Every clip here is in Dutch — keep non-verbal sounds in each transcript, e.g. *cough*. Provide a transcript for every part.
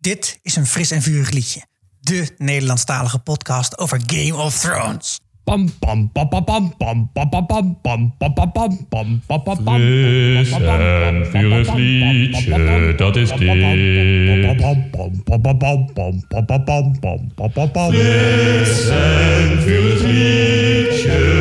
Dit is een fris en vurig liedje. De Nederlandstalige podcast over Game of Thrones. Pam pam pam pam pam pam pam pam pam pam pam pam pam pam pam pam pam Fris en vurig liedje, dat is dit. Fris en vurig liedje.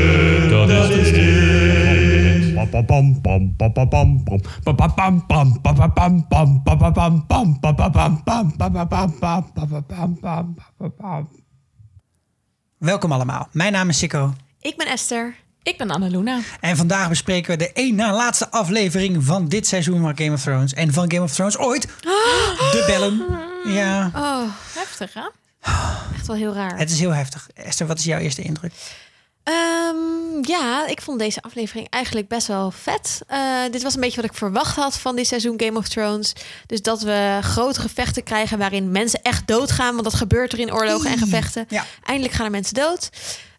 Welkom allemaal. Mijn naam is Sikko. Ik ben Esther. Ik ben Annaluna. En vandaag bespreken we de één na laatste aflevering van dit seizoen van Game of Thrones. En van Game of Thrones ooit. De Bellen. Ja, Oh, Heftig, hè? echt wel heel raar. het is heel heftig. Esther, wat is jouw eerste indruk? Ehm, ja, ik vond deze aflevering eigenlijk best wel vet. Eh, dit was een beetje wat ik verwacht had van dit seizoen Game of Thrones. Dus dat we grote gevechten krijgen waarin mensen echt doodgaan. Want dat gebeurt er in oorlogen en gevechten. Ja. Eindelijk gaan er mensen dood.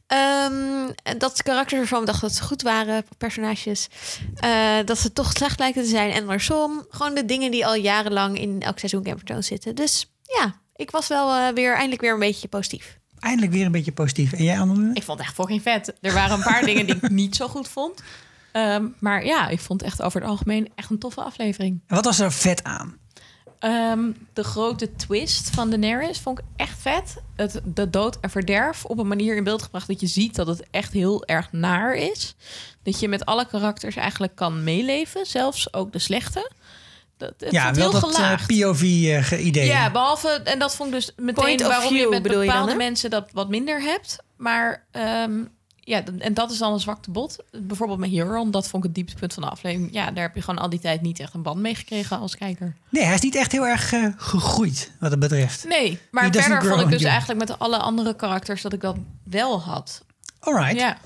Ehm, dat de karakters ervan dachten dat ze goed waren, personages. Eh, dat ze toch slecht lijken te zijn. En andersom, gewoon de dingen die al jarenlang in elk seizoen Game of Thrones zitten. Dus ja, ik was wel eh, weer eindelijk weer een beetje positief. Eindelijk weer een beetje positief. En jij, Annelune? Ik vond het echt fucking vet. Er waren een paar *laughs* dingen die ik niet zo goed vond. Ehm, maar ja, ik vond het echt over het algemeen echt een toffe aflevering. En wat was er vet aan? Ehm, de grote twist van Daenerys vond ik echt vet. Het, de dood en verderf op een manier in beeld gebracht dat je ziet dat het echt heel erg naar is. Dat je met alle karakters eigenlijk kan meeleven, zelfs ook de slechte. Dat, het ja, voelt wel heel dat gelaagd. POV-idee. Ja, behalve, en dat vond ik dus meteen Point waarom je met bedoel je dan, bepaalde mensen dat wat minder hebt. Maar ehm, ja, en dat is dan een zwakte bot. Bijvoorbeeld met Euron, dat vond ik het dieptepunt van de aflevering. Ja, daar heb je gewoon al die tijd niet echt een band mee gekregen als kijker. Nee, hij is niet echt heel erg eh, gegroeid wat het betreft. Nee, maar He verder vond ik dus you. eigenlijk met alle andere karakters dat ik dat wel had. Alright. Ja.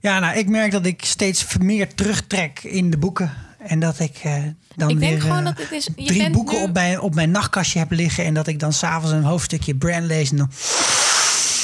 Ja, nou, ik merk dat ik steeds meer terugtrek in de boeken. En dat ik eh, dan ik weer denk gewoon eh, dat het is... Je drie bent boeken nu- op, mijn, op mijn nachtkastje heb liggen. En dat ik dan s'avonds een hoofdstukje Bran lees. En dan,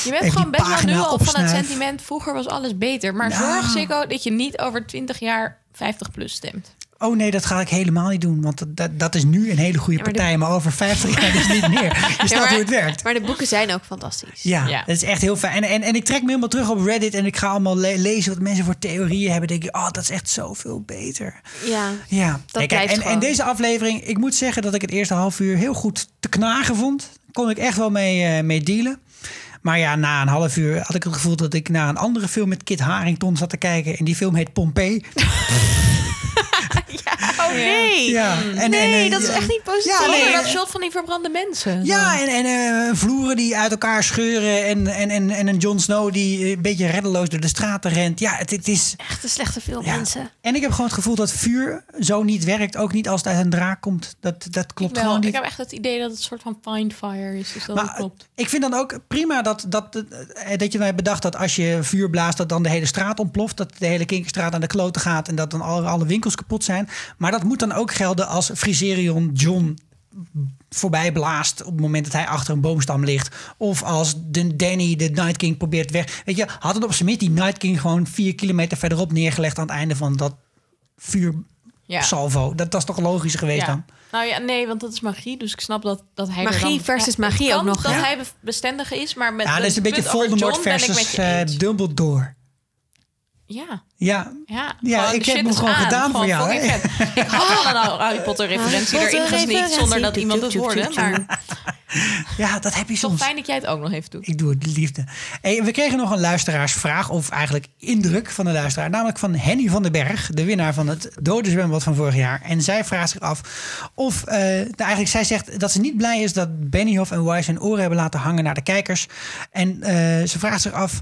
Je bent gewoon best wel nu al van het sentiment... vroeger was alles beter. Maar zorg, Sikko, dat je niet over 20 jaar 50 plus stemt. Oh nee, dat ga ik helemaal niet doen. Want dat, dat is nu een hele goede Ja, maar de- partij. Maar over 50 *laughs* jaar dus niet meer. Je snapt maar- hoe het werkt. Maar de boeken zijn ook fantastisch. Ja, Ja. dat is echt heel fijn. En, en, en ik trek me helemaal terug op Reddit en ik ga allemaal le- lezen wat mensen voor theorieën hebben. denk ik, oh, dat is echt zoveel beter. Ja. Ja, Dat Kijk, blijft en, en deze aflevering, ik moet zeggen dat ik het eerste half uur heel goed te knagen vond. Kon ik echt wel mee, eh, mee dealen. Maar ja, na een half uur had ik het gevoel dat ik naar een andere film met Kit Harington zat te kijken. En die film heet Pompeii. *laughs* *laughs* Oh nee. Ja, en, nee, en, eh, dat is ja. echt niet positief. Ja, nee, dat shot van die verbrande mensen. Ja, en, en eh, vloeren die uit elkaar scheuren. En, en, en, en een Jon Snow die eh, een beetje reddeloos door de straten rent. Ja, het, het is. Echt een slechte film, Ja. mensen. En ik heb gewoon het gevoel dat vuur zo niet werkt. Ook niet als het uit een draak komt. Dat, dat klopt ik, wel. gewoon niet. ik heb echt het idee dat het een soort van find fire is. Dus dat Maar klopt. ik vind dan ook prima dat, dat, dat je nou hebt bedacht dat als je vuur blaast, dat dan de hele straat ontploft. Dat de hele Kinkerstraat aan de kloten gaat en dat dan alle, alle winkels kapot zijn. Maar dat moet dan ook gelden als Friserion John voorbij blaast op het moment dat hij achter een boomstam ligt. Of als de Danny de Night King probeert weg. Weet je, had het op zijn minst die Night King gewoon vier kilometer verderop neergelegd aan het einde van dat vuur Ja. salvo. Dat, dat is toch logisch geweest Ja. dan? Nou ja, nee, want dat is magie. Dus ik snap dat, dat hij Magie dan, versus magie kan ook nog, Dat hij be- bestendig is, maar met Ja, dat is een beetje Voldemort versus eh, eens. Dumbledore. Ja, Ja, ja. Ja, ik heb hem gewoon aan. gedaan voor jou, hè? Ik *laughs* had al een Harry Potter referentie erin referentie. zonder dat iemand het hoorde. Maar ja, dat heb je toch soms. fijn dat jij het ook nog even doet. Ik doe het liefde. Hey, we kregen nog een luisteraarsvraag, of eigenlijk indruk van de luisteraar. Namelijk van Henny van den Berg, de winnaar van het dode zwembad van vorig jaar. En zij vraagt zich af of, eh, nou eigenlijk zij zegt dat ze niet blij is dat Benioff en Wise hun oren hebben laten hangen naar de kijkers. En eh, ze vraagt zich af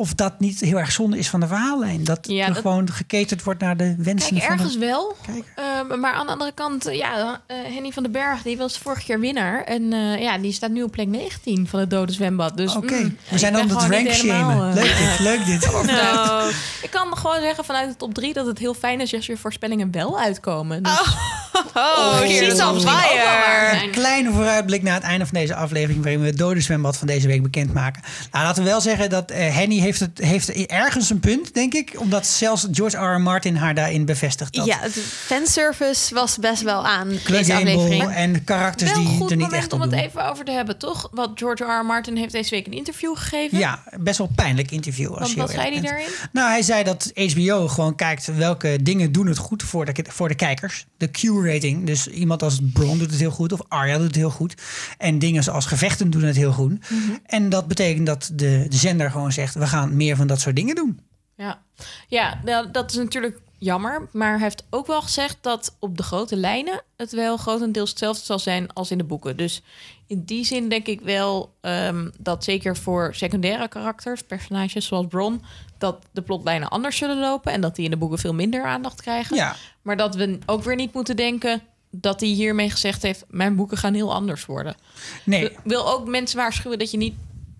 of dat niet heel erg zonde is van de verhaallijn. Dat Ja, er dat- gewoon geketerd wordt naar de wensen Kijk, van ergens de wel. Ehm, maar aan de andere kant, ja, eh, Henny van den Berg, die was vorig jaar winnaar. En eh, ja, die staat nu op plek 19 van het Dode Zwembad. Dus Oké, mm, we zijn dan het rank shamen. eh, Leuk dit, *laughs* leuk dit. overtuigd. Ik kan gewoon zeggen vanuit de top 3 dat het heel fijn is als je voorspellingen wel uitkomen. Dus Oh, keer she's zal on misschien ook wel waar fire. zijn. Kleine vooruitblik naar het einde van deze aflevering... waarin we het dode zwembad van deze week bekendmaken. Nou, laten we wel zeggen dat eh, Henny heeft, het, heeft ergens een punt, denk ik. Omdat zelfs George R. R. Martin haar daarin bevestigt. Dat Ja, het fanservice was best wel aan deze aflevering. en karakters Wel die goed er niet moment echt om op het doen. even over te hebben, toch? Want George R. R. Martin heeft deze week een interview gegeven. Ja, best wel pijnlijk interview. Als Want je wat zei hij daarin? Nou, hij zei dat HBO gewoon kijkt welke dingen doen het goed voor de, voor de kijkers. De Q-rating. Dus iemand als Bron doet het heel goed of Arya doet het heel goed. En dingen zoals gevechten doen het heel goed. Mhm. En dat betekent dat de, de zender gewoon zegt... we gaan meer van dat soort dingen doen. Ja, ja nou, dat is natuurlijk jammer. Maar hij heeft ook wel gezegd dat op de grote lijnen het wel grotendeels hetzelfde zal zijn als in de boeken. Dus in die zin denk ik wel ehm, dat zeker voor secundaire karakters, personages zoals Bron, dat de plotlijnen anders zullen lopen en dat die in de boeken veel minder aandacht krijgen. Ja, Maar dat we ook weer niet moeten denken dat hij hiermee gezegd heeft: mijn boeken gaan heel anders worden. nee. Ik wil ook mensen waarschuwen dat je niet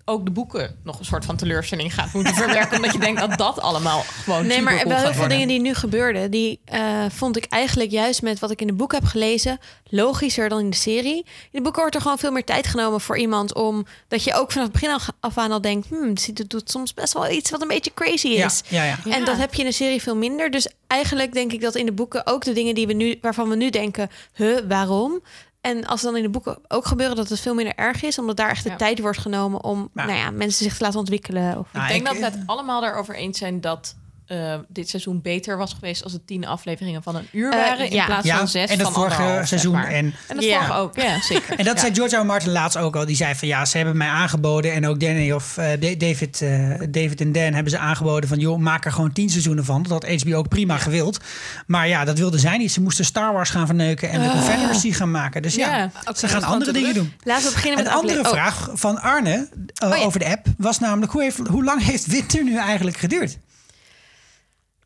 ook de boeken nog een soort van teleurstelling gaat moeten verwerken. omdat je denkt dat dat allemaal gewoon Nee, maar wel heel veel worden. dingen die nu gebeurden, die eh, vond ik eigenlijk juist met wat ik in de boek heb gelezen logischer dan in de serie. In de boeken wordt er gewoon veel meer tijd genomen voor iemand om dat je ook vanaf het begin af aan al denkt, hmm, dit doet soms best wel iets wat een beetje crazy is. ja, ja. Ja. En dat heb je in de serie veel minder. Dus eigenlijk denk ik dat in de boeken ook de dingen die we nu, waarvan we nu denken, huh, waarom? En als het dan in de boeken ook gebeuren, dat het veel minder erg is, omdat daar echt de Ja. tijd wordt genomen om Nou. nou ja, mensen zich te laten ontwikkelen. Of... Nou, ik denk ik- dat we het allemaal daarover eens zijn dat eh, dit seizoen beter was geweest als het tien afleveringen van een uur Eh, waren in ja. plaats ja, van zes en het van vorige anderhalf, zeg seizoen. maar. En En dat Ja. vorige ook, ja, zeker. En dat Ja. zei George R. R. Martin laatst ook al. Die zei van ja, ze hebben mij aangeboden. En ook Danny of eh, Da- David, eh, David en Dan hebben ze aangeboden van joh, maak er gewoon tien seizoenen van. Dat had HBO ook prima gewild. Maar ja, dat wilden zij niet. Ze moesten Star Wars gaan verneuken en de Confederacy gaan maken. Dus ja, ze dat gaan andere dingen doen. Laten we beginnen Een met andere afle- oh. vraag van Arne Oh ja. over de app was namelijk hoe, heeft, hoe lang heeft winter nu eigenlijk geduurd?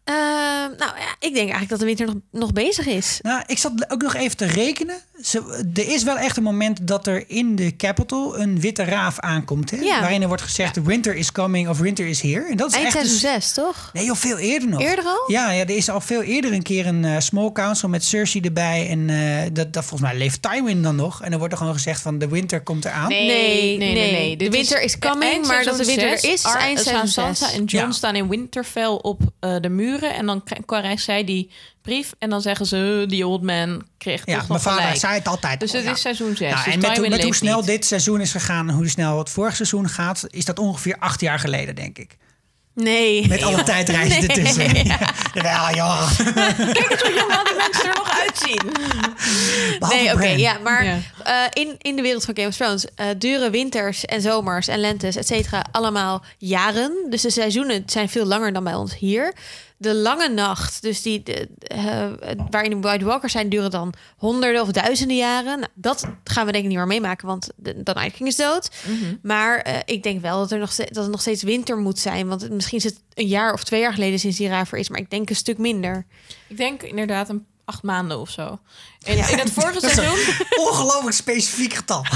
Ehm, nou ja, ik denk eigenlijk dat de winter nog, nog bezig is. Nou, ik zat ook nog even te rekenen. Ze, er is wel echt een moment dat er in de capital een witte raaf aankomt. Hè? Ja. Waarin er wordt gezegd, winter is coming of winter is here. En dat is Eind echt... seizoen dus- 6, toch? Nee, joh, veel eerder nog. Eerder al? Ja, ja, er is al veel eerder een keer een eh, small council met Cersei erbij. En eh, dat, dat volgens mij leeft Tywin dan nog. En dan wordt er gewoon gezegd van de winter komt eraan. Nee, Nee, nee, nee. nee. nee. De winter is coming, maar dat de winter er zes. is, Sansa zes. en Jon Ja. staan in Winterfell op eh, de En dan krijgt zij die brief. En dan zeggen ze, eh, die old man kreeg Ja, toch mijn vader gelijk. zei het altijd. Dus het ja. is seizoen 6. Nou, dus en met, hoe- met hoe snel niet. dit seizoen is gegaan, hoe snel het vorige seizoen gaat, is dat ongeveer acht jaar geleden, denk ik. Nee. Met alle tijdreizen Nee. ertussen. *laughs* Ja, *laughs* ja. *laughs* Kijk eens hoe jong al die mensen er nog uitzien. Behalve Nee, oké, ja, maar Ja. eh, in, in de wereld van Game of Thrones eh, duren winters en zomers en lentes, et cetera, allemaal jaren. Dus de seizoenen zijn veel langer dan bij ons hier. De lange nacht, dus die de, eh, waarin de White Walkers zijn, duren dan honderden of duizenden jaren. Nou, dat gaan we denk ik niet meer meemaken, want de, Night King is dood. Maar eh, ik denk wel dat, er nog dat het nog steeds winter moet zijn. Want het- misschien is het een jaar of twee jaar geleden sinds die raver is, maar ik denk een stuk minder. Ik denk inderdaad een acht maanden of zo. In, in het vorige Dat is seizoen... een ongelooflijk specifiek getal. *laughs*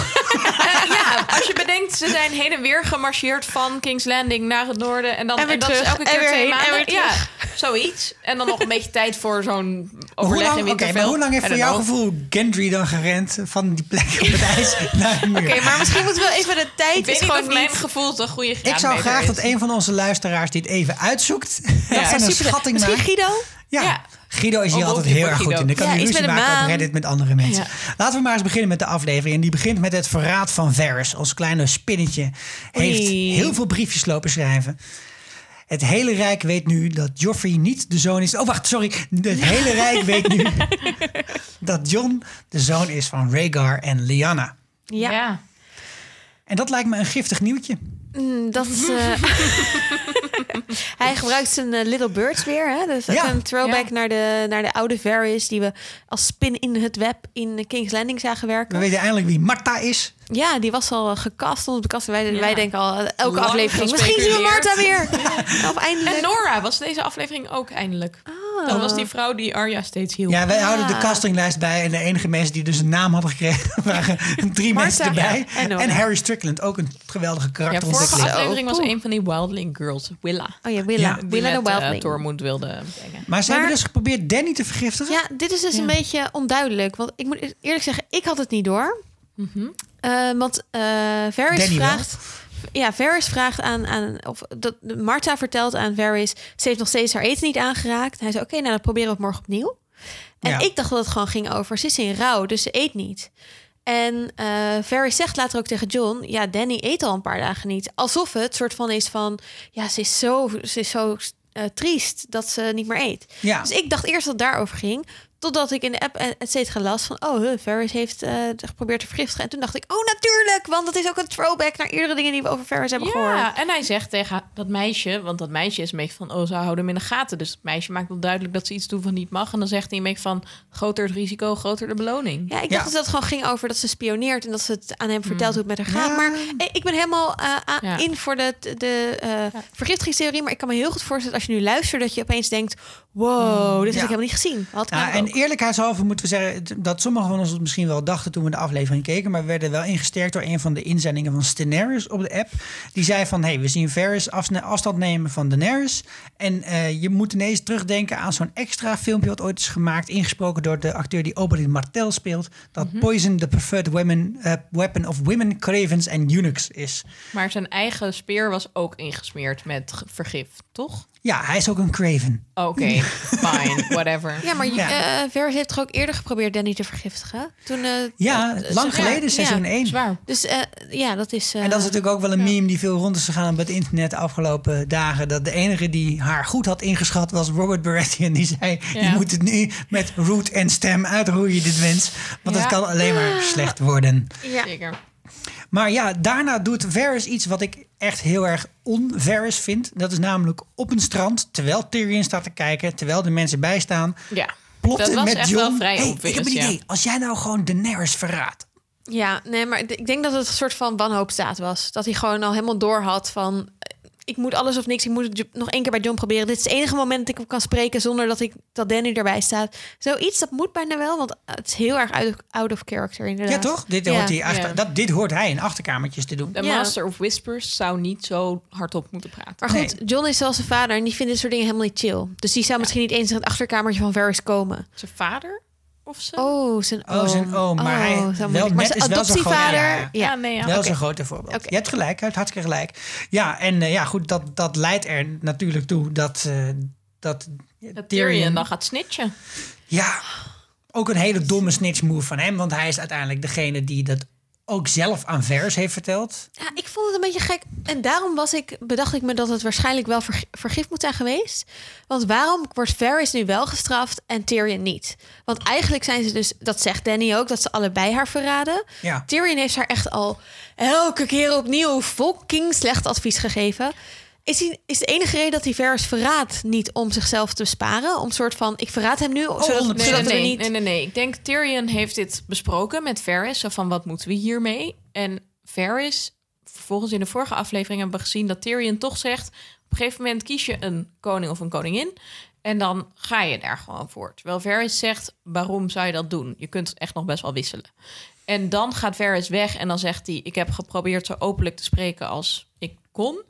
Eh, ja, als je bedenkt, ze zijn heen en weer gemarcheerd van King's Landing naar het noorden. En, dan, En weer dat is elke en keer weer twee heen, en maanden. Ja, zoiets. En dan nog een beetje tijd voor zo'n overleg lang, in oké, Winterfell. maar hoe lang heeft voor jouw gevoel Gendry dan gerend van die plek op het ijs naar de muur? Oké, maar misschien moeten we even de tijd Ik weet is niet of mijn gevoel goede ik zou graag is. dat een van onze luisteraars dit even uitzoekt. dat Ja, *laughs* zijn een Super. schatting Misschien. Guido? Ja. Ja. Guido is hier altijd heel erg goed in. Dan kan Ja, hij ruzie maken op. Reddit met andere mensen. Ja. Laten we maar eens beginnen met de aflevering. En die begint met het verraad van Varys. Ons kleine spinnetje heeft Oei. heel veel briefjes lopen schrijven. Het hele Rijk weet nu dat Joffrey niet de zoon is. Oh, wacht, sorry. Het hele Rijk weet nu *laughs* dat Jon de zoon is van Rhaegar en Lyanna. Ja, Ja. En dat lijkt me een giftig nieuwtje. Mm, dat is... eh, *laughs* Hij gebruikt zijn eh, Little Birds weer. Hè? Dus Ja. een throwback Ja. naar, de, naar de oude Varys... die we als spin in het web in King's Landing zagen We werken. weten eindelijk wie Marta is. Ja, die was al gecast onder de kast. Wij, Ja. wij denken al, eh, elke Lang aflevering... Misschien zien we Marta weer. *laughs* Of eindelijk. En Nora was deze aflevering ook eindelijk. Dat was die vrouw die Arya steeds hielp. Ja, wij Ja. houden de castinglijst bij. En de enige mensen die dus een naam hadden gekregen... *laughs* waren drie Marta, mensen erbij. ja, en. Harry Strickland, ook een geweldige Ja, vorige aflevering was een van die Wildling Girls, Willa. Oh ja, Willa. Ja. Die Willa de eh, Wildling. Tormund wilde brengen. Maar ze Maar- hebben dus geprobeerd Danny te vergiftigen. Ja, dit is dus een beetje onduidelijk. Want ik moet eerlijk zeggen, ik had het niet door. Eh, want eh Varys Danny wel. vraagt... Ja, Varys vraagt aan... aan of dat, Martha vertelt aan Varys... ze heeft nog steeds haar eten niet aangeraakt. Hij zei, oké, nou dan proberen we het morgen opnieuw. En Ja. ik dacht dat het gewoon ging over... ze is in rouw, dus ze eet niet. En eh Varys zegt later ook tegen John... ja, Danny eet al een paar dagen niet. Alsof het soort van is van... ja, ze is zo, ze is zo triest dat ze niet meer eet. Ja. Dus ik dacht eerst dat het daarover ging. Totdat ik in de app cetera las van... oh, Varys heeft eh, geprobeerd te vergiftigen. En toen dacht ik, oh natuurlijk! Want dat is ook een throwback naar eerdere dingen die we over Varys hebben gehoord. Ja, en hij zegt tegen dat meisje, want dat meisje is beetje van, oh, ze houden hem in de gaten. Dus het meisje maakt wel duidelijk dat ze iets doen van niet mag. En dan zegt hij beetje van, groter het risico, groter de beloning. Ja, ik Ja. dacht dat het gewoon ging over dat ze spioneert... en dat ze het aan hem vertelt hoe het met haar gaat. Ja. Maar eh, ik ben helemaal eh, in voor de, de eh, vergiftigingstheorie. Maar ik kan me heel goed voorstellen als je nu luistert... dat je opeens denkt, wow, dit Ja. heb ik helemaal niet gezien. Had Ja, en ook. eerlijkheidshalve moeten we zeggen dat sommigen van ons het misschien wel dachten toen we de aflevering keken, maar we werden wel ingesterkt door een van de inzendingen van Daenerys op de app. Die zei van, hey, we zien Varys afstand nemen van Daenerys. En eh, je moet ineens terugdenken aan zo'n extra filmpje wat ooit is gemaakt, ingesproken door de acteur die Oberyn Martell speelt, dat Poison the preferred women, eh, weapon of women, cravens and eunuchs is. Maar zijn eigen speer was ook ingesmeerd met vergif, toch? Ja, hij is ook een craven. Oké, *laughs* fine, whatever. Ja, maar Ja. eh Varys heeft toch ook eerder geprobeerd Danny te vergiftigen? Toen, eh, Ja, eh, lang geleden, ja, seizoen ja. 1. Zwaar. Dus eh, ja, dat is... eh, En dat is natuurlijk ook wel een meme die veel rond is gegaan op het internet de afgelopen dagen. Dat de enige die haar goed had ingeschat was Robert Baratheon. Die zei, je moet het nu met root en stem uitroeien, dit wens. Want Ja. het kan alleen maar slecht worden. ja. Zeker. Maar ja, daarna doet Varys iets wat ik echt heel erg on-Varys vind. Dat is namelijk op een strand, terwijl Tyrion staat te kijken, terwijl de mensen bijstaan. Ja, dat was met echt John. wel vrij hey, ik heb een ja. idee. Als jij nou gewoon Daenerys verraadt. Ja, nee, maar ik denk dat het een soort van wanhoopstaat was. Dat hij gewoon al helemaal door had van... Ik moet alles of niks. Ik moet het nog één keer bij John proberen. Dit is het enige moment dat ik hem kan spreken zonder dat, ik, dat Danny erbij staat. Zoiets, dat moet bijna wel. Want het is heel erg out of, out of character inderdaad. Ja, toch? Dit, Ja. hoort hij achter, Ja. dat, dit hoort hij in achterkamertjes te doen. de Ja. Master of Whispers zou niet zo hardop moeten praten. Maar goed, John is zelfs zijn vader en die vindt dit soort dingen helemaal niet chill. Dus die zou misschien niet eens in het achterkamertje van Varys komen. Zijn vader of zo? Oh, zijn oom. Oh, zijn oom. Maar hij- wel maar net zijn is wel zo'n adoptievader... ja, ja. Ja, nee, ja. Wel zo'n grote voorbeeld. Je hebt gelijk, je hebt hartstikke gelijk. Ja, en eh, ja, goed, dat, dat leidt er natuurlijk toe dat, eh, dat Dat Tyrion dan gaat snitchen. Ja, ook een hele domme snitch move van hem. Want hij is uiteindelijk degene die dat ook zelf aan Vers heeft verteld. Ja, ik vond het een beetje gek. En daarom was ik, bedacht ik me dat het waarschijnlijk wel verg- vergif moet zijn geweest. Want waarom wordt Varys nu wel gestraft en Tyrion niet? Want eigenlijk zijn ze dus, dat zegt Danny ook, dat ze allebei haar verraden. Ja. Tyrion heeft haar echt al elke keer opnieuw fucking slecht advies gegeven. Is, hij, is de enige reden dat hij Varys verraadt niet om zichzelf te besparen? Om soort van, ik verraad hem nu, zodat, 100%. Nee, zodat nee, we nee, niet... nee, nee, nee. Ik denk Tyrion heeft dit besproken met Varys. Zo van, wat moeten we hiermee? En Varys, vervolgens in de vorige aflevering hebben we gezien... dat Tyrion toch zegt... op een gegeven moment kies je een koning of een koningin... en dan ga je daar gewoon voor. Terwijl Varys zegt, waarom zou je dat doen? Je kunt echt nog best wel wisselen. En dan gaat Varys weg en dan zegt hij... ik heb geprobeerd zo openlijk te spreken als ik kon...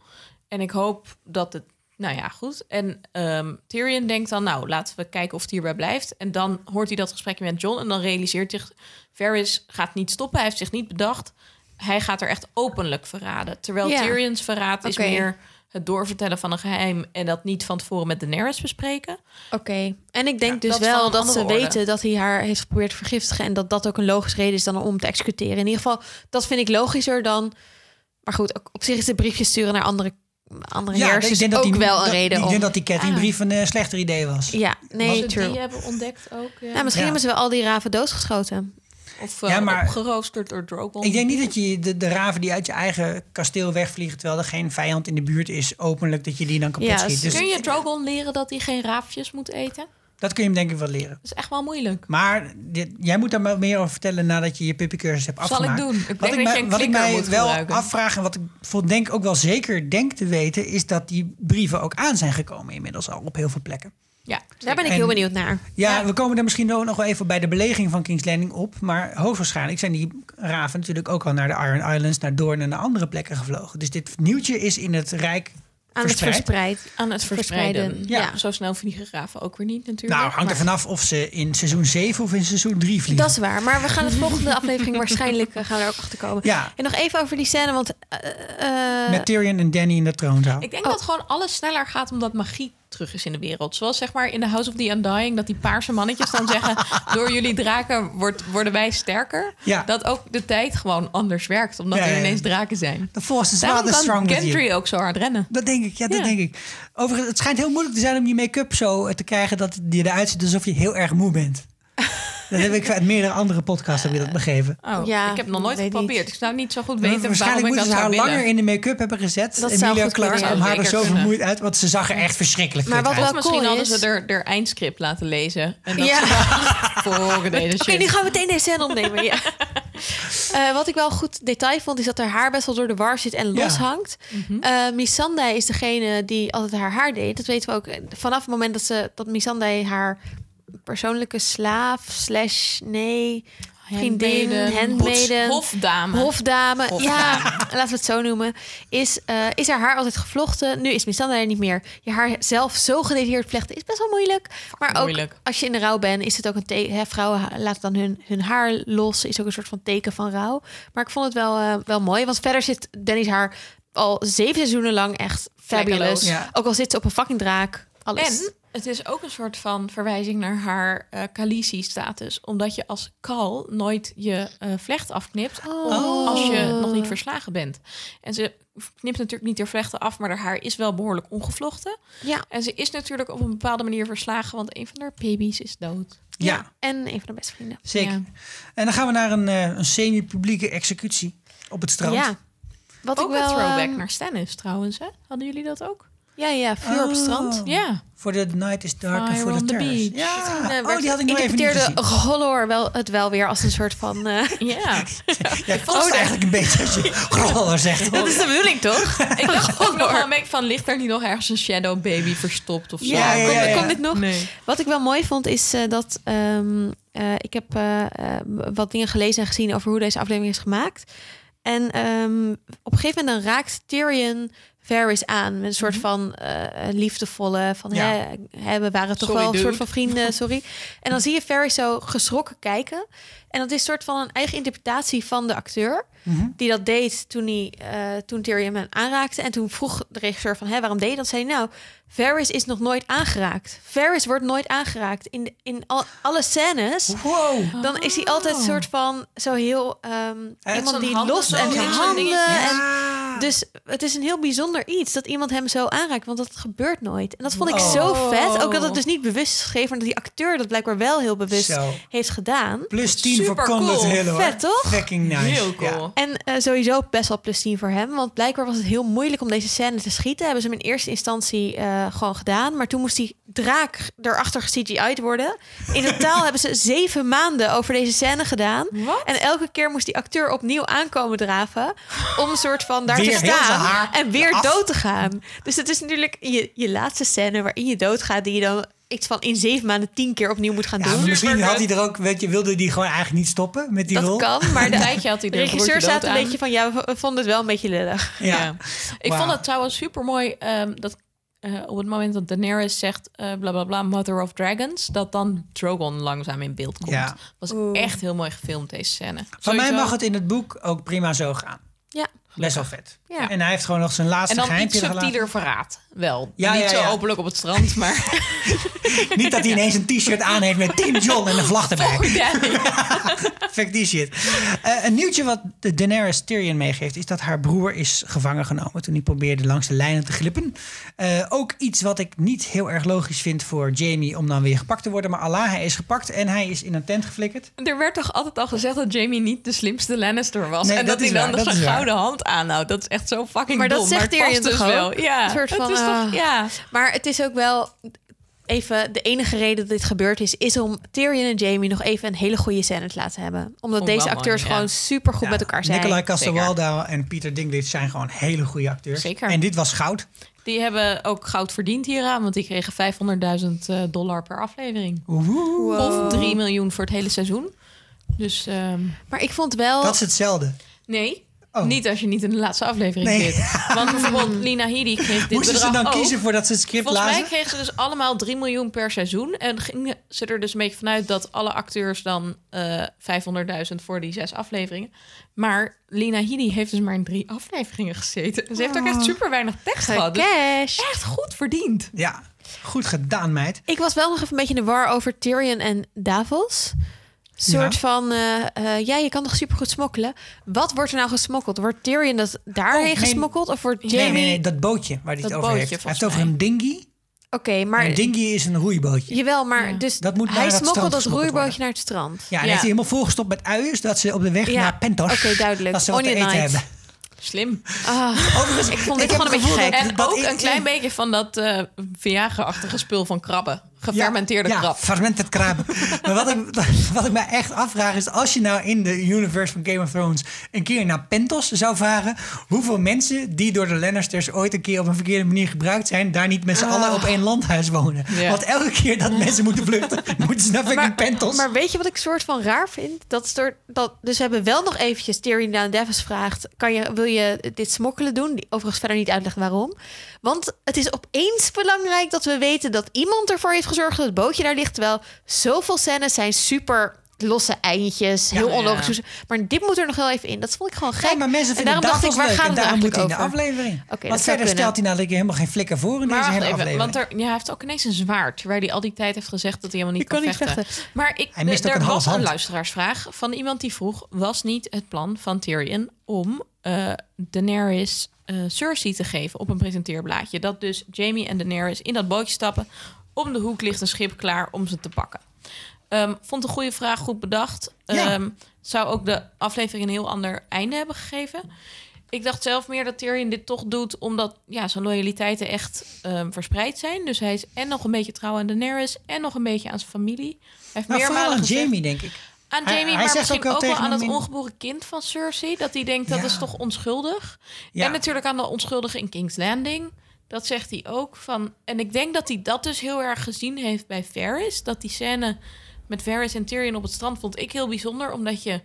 en ik hoop dat het nou ja, goed. En ehm, Tyrion denkt dan, nou, laten we kijken of het hierbij blijft. En dan hoort hij dat gesprekje met John en dan realiseert zich... Varys gaat niet stoppen, hij heeft zich niet bedacht. Hij gaat er echt openlijk verraden. Terwijl Ja. Tyrion's verraad is meer het doorvertellen van een geheim... en dat niet van tevoren met Daenerys bespreken. Oké, en ik denk Ja, dus dat wel dat ze orde. weten dat hij haar heeft geprobeerd te vergiftigen en dat dat ook een logische reden is dan om te executeren. In ieder geval, dat vind ik logischer dan. Maar goed, op zich is de briefjes sturen naar andere, andere heersers ook die, wel een dat- reden Ik om. denk dat die kettingbrief een eh, slechter idee was. Ja, nee, true. die hebben ontdekt ook. ja. Nou, misschien Ja. hebben ze wel al die raven doodgeschoten. Of uh, Ja, maar- opgeroosterd door Drogon. Ik denk niet dat je de, de raven die uit je eigen kasteel wegvliegen... terwijl er geen vijand in de buurt is, openlijk, dat je die dan kapot Ja, schiet. Dus Kun je Drogon leren dat hij geen raafjes moet eten? Dat kun je hem denk ik wel leren. Dat is echt wel moeilijk. Maar dit- jij moet daar maar meer over vertellen nadat je je puppycursus hebt Zal ik afgemaakt. doen. Ik wat denk ik, dat mij- je een wat ik mij wel gebruiken. afvraag en wat ik voor denk ook wel zeker denk te weten... is dat die brieven ook aan zijn gekomen inmiddels al op heel veel plekken. Ja, Daar ben ik En- heel benieuwd naar. Ja, Ja. we komen er misschien nog wel even bij de beleging van King's Landing op. Maar hoogstwaarschijnlijk zijn die raven natuurlijk ook al naar de Iron Islands, naar Doorn en naar andere plekken gevlogen. Dus dit nieuwtje is in het Rijk Aan het Verspreid. Aan het verspreiden. Verspreiden, Ja. Zo snel vliegen graven ook weer niet natuurlijk. Nou, hangt er vanaf of ze in seizoen 7 of in seizoen 3 vliegen. Dat is waar. Maar we gaan het volgende aflevering waarschijnlijk eh, gaan we er ook achter komen. Ja, En nog even over die scène, want eh, eh, met Tyrion en Danny in de troonzaal. Ik denk Oh. dat gewoon alles sneller gaat omdat magie terug is in de wereld. Zoals zeg maar in The House of the Undying... dat die paarse mannetjes dan zeggen... *laughs* door jullie draken wordt, worden wij sterker. Ja. Dat ook de tijd gewoon anders werkt. Omdat Ja, ineens draken zijn. The force is Daarom strong kan. Gendry ook zo hard rennen. Dat denk ik, ja, dat denk ik. Overigens, het schijnt heel moeilijk te zijn om je make-up zo eh, te krijgen dat je eruit ziet alsof je heel erg moe bent. Dat heb ik uit meerdere andere podcasts heb je dat begeven. Oh, Ja, ik heb nog nooit geprobeerd. niet. Ik zou niet zo goed weten waarom Waarschijnlijk ik dat moeten ze haar langer in de make-up hebben gezet. Dat Emilia Clarke om haar er zo kunnen. vermoeid uit, want ze zag er echt verschrikkelijk Maar wat uit. wel misschien cool hadden is- ze er, er eindscript laten lezen. En dat Ja. *laughs* Oké, shit. nu gaan we meteen deze scène opnemen. Ja. *laughs* Eh, wat ik wel goed detail vond, is dat haar haar best wel door de war zit en Ja. loshangt. Mhm. Eh Missandei is degene die altijd haar haar deed. Dat weten we ook vanaf het moment dat, ze, dat Missandei haar persoonlijke slaaf, slash, nee, vriendin, handmaiden, Hofdame. hofdame, Hofdame. ja, laten we het zo noemen, is, eh, is haar haar altijd gevlochten. Nu is Missandei er niet meer. Je haar zelf zo gedetailleerd vlechten is best wel moeilijk. Maar ook moeilijk. als je in de rouw bent, is het ook een teken. Vrouwen laten dan hun, hun haar los. Is ook een soort van teken van rouw. Maar ik vond het wel, eh, wel mooi. Want verder zit Danny's haar al zeven seizoenen lang echt fabulous. Ja. Ook al zit ze op een fucking draak. Alles. En het is ook een soort van verwijzing naar haar eh Khaleesi-status. Omdat je als kal nooit je eh, vlecht afknipt Oh. als je nog niet verslagen bent. En ze knipt natuurlijk niet haar vlechten af, maar haar haar is wel behoorlijk ongevlochten. ja. En ze is natuurlijk op een bepaalde manier verslagen, want een van haar baby's is dood. Ja, En een van de beste vrienden. zeker. Ja. En dan gaan we naar een, eh, een semi-publieke executie op het strand. Ja. Wat Ook ik wel. een throwback ehm, naar Stannis trouwens, hè? Hadden jullie dat ook? Ja, ja, vuur op het Oh. strand. Ja. Voor de night is dark en voor de terrace. beach. Ja, oh, werd- die had ik nog even niet interpreteerde gezien. Wel, het wel weer als een soort van... eh, *laughs* Ja. Jij past eigenlijk een beetje als je *laughs* Groller zegt. dat is de bedoeling, toch? *laughs* Ik dacht ook nog wel een beetje van, ligt er niet nog ergens een shadow baby verstopt of zo? Ja, ja, komt, ja, ja. komt dit nog? Nee. Wat ik wel mooi vond is eh, dat ehm, eh, ik heb wat dingen gelezen en gezien over hoe deze aflevering is gemaakt. En ehm, op een gegeven moment dan raakt Tyrion Varys aan met een soort van eh, liefdevolle van Ja. hè, hè, we waren toch Sorry, wel een dude. soort van vrienden, *laughs* sorry. En dan zie je Varys zo geschrokken kijken. En dat is een soort van een eigen interpretatie van de acteur Mhm. die dat deed toen, hij, eh, toen Tyrion hem aanraakte. En toen vroeg de regisseur van, Hé, waarom deed je dat? Zei hij, nou, Varys is nog nooit aangeraakt. Varys wordt nooit aangeraakt. In, de- in al, alle scènes, Wow. dan is hij altijd een soort van zo heel... ehm, heeft iemand die los en in zijn handen. En. Dus het is een heel bijzonder iets dat iemand hem zo aanraakt. Want dat gebeurt nooit. En dat vond ik zo vet. Ook dat het dus niet bewust is gegeven. Maar dat die acteur dat blijkbaar wel heel bewust Zo. heeft gedaan. Plus 10 voor Super Conrad cool. Hill hoor. Vet, toch? Fucking nice. Heel cool. Ja. En eh, sowieso best wel plus 10 voor hem. Want blijkbaar was het heel moeilijk om deze scène te schieten. Hebben ze hem in eerste instantie eh, gewoon gedaan. Maar toen moest die draak erachter CGI'd worden. In totaal *laughs* hebben ze zeven maanden over deze scène gedaan. Wat? En elke keer moest die acteur opnieuw aankomen draven. Om een soort van daar te staan. En weer af. dood te gaan. Dus het is natuurlijk je, je laatste scène waarin je doodgaat. Die je dan iets van in zeven maanden tien keer opnieuw moet gaan Ja, doen. misschien had hij er ook, weet je, wilde hij gewoon eigenlijk niet stoppen met die Dat rol. kan, maar de, *laughs* tijdje had hij de er regisseur dood een aan. beetje van... ja, we, vonden het wel een beetje lullig. Ja. Ja. Ik vond het trouwens super mooi dat eh, op het moment dat Daenerys zegt eh bla bla bla Mother of Dragons, dat dan Drogon langzaam in beeld komt. Ja. Was Oeh. echt heel mooi gefilmd deze scène. Van mij mag het in het boek ook prima zo gaan. Ja. Best wel vet. Ja. En hij heeft gewoon nog zijn laatste En dan iets gelaten. subtieler verraad. Wel. Ja, Niet ja, zo openlijk op het strand, maar... *laughs* Niet dat hij ineens een t-shirt aan heeft met Team John en een vlag erbij. *laughs* Fuck die shit. Eh, een nieuwtje wat de Daenerys Tyrion meegeeft... is dat haar broer is gevangen genomen... toen hij probeerde langs de lijnen te glippen. Eh, ook iets wat ik niet heel erg logisch vind voor Jamie... om dan weer gepakt te worden. Maar Allah, hij is gepakt en hij is in een tent geflikkerd. Er werd toch altijd al gezegd dat Jamie niet de slimste Lannister was. Nee, en dat dat, hij dan waar. gouden hand aanhoudt. Dat is echt zo fucking Maar dat dom. zegt het Tyrion past dus wel. Ja, Een soort het is toch, ah. ja. Maar het is ook wel even de enige reden dat dit gebeurd is, is om Tyrion en Jamie nog even een hele goede scène te laten hebben. Omdat Vond deze wel acteurs mooi, ja. gewoon super goed Ja, met elkaar zijn. Nicolai Castelwalda en Peter Dinklage zijn gewoon hele goede acteurs. Zeker. En dit was goud. Die hebben ook goud verdiend hieraan, want die kregen 500.000 eh, dollar per aflevering. Of 3 miljoen voor het hele seizoen. Dus ehm, Maar ik vond wel. Dat is hetzelfde. nee, Oh. Niet als je niet in de laatste aflevering Nee. zit. Want bijvoorbeeld Lina Headey kreeg dit Moesten ze dan ook. kiezen voordat ze het script Volgens mij lazen? kregen ze dus allemaal 3 miljoen per seizoen. En gingen ze er dus een beetje vanuit dat alle acteurs dan eh 500.000 voor die zes afleveringen. Maar Lina Headey heeft dus maar in drie afleveringen gezeten. Ze heeft ook echt super weinig tekst gehad. Dus Cash. echt goed verdiend. Ja, goed gedaan, meid. Ik was wel nog even een beetje in de war over Tyrion en Davos. Soort Ja. van, eh, eh, ja, je kan toch supergoed smokkelen. Wat wordt er nou gesmokkeld? Wordt Tyrion dat daarheen Oh, nee. gesmokkeld? Of wordt Jamie... Nee, nee, nee, dat bootje waar hij het Dat over bootje, heeft. Hij heeft over een dinghy. Oké, maar... Een dinghy is een roeibootje. Jawel, maar Ja. dus Dat moet hij smokkelt gesmokkeld roeibootje naar het strand. Ja, en Ja. heeft hij helemaal volgestopt met uien, zodat ze op de weg Ja, naar Pentos... oké, duidelijk. Dat ze wat te eten hebben. Slim. Ah, Overigens, ik vond dit gewoon een beetje gek. dat- En dat ook ik- een klein beetje van dat eh Viagra-achtige spul van krabben. Gefermenteerde ja, krab. Ja, fermented krab. *laughs* maar wat ik, wat ik me echt afvraag is... als je nou in de universe van Game of Thrones... een keer naar Pentos zou varen... hoeveel mensen die door de Lannisters ooit een keer op een verkeerde manier gebruikt zijn... daar niet met z'n allen op één landhuis wonen. Ja. Want elke keer dat mensen moeten vluchten... *laughs* moeten ze naar fucking Pentos. Maar weet je wat ik soort van raar vind? Dat soort, dat, dus we hebben wel nog eventjes Tyrion aan Davis vraagt... Kan je, wil je dit smokkelen doen? Die overigens verder niet uitleggen waarom. Want het is opeens belangrijk dat we weten... dat iemand ervoor heeft gezorgd dat het bootje daar ligt. Terwijl zoveel scènes zijn super losse eindjes. Heel Ja. onlogisch. Maar dit moet er nog wel even in. Dat vond ik gewoon gek. Ja, maar mensen en vinden daarom dacht ik, Davos waar leuk. gaat En het daarom moet eigenlijk hij in de aflevering. Want verder stelt hij namelijk helemaal geen flikker voor in Maar deze hele even, aflevering. want er, ja, hij heeft ook ineens een zwaard. Terwijl hij al die tijd heeft gezegd dat hij helemaal niet kan, kan niet vechten. Maar ik, Hij mist ook er een was een luisteraarsvraag van iemand die vroeg... was niet het plan van Tyrion om eh, Daenerys eh, Cersei te geven op een presenteerblaadje? Dat dus Jamie en Daenerys in dat bootje stappen... om de hoek ligt een schip klaar om ze te pakken. Ehm, vond een goede vraag, goed bedacht. Ja. Ehm, zou ook de aflevering een heel ander einde hebben gegeven. Ik dacht zelf meer dat Tyrion dit toch doet... omdat ja, zijn loyaliteiten echt ehm, verspreid zijn. Dus hij is en nog een beetje trouw aan Daenerys... en nog een beetje aan zijn familie. Hij heeft Nou, meermalen aan gezegd- Jamie, denk ik. aan Hij- Jamie, hij maar zegt misschien ook wel ook wel tegen aan het ongeboren kind van Cersei. Dat hij denkt, dat Ja. is toch onschuldig? Ja. En natuurlijk aan de onschuldige in King's Landing. Dat zegt hij ook. Van, en ik denk dat hij dat dus heel erg gezien heeft bij Varys. Dat die scène met Varys en Tyrion op het strand vond ik heel bijzonder. Omdat je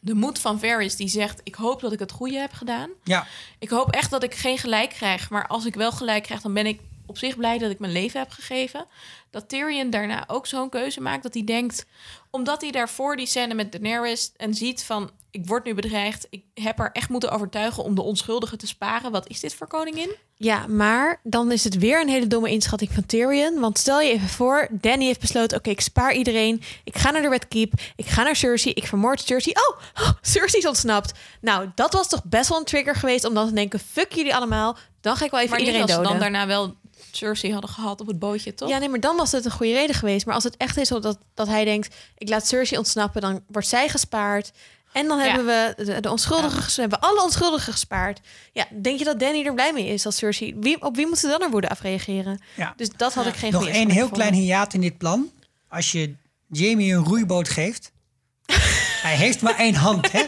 de moed van Varys die zegt... ik hoop dat ik het goede heb gedaan. Ja, Ik hoop echt dat ik geen gelijk krijg. Maar als ik wel gelijk krijg, dan ben ik op zich blij dat ik mijn leven heb gegeven. Dat Tyrion daarna ook zo'n keuze maakt. Dat hij denkt, omdat hij daarvoor die scène met Daenerys en ziet van... ik word nu bedreigd, ik heb haar echt moeten overtuigen om de onschuldigen te sparen. Wat is dit voor koningin? Ja, maar dan is het weer een hele domme inschatting van Tyrion. Want stel je even voor, Danny heeft besloten... oké, ik spaar iedereen. Ik ga naar de Red Keep. Ik ga naar Cersei. Ik vermoord Cersei. Oh, oh, Cersei is ontsnapt. Nou, dat was toch best wel een trigger geweest... om dan te denken, fuck jullie allemaal. Dan ga ik wel even Maar iedereen doden. dan daarna wel Cersei hadden gehad op het bootje, toch? Ja, nee, maar dan was het een goede reden geweest. Maar als het echt is dat, dat hij denkt... ik laat Cersei ontsnappen, dan wordt zij gespaard... En dan Ja. hebben we de, de onschuldigen, hebben alle onschuldigen gespaard. Ja, denk je dat Danny er blij mee is als Cersei? Wie, op wie moet ze dan er woede afreageren? ja. Dus dat had ik geen Nog één heel klein hiaat in dit plan. Als je Jamie een roeiboot geeft... *laughs* hij heeft maar één hand, hè? *laughs*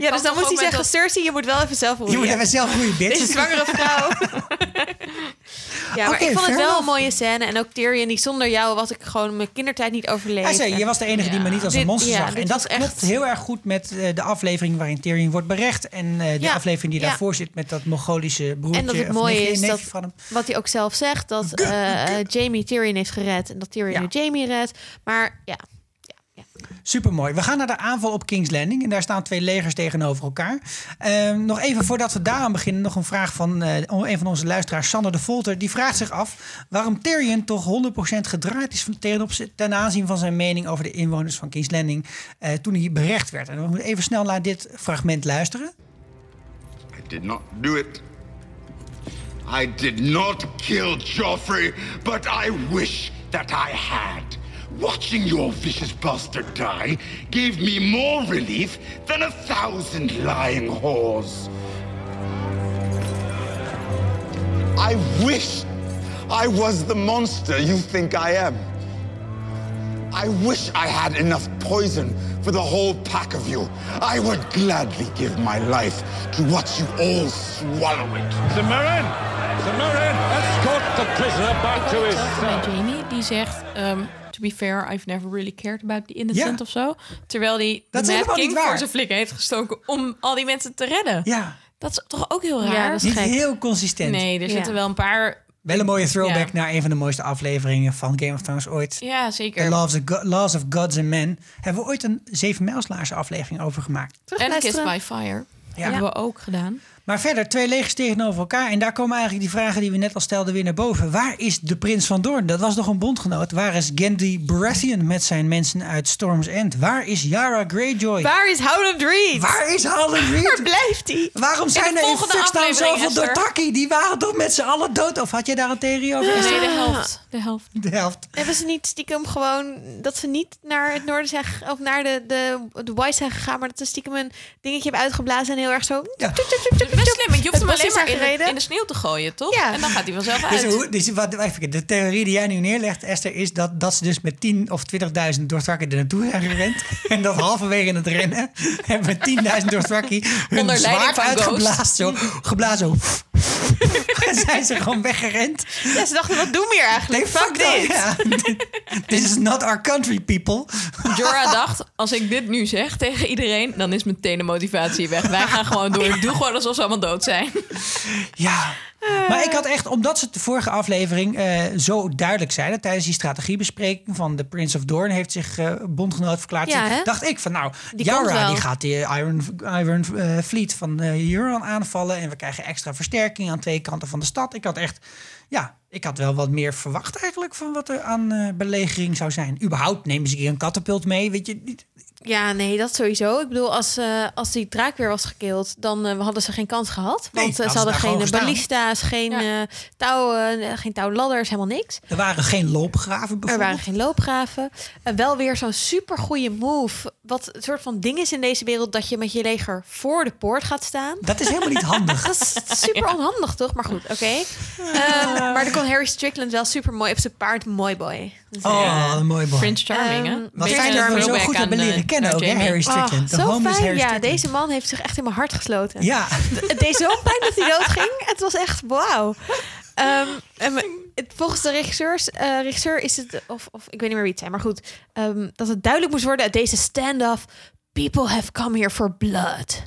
Ja, dus dan moet hij zeggen, dat- Cersei, je moet wel even zelf Je roeien. moet even zelf roeien, bitch. Deze zwangere vrouw. *laughs* ja, maar Oké, ik vond het wel een mooie scène. En ook Tyrion, die zonder jou was ik gewoon mijn kindertijd niet overleefd. Hij zei, je was de enige die me niet als een monster zag. En dat echt- klopt heel erg goed met eh, de aflevering waarin Tyrion wordt berecht. En eh, de Ja, aflevering die ja. daarvoor zit met dat Mongolische broertje. En dat het mooie is dat, van hem. wat hij ook zelf zegt, dat eh, Jamie Tyrion heeft gered. En dat Tyrion Ja. nu Jamie redt. Maar ja, Supermooi. We gaan naar de aanval op King's Landing. En daar staan twee legers tegenover elkaar. Ehm, nog even voordat we daaraan beginnen, nog een vraag van eh, een van onze luisteraars, Sander de Volter. Die vraagt zich af waarom Tyrion toch 100% gedraaid is van, ten, aanzien van zijn mening over de inwoners van King's Landing eh, toen hij berecht werd. En we moeten even snel naar dit fragment luisteren. I did not do it. I did not kill Joffrey, but I wish that I had. Watching your vicious bastard die gave me more relief than a thousand lying whores. I wish I was the monster you think I am. I wish I had enough poison for the whole pack of you. I would gladly give my life to watch you all swallow it. Samarin! Samarin! Escort the prisoner back to his Zelf bij Jamie, die zegt... ehm, to be fair, I've never really cared about the innocent Ja. of zo. Terwijl die Dat Mad King waar. voor zijn flikken heeft gestoken om al die mensen te redden. Ja, Dat is toch ook heel raar? Ja, dat is niet gek. heel consistent. Nee, er Ja. zitten wel een paar... Wel een mooie throwback Ja. naar een van de mooiste afleveringen van Game of Thrones ooit. Ja, The zeker. Laws of, Go- Laws of Gods and Men. Hebben we ooit een Zeven Mijlslaarse aflevering over gemaakt. En Kissed Terugluisteren. by Fire. Ja. Hebben we ook gedaan. Maar verder, twee legers tegenover elkaar. En daar komen eigenlijk die vragen die we net al stelden weer naar boven. Waar is de prins van Doorn? Dat was nog een bondgenoot. Waar is Gendry Baratheon met zijn mensen uit Storm's End? Waar is Yara Greyjoy? Waar is Howland Reed? Waar is Howland Reed? Waar blijft hij? Waarom zijn de er in aflevering, zoveel. Dothraki? Die waren toch met z'n allen dood? Of had jij daar een theorie over? Nee, de helft. De helft. De helft. Hebben ze niet stiekem gewoon dat ze niet naar het noorden zijn of naar de, de, de White zijn gegaan, maar dat ze stiekem een dingetje hebben uitgeblazen en heel erg zo. Ja. Slim, want je hoeft Het hem alleen maar in de, in sneeuw te gooien, toch? Ja. En dan gaat hij vanzelf Dus, uit. hoe, dus wat, even, de theorie die jij nu neerlegt, Esther, is dat, dat ze dus met 10 of 20.000 Dothraki er naartoe zijn gerend. *laughs* en dat halverwege het rennen *laughs* hebben 10.000 Dothraki hun Onder leiding zwaard van uitgeblazen. Zo, geblazen zo. *laughs* en zijn ze gewoon weggerend. Ja, ze dachten, wat doen we hier eigenlijk? Nee, fuck dit. Ja. This is not our country, people. Jorah dacht, als ik dit nu zeg tegen iedereen, dan is meteen de motivatie weg. Wij gaan gewoon door. Doe gewoon alsof ze allemaal dood zijn. Ja. Maar ik had echt, omdat ze de vorige aflevering eh, zo duidelijk zeiden... tijdens die strategiebespreking van de Prince of Dorn... heeft zich eh, bondgenoot verklaard. Ja, dacht ik van nou, Die Yara die gaat die Iron, Iron eh, Fleet van Euron aanvallen... en we krijgen extra versterking aan twee kanten van de stad. Ik had echt, ja, ik had wel wat meer verwacht eigenlijk... van wat er aan belegering zou zijn. Überhaupt nemen ze hier een katapult mee, weet je... niet- Ja, nee, dat sowieso. Ik bedoel, als, eh, als die draak weer was gekild, dan eh, hadden ze geen kans gehad. Want eh, ze hadden geen ballista's, geen Ja. eh touwen, geen touwladders, helemaal niks. Er waren geen loopgraven Er bijvoorbeeld. waren geen loopgraven. En wel weer zo'n super goede move. Wat een soort van ding is in deze wereld dat je met je leger voor de poort gaat staan. Dat is helemaal niet handig. *laughs* Dat is super onhandig, toch? Maar goed, oké. Ehm, maar dan kon Harry Strickland wel super mooi op zijn paard mooi boy. Dus, Oh, een mooi boy. Prince Charming, hè? Ehm, Wat fijn dat we zo goed aan, hebben leren eh, kennen aan ook, hè. Harry Ah, Strickland. De zo home is fijn. Harry Ja, deze man heeft zich echt in mijn hart gesloten. Ja, Het deed zo'n pijn dat hij doodging. Het was echt wauw. Ehm, het- volgens de regisseurs, eh, regisseur is het, of, of ik weet niet meer wie het zijn, maar goed, ehm, dat het duidelijk moest worden uit deze stand-off. People have come here for blood.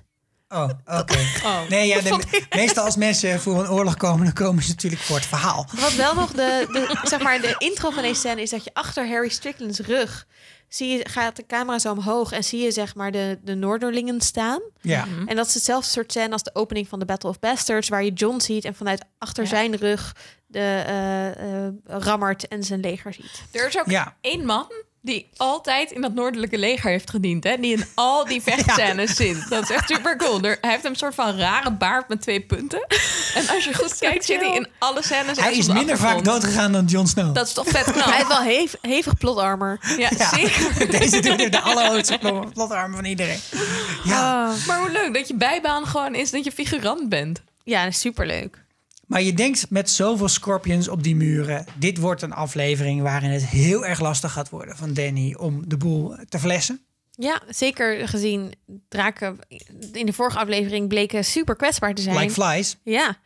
Oh, oké. *laughs* Nee, ja, de- meestal als mensen voor een oorlog komen, dan komen ze natuurlijk voor het verhaal. Wat wel nog de, de, zeg maar, de intro van deze scène is dat je achter Harry Strickland's rug zie je, gaat de camera zo omhoog en zie je zeg maar de, de Noorderlingen staan. Ja. En dat is hetzelfde soort scène als de opening van de Battle of Bastards, waar je John ziet en vanuit achter Ja. zijn rug de eh eh, Rammert en zijn leger ziet. Er is ook Ja. één man die altijd in dat noordelijke leger heeft gediend. Hè? Die in al die *laughs* vechtscènes zit. Dat is echt super cool. Er, hij heeft een soort van rare baard met twee punten. En als je goed *laughs* kijkt, zit hij in alle scènes. Hij is minder vaak doodgegaan dan Jon Snow. Dat is toch vet knap. *laughs* Hij heeft wel hev- hevig plot armor. Ja, ja. zeker. Deze doet de allerhoogste plot- plotarmen van iedereen. Ja, Maar hoe leuk dat je bijbaan gewoon is dat je figurant bent. Ja, superleuk. Maar je denkt met zoveel scorpions op die muren... dit wordt een aflevering waarin het heel erg lastig gaat worden van Danny... om de boel te flessen. Ja, zeker gezien draken in de vorige aflevering bleken super kwetsbaar te zijn. Like flies. Ja,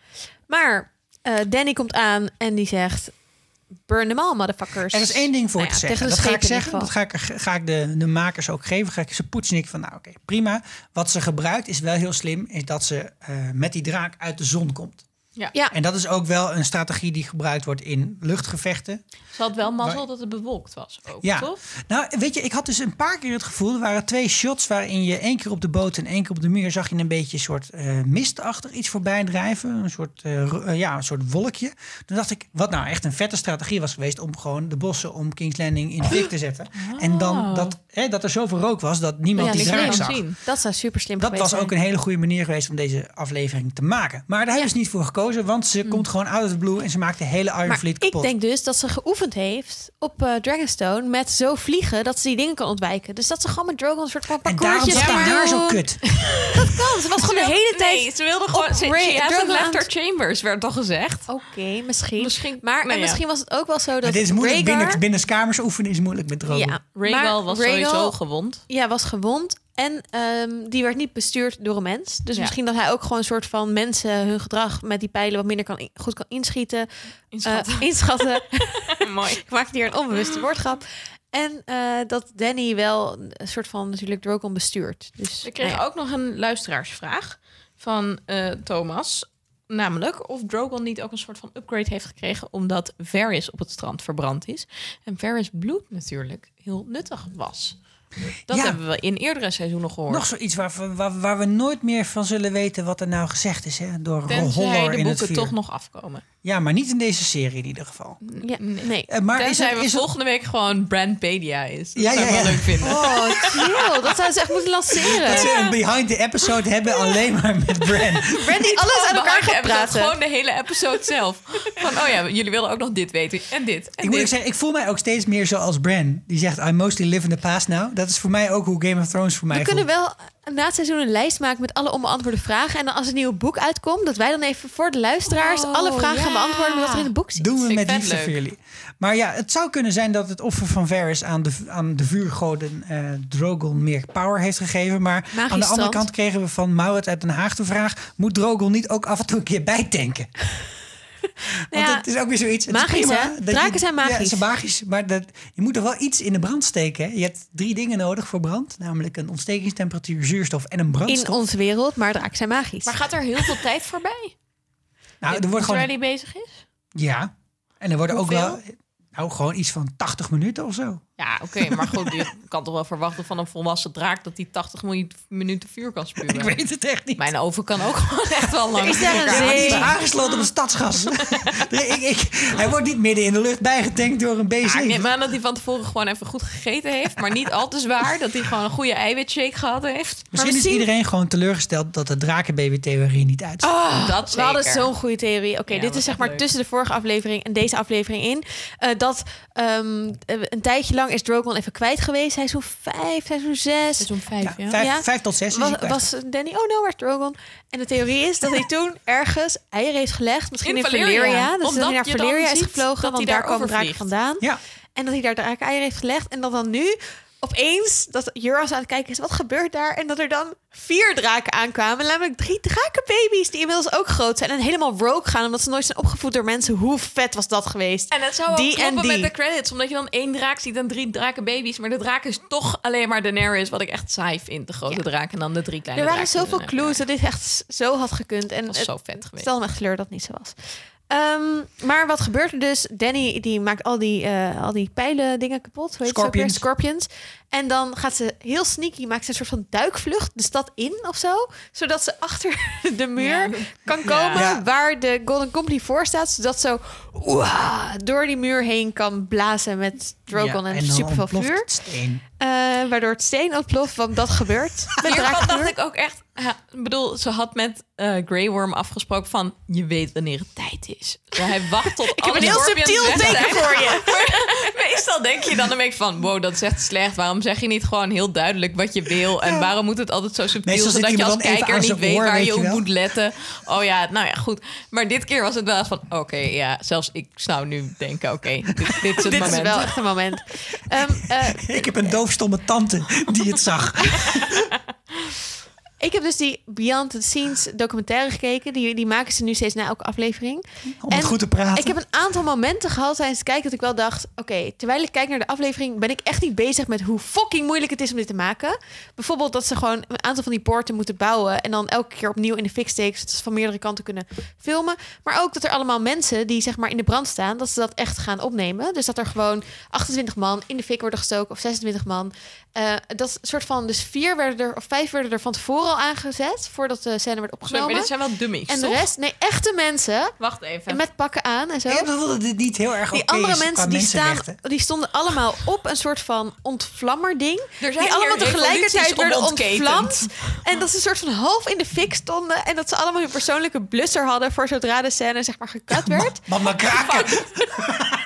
maar eh, Danny komt aan en die zegt... Burn them all, motherfuckers. Er is één ding voor Nou te ja, zeggen. tegen Dat ga ik zeggen. Dat ga ik, ga ik de, de makers ook geven. Ga ik ze poetsen. Ik van, nou oké, prima. Wat ze gebruikt is wel heel slim. Is dat ze eh, met die draak uit de zon komt. Ja, En dat is ook wel een strategie die gebruikt wordt in luchtgevechten. Ze had wel mazzel dat het bewolkt was ook, Ja. toch? Nou, weet je, ik had dus een paar keer het gevoel... er waren twee shots waarin je één keer op de boot en één keer op de muur... zag je een beetje een soort eh mistachtig iets voorbij drijven. Een soort, eh, eh, ja, een soort wolkje. Toen dacht ik, wat nou echt een vette strategie was geweest... om gewoon de bossen om King's Landing in de fik te zetten. En dan dat, hè, dat er zoveel rook was dat niemand Ja, die draak zag. zien. dat zou super slim Dat geweest was ook een hele goede manier geweest om deze aflevering te maken. Maar daar hebben ze niet voor gekozen, want ze komt gewoon out of the blue en ze maakt de hele Iron Mm. Maar Fleet ik kapot. denk dus dat ze geoefend heeft op eh, Dragonstone met zo vliegen dat ze die dingen kan ontwijken. Dus dat ze gewoon met Drogon een soort van en daarom parcoursjes zat ging haar haar zo doen. kut. *laughs* Dat kan. Ze was gewoon de hele tijd... Nee, ze wilde gewoon... Ze, Ray- she hasn't Drogon left aan her chambers, werd toch gezegd? Oké, misschien. Misschien- Maar nou en ja. misschien was het ook wel zo dat Maar dit is moeilijk Rhaegar- binnen, binnen kamers oefenen is moeilijk met drogen. Ja, Rhaegal was Rhaegal- sowieso gewond. Ja, was gewond. En ehm, die werd niet bestuurd door een mens. Dus Ja. misschien dat hij ook gewoon een soort van mensen hun gedrag met die pijlen wat minder kan goed kan inschieten. Inschatten. Eh, inschatten. *laughs* *laughs* Mooi. Ik maakte hier een onbewuste woordgrap. En eh, dat Danny wel een soort van natuurlijk Drogon bestuurt. Dus We kregen nou ja. ook nog een luisteraarsvraag van eh, Thomas. Namelijk of Drogon niet ook een soort van upgrade heeft gekregen... omdat Varys op het strand verbrand is. En Varys bloed natuurlijk heel nuttig was. Dat Ja. hebben we in eerdere seizoenen gehoord. Nog zoiets waar, we- waar, waar we nooit meer van zullen weten wat er nou gezegd is. Hè? Door Tenzij Holler de in het boeken toch nog afkomen. Ja, maar niet in deze serie in ieder geval. Ja, nee. Eh, maar is het, we is het- volgende week gewoon Brandpedia is. Dat Ja, zou ik ja, wel ja. leuk vinden. Oh, chill. Dat zouden ze echt moeten lanceren. dat ze een behind the episode hebben alleen maar met Bran. Brandy alles aan elkaar gaat praten. Gewoon de hele episode zelf. Van, oh ja, jullie willen ook nog dit weten. En dit. En Ik moet zeggen, ik voel mij ook steeds meer zoals Bran. Die zegt, I mostly live in the past now. Dat is voor mij ook hoe Game of Thrones voor mij We kunnen wel na het seizoen een lijst maken met alle onbeantwoorde vragen. En dan als het nieuwe boek uitkomt, dat wij dan even voor de luisteraars Oh, alle vragen gaan beantwoorden wat er in het boek zit. Doen we Vind met liefde voor jullie. Maar ja, het zou kunnen zijn dat het offer van Varys aan de, aan de vuurgoden eh Drogon meer power heeft gegeven. Maar aan de andere kant kregen we van Maurits uit Den Haag de vraag... moet Drogon niet ook af en toe een keer bijtanken? Want ja, het is ook weer zoiets. Het is magisch, prima hè? dat Draken je- zijn magisch. Ja, ze zijn magisch. Maar dat, je moet er wel iets in de brand steken. Hè? Je hebt drie dingen nodig voor brand. Namelijk een ontstekingstemperatuur, zuurstof en een in brandstof. onze wereld, maar draken zijn magisch. Maar gaat er heel veel tijd voorbij? nou, er wordt Terwijl gewoon... die bezig is? Ja. En er worden ook wel... Nou, gewoon iets van 80 minuten of zo. Ja, oké. maar goed, je kan toch wel verwachten van een volwassen draak... dat die 80 miljoen minuten vuur kan spuwen. Ik weet het echt niet. Mijn oven kan ook gewoon echt wel lang. Is daar een Ja, maar die is zee? aangesloten op het stadsgas. *laughs* Nee, ik, ik, hij wordt niet midden in de lucht bijgetankt door een Ja, ik neem B7. aan dat hij van tevoren gewoon even goed gegeten heeft. Maar niet al te zwaar. Dat hij gewoon een goede eiwitshake gehad heeft. Misschien is iedereen gewoon teleurgesteld dat de drakenbaby-theorie niet uitziet. dat Oh, We hadden zo'n goede theorie. Oké, Ja, dit is zeg maar leuk. tussen de vorige aflevering en deze aflevering in. eh, dat ehm, eh, een tijdje lang is Drogon even kwijt geweest. Seizoen 5, seizoen 6. Seizoen 5, ja. Ja, vijf, Ja. vijf tot zes is hij Was, was Danny, oh no, waar is Drogon? En de theorie is dat hij *laughs* toen ergens eieren heeft gelegd. Misschien in, In Valeria. Valeria. Dus dat Omdat hij naar Valeria is gevlogen. want daar daar komen draken vandaan. Ja, En dat hij daar draken eieren heeft gelegd. En dat dan nu opeens dat Juras aan het kijken is. Wat gebeurt daar? En dat er dan vier draken aankwamen. Namelijk drie drakenbaby's die inmiddels ook groot zijn. En helemaal rogue gaan. Omdat ze nooit zijn opgevoed door mensen. Hoe vet was dat geweest? En het zou Die en kloppen die. met de credits. Omdat je dan één draak ziet en drie drakenbaby's. Maar de draak is toch alleen maar Daenerys. Wat ik echt saai vind. De grote Ja. draak en dan de drie kleine er waren zoveel clues dat dit echt zo had gekund. En Dat was het zo vet geweest. stel me echt teleur dat het niet zo was. Ehm, maar wat gebeurt er dus? Danny die maakt al die, eh, al die pijlen dingen kapot. Scorpions. Scorpions. En dan gaat ze heel sneaky, maakt ze een soort van duikvlucht de stad in of zo. Zodat ze achter *laughs* de muur Ja. kan komen Ja. waar de Golden Company voor staat. Zodat zo oeh, door die muur heen kan blazen met Drogon Ja, en, dan superveel vuur. het steen. Eh, waardoor het steen ontploft, want dat gebeurt. *laughs* Hiervan dacht ik ook echt... ik bedoel, ze had met eh Grey Worm afgesproken van... Je weet wanneer het tijd is. Dus hij wacht tot *laughs* Ik heb een heel subtiel teken voor je. Meestal denk je dan een beetje van... Wow, dat is echt slecht. Waarom zeg je niet gewoon heel duidelijk wat je wil? En waarom moet het altijd zo subtiel... Meestal zit zodat je als kijker niet zijn weet oor, waar weet je op moet letten. Oh ja, nou ja, goed. Maar dit keer was het wel eens van... Oké, ja, zelfs ik zou nu denken... Oké, dit, dit is het *laughs* Dit moment. is wel echt een moment. Ehm, eh, *laughs* Ik heb een doofstomme tante die het zag. *laughs* ik heb dus die Beyond the Scenes documentaire gekeken. Die, die maken ze nu steeds na elke aflevering. Om het goed te praten. Ik heb een aantal momenten gehad tijdens het kijken dat ik wel dacht... oké, terwijl ik kijk naar de aflevering... ben ik echt niet bezig met hoe fucking moeilijk het is om dit te maken. Bijvoorbeeld dat ze gewoon een aantal van die poorten moeten bouwen... en dan elke keer opnieuw in de fik steken... zodat ze van meerdere kanten kunnen filmen. Maar ook dat er allemaal mensen die zeg maar in de brand staan... dat ze dat echt gaan opnemen. Dus dat er gewoon 28 man in de fik worden gestoken... of 26 man. Eh, dat soort van... dus vier werden er, of vijf werden er van tevoren al aangezet... voordat de scène werd Sorry, opgenomen. maar dit zijn wel dummies, en de toch? rest, nee, echte mensen... Wacht even. met pakken aan en zo. Ik heb dat dit niet heel erg Die andere is mensen die, staan, die stonden allemaal op een soort van ontvlammerding. Er zijn Die allemaal tegelijkertijd werden ontvlamd. En dat ze een soort van half in de fik stonden. En dat ze allemaal hun persoonlijke blusser hadden voor zodra de scène zeg maar gekut werd. Mama kraken. *laughs*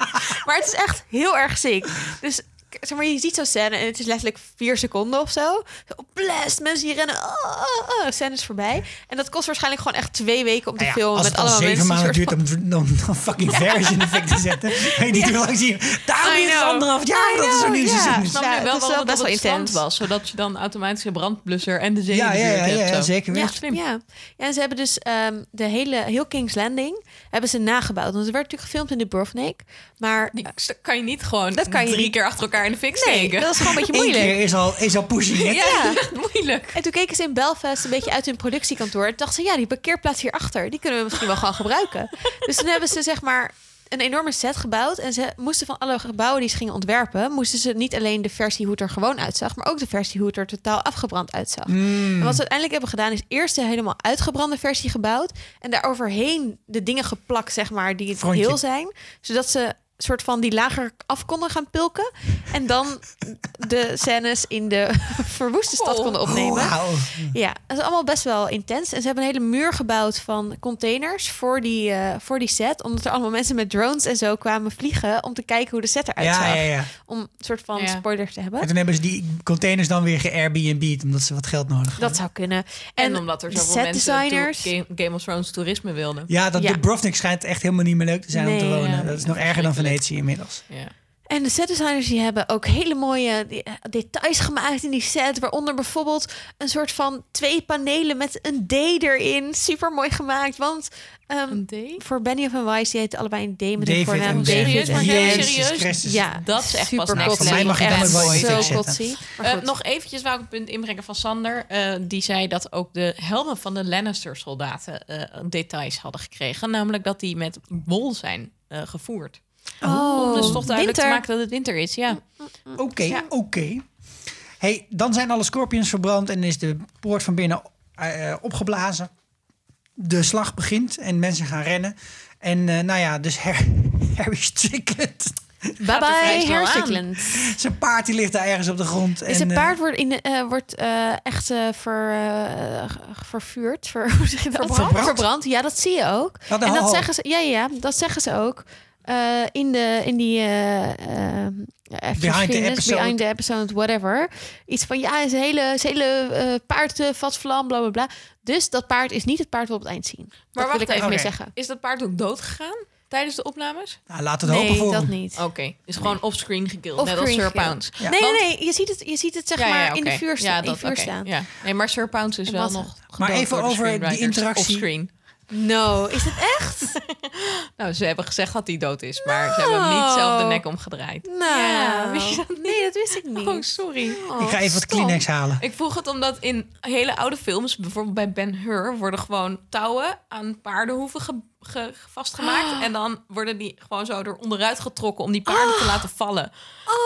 Maar het is echt heel erg ziek. Dus zeg maar, je ziet zo'n scène en het is letterlijk vier seconden of zo. Zo, Blast, mensen die rennen, oh, scène is voorbij. En dat kost waarschijnlijk gewoon echt twee weken om te Nou ja, filmen als met het al allemaal zeven maanden duurt om, om, om fucking version effect te zetten. *laughs* Weet je niet hoe lang zie je. Daarom is het anderhalf jaar I dat er zo'n nieuw ja. seizoen Ik is. snap Ja, wel is waarom wel het best wel intens. was. Zodat je dan automatisch een brandblusser en de zee Ja, in de ja, ja, hebt. ja, zo. zeker Ja, slim. ja. ja, en ze hebben dus ehm, de hele, heel King's Landing hebben ze nagebouwd. Want het werd natuurlijk gefilmd in de Dubrovnik. Maar Die kan je niet gewoon Dat kan je drie niet. keer achter elkaar in de fik nee, dat is gewoon een beetje Eén moeilijk. keer is al, is al pushing it. Ja, *laughs* moeilijk. En toen keken ze in Belfast een beetje uit hun productiekantoor. En dachten ze, ja, die parkeerplaats hierachter, die kunnen we misschien wel gewoon gebruiken. *laughs* Dus toen hebben ze zeg maar een enorme set gebouwd. En ze moesten van alle gebouwen die ze gingen ontwerpen... moesten ze niet alleen de versie hoe het er gewoon uitzag... maar ook de versie hoe het er totaal afgebrand uitzag. En wat ze uiteindelijk hebben gedaan... is eerst de helemaal uitgebrande versie gebouwd... en daaroverheen de dingen geplakt, zeg maar, die het Frontje. heel zijn. Zodat ze soort van die lager af konden gaan pulken. En dan de scènes in de *laughs* verwoeste stad Oh. konden opnemen. Wauw. Ja, dat is allemaal best wel intens. En ze hebben een hele muur gebouwd van containers voor die, eh, voor die set. Omdat er allemaal mensen met drones en zo kwamen vliegen... om te kijken hoe de set eruit zag. Ja, ja, ja. Om een soort van Ja. spoilers te En hebben. toen hebben ze die containers dan weer ge-Airbnb'd, omdat ze wat geld nodig hadden. Dat zou kunnen. En, omdat er de zoveel set mensen designers... Game, Game of Thrones toerisme wilden. Ja, dat Ja. Dubrovnik schijnt echt helemaal niet meer leuk te zijn om te wonen. ja, dat is nog erger dan. Venetië inmiddels. Ja. En de set designers die hebben ook hele mooie eh, details gemaakt in die set. Waaronder bijvoorbeeld een soort van twee panelen met een D erin. Super mooi gemaakt. Want ehm, Een D? voor Benny of en Weiss, die heet allebei een D met een voornaam. David Serieus? Maar serieus? Ja, Dat is echt super pas next kotsy. Voor mij mag Echt wel zo Eh, nog eventjes wou ik een punt inbrengen van Sander. Eh, die zei dat ook de helmen van de Lannister-soldaten eh, details hadden gekregen. Namelijk dat die met wol zijn eh, gevoerd. Oh, Om dus toch duidelijk winter. te maken dat het winter is. Ja. Oké, oké. Hey, dan zijn alle scorpions verbrand en is de poort van binnen eh, opgeblazen. De slag begint en mensen gaan rennen. En eh, nou ja, dus Har- *laughs* Harry Strickland. Bye bye, aan. Hersikland. Zijn paard die ligt daar ergens op de grond. Dus en, een eh, paard wordt, in eh, wordt eh, echt eh, ver, vervuurd. Ver, *laughs* hoe zeg je dat? Verbrand? Verbrand, ja, dat zie je ook. Een en dat zeggen ze, ja, ja, dat zeggen ze ook. Eh, in, de, in die eh, eh, even the episode. behind the episode, whatever. Iets van, ja, zijn hele, zijn hele eh, paard vat vlam, bla, bla, bla. Dus dat paard is niet het paard wat we op het eind zien. Maar dat wil ik even Oké. zeggen. Is dat paard ook dood gegaan tijdens de opnames? nou, we het hopen Nee, voor dat hem. niet. Oké, is gewoon offscreen gekilld. net als Offscreen Sir gekilld. Pounds. Ja. Nee, Want- nee, nee, je ziet het, je ziet het zeg Ja, ja, maar in de vuur, in vuur staan. Ja. Nee, maar Sir Pounds is En wel wat- nog Maar even door de over die interactie. No, is het echt? *laughs* Nou, ze hebben gezegd dat hij dood is, maar ze hebben hem niet zelf de nek omgedraaid. Nou, Ja, wist je dat nee, dat wist ik niet. Oh, sorry. Ik ga even wat. Kleenex halen. Ik vroeg het omdat in hele oude films, bijvoorbeeld bij Ben Hur, worden gewoon touwen aan paardenhoeven ge- ge- vastgemaakt. En dan worden die gewoon zo er onderuit getrokken om die paarden te laten vallen.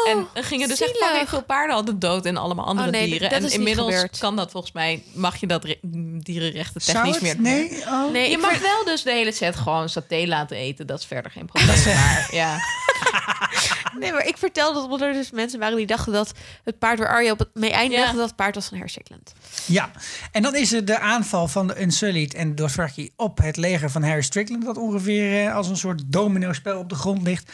en er gingen dus echt fucking veel paarden altijd dood en allemaal andere Oh, nee, dieren. en inmiddels gebeurd. kan dat volgens mij, mag je dat re- dierenrechten Zou technisch het? meer. Nee? Oh. Nee, Je mag ver- wel dus de hele set gewoon saté laten eten. Dat is verder geen probleem. *laughs* Maar ja, Nee, maar ik vertelde dat er dus mensen waren die dachten dat het paard waar Arya op het mee eindigde, Ja. dat het paard was van Hersikland. Ja, en dan is er de aanval van de Unsullied en Dothraki op het leger van Harry Strickland... dat ongeveer eh, als een soort domino-spel op de grond ligt.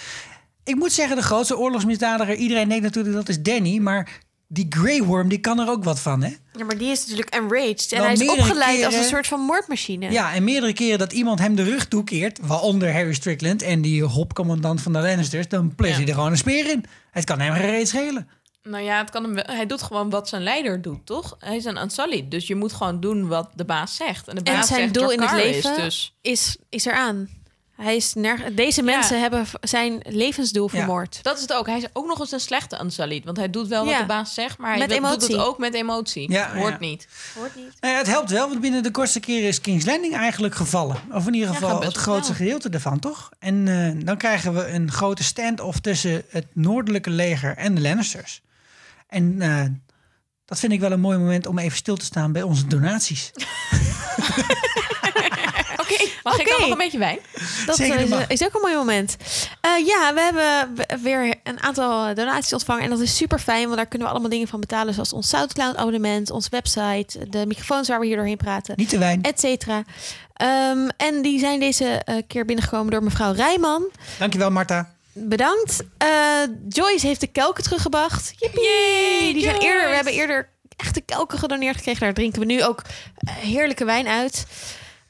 Ik moet zeggen, de grootste oorlogsmisdadiger... iedereen denkt natuurlijk dat is Danny, maar die Grey Worm die kan er ook wat van, hè? Ja, maar die is natuurlijk enraged. En hij is opgeleid als een soort van moordmachine. Ja, en meerdere keren dat iemand hem de rug toekeert... waaronder Harry Strickland en die hopcommandant van de Lannisters... dan pleurt Ja. hij er gewoon een speer in. Het kan hem geen reet schelen. nou ja, het kan hem, wel- hij doet gewoon wat zijn leider doet, toch? Hij is een Unsullied, dus je moet gewoon doen wat de baas zegt. En de En baas zijn zegt doel in het leven dus is, is eraan. Hij is nerg- Deze mensen hebben zijn levensdoel Ja. vermoord. dat is het ook. Hij is ook nog eens een slechte Unsullied, want hij doet wel Ja. wat de baas zegt, maar hij Met doet emotie. het ook met emotie. Ja, Hoort ja. niet. Hoort niet. Nou ja, het helpt wel, want binnen de kortste keren is King's Landing eigenlijk gevallen. Of in ieder geval het grootste gedeelte ervan, toch? En eh, dan krijgen we een grote stand-off tussen het noordelijke leger en de Lannisters. En eh, dat vind ik wel een mooi moment om even stil te staan bij onze donaties. *laughs* Oké, mag ik dan Oké. nog een beetje wijn? Dat Zeker, eh, is, mag. is ook een mooi moment. Eh, ja, we hebben weer een aantal donaties ontvangen. En dat is super fijn, want daar kunnen we allemaal dingen van betalen. Zoals ons Soundcloud abonnement, onze website, de microfoons waar we hier doorheen praten, Niet te wijn. et cetera. Ehm, en die zijn deze eh, keer binnengekomen door mevrouw Rijman. Dankjewel, Marta. bedankt. Eh, Joyce heeft de kelken teruggebracht. Yippie! Die zijn eerder, we hebben eerder echte kelken gedoneerd gekregen. Daar drinken we nu ook eh, heerlijke wijn uit.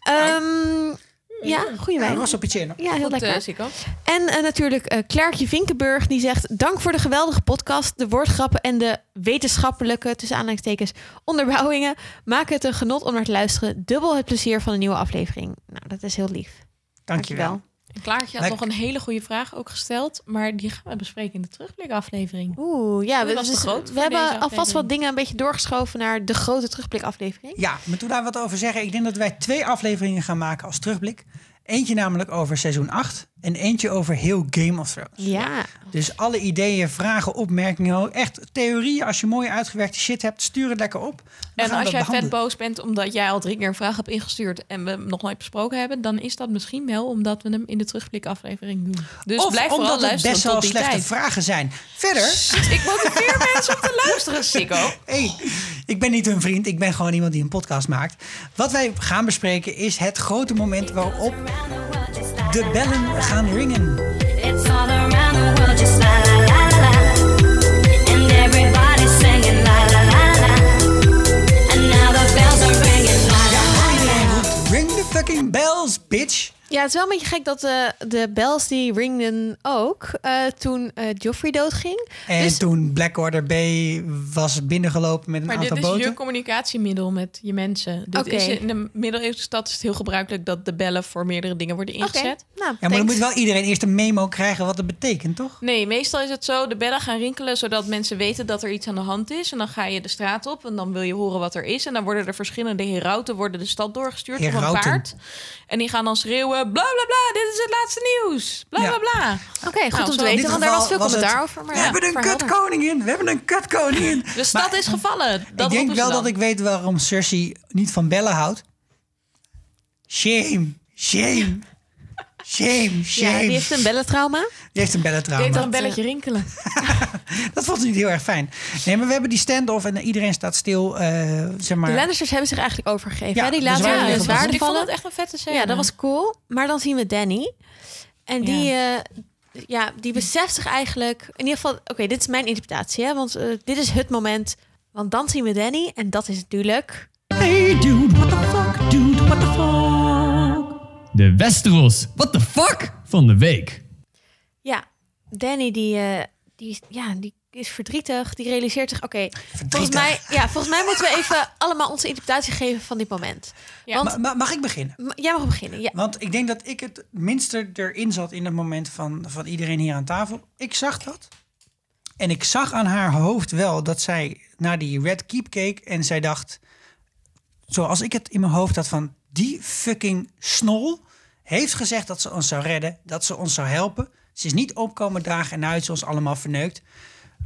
Ehm, ja, goede wijn. Rosso Piceno. Ja, heel Goed, lekker. eh. En eh, natuurlijk eh Klaartje Vinkenburg die zegt... dank voor de geweldige podcast. De woordgrappen en de wetenschappelijke, tussen aanhalingstekens, onderbouwingen... maken het een genot om naar te luisteren. Dubbel het plezier van een nieuwe aflevering. Nou, dat is heel lief. Dankjewel. En Klaartje had nog een hele goede vraag ook gesteld, maar die gaan we bespreken in de terugblikaflevering. Oeh, ja, we, was te dus groot we voor hebben alvast wat dingen een beetje doorgeschoven... naar de grote terugblikaflevering. Ja, maar toen daar wat over zeggen. Ik denk dat wij twee afleveringen gaan maken als terugblik. Eentje namelijk over seizoen 8 en eentje over heel Game of Thrones. Ja, Dus alle ideeën, vragen, opmerkingen, echt theorieën. Als je mooie uitgewerkte shit hebt, stuur het lekker op. Dan En als jij vet boos bent omdat jij al drie keer een vraag hebt ingestuurd en we hem nog nooit besproken hebben, dan is dat misschien wel omdat we hem in de terugblikaflevering doen. Dus of blijf vooral omdat het luisteren best wel tot die slechte tijd. vragen zijn. Verder, Ik motiveer *laughs* mensen om te luisteren, Sikko. hey, ik ben niet hun vriend. Ik ben gewoon iemand die een podcast maakt. Wat wij gaan bespreken is het grote moment waarop de bellen gaan ringen. It's all around the world, just la la la la. And everybody's singing la la la la. And now the bells are ringing la la roept, ring the fucking bells, bitch. Ja, het is wel een beetje gek dat de, de bells die ringden ook eh, toen eh Joffrey doodging. En Dus- toen Blackwater Bay was binnengelopen met een Maar dit aantal is boten. je communicatiemiddel met je mensen. Dit Oké. is in de middeleeuwse stad is het heel gebruikelijk dat de bellen voor meerdere dingen worden ingezet. nou, Ja, maar dan moet wel iedereen eerst een memo krijgen wat het betekent, toch? Nee, meestal is het zo, de bellen gaan rinkelen zodat mensen weten dat er iets aan de hand is. En dan ga je de straat op en dan wil je horen wat er is. En dan worden er verschillende herauten worden de stad doorgestuurd op een Herauten. paard. En die gaan dan schreeuwen, bla bla bla, dit is het laatste nieuws. Bla Ja. bla bla. Oké, goed Nou, om zo te in weten, dit want daar geval was veel was het- commentaar over. Maar we ja, hebben een kutkoningin, we hebben een kutkoningin. De stad Maar is gevallen. Dat ik denk wel dan. dat ik weet waarom Cersei niet van bellen houdt. Shame, shame, shame, shame. Ja, die heeft een bellentrauma. Die heeft een bellentrauma. Deed er een belletje rinkelen. *laughs* Dat vond ze niet heel erg fijn. Nee, maar we hebben die stand-off en iedereen staat stil, eh, zeg maar. De Lannisters hebben zich eigenlijk overgegeven. Ja, hè? Die de laten zwaarden de zwaarden Ik vond het echt een vette scène. Ja, dat was cool. Maar dan zien we Danny. En die, eh, ja, die beseft zich eigenlijk... In ieder geval, oké, dit is mijn interpretatie. Hè? Want eh, dit is het moment. Want dan zien we Danny. En dat is natuurlijk... Hey dude, what the fuck, dude, what the fuck? De Westeros, what the fuck van de week. Ja, Danny die, eh, die, is- ja, die is verdrietig. Die realiseert zich... Oké, volgens, mij, ja, volgens mij moeten we even allemaal onze interpretatie geven van dit moment. Ja. Want Ma- ma- mag ik beginnen? jij mag beginnen. Ja. Want ik denk dat ik het minste erin zat in het moment van, van iedereen hier aan tafel. Ik zag dat. En ik zag aan haar hoofd wel dat zij naar die Red Keep keek en zij dacht, zoals ik het in mijn hoofd had van, die fucking snol heeft gezegd dat ze ons zou redden, dat ze ons zou helpen. Ze is niet opkomen dragen en uit ze ons allemaal verneukt.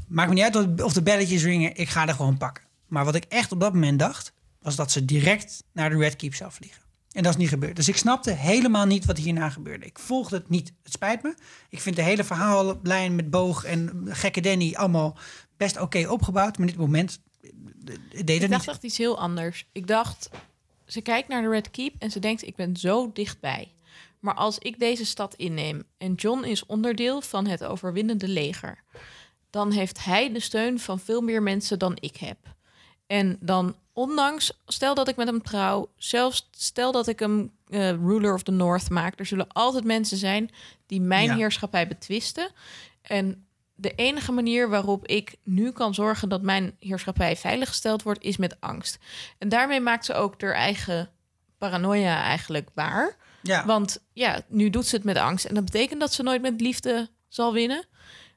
Maakt me niet uit of de belletjes ringen, ik ga er gewoon pakken. Maar wat ik echt op dat moment dacht, was dat ze direct naar de Red Keep zou vliegen. En dat is niet gebeurd. Dus ik snapte helemaal niet wat hierna gebeurde. Ik volgde het niet. Het spijt me. Ik vind de hele verhaallijn met Boog en gekke Danny allemaal best oké opgebouwd. Maar dit moment eh, deed Ik het dacht niet. echt iets heel anders. Ik dacht, ze kijkt naar de Red Keep en ze denkt, ik ben zo dichtbij. Maar als ik deze stad inneem en John is onderdeel van het overwinnende leger, dan heeft hij de steun van veel meer mensen dan ik heb. En dan, ondanks, stel dat ik met hem trouw, zelfs stel dat ik hem eh, ruler of the North maak, er zullen altijd mensen zijn die mijn Ja. heerschappij betwisten. En de enige manier waarop ik nu kan zorgen dat mijn heerschappij veiliggesteld wordt, is met angst. En daarmee maakt ze ook haar eigen paranoia eigenlijk waar. Ja. Want ja, nu doet ze het met angst. En dat betekent dat ze nooit met liefde zal winnen.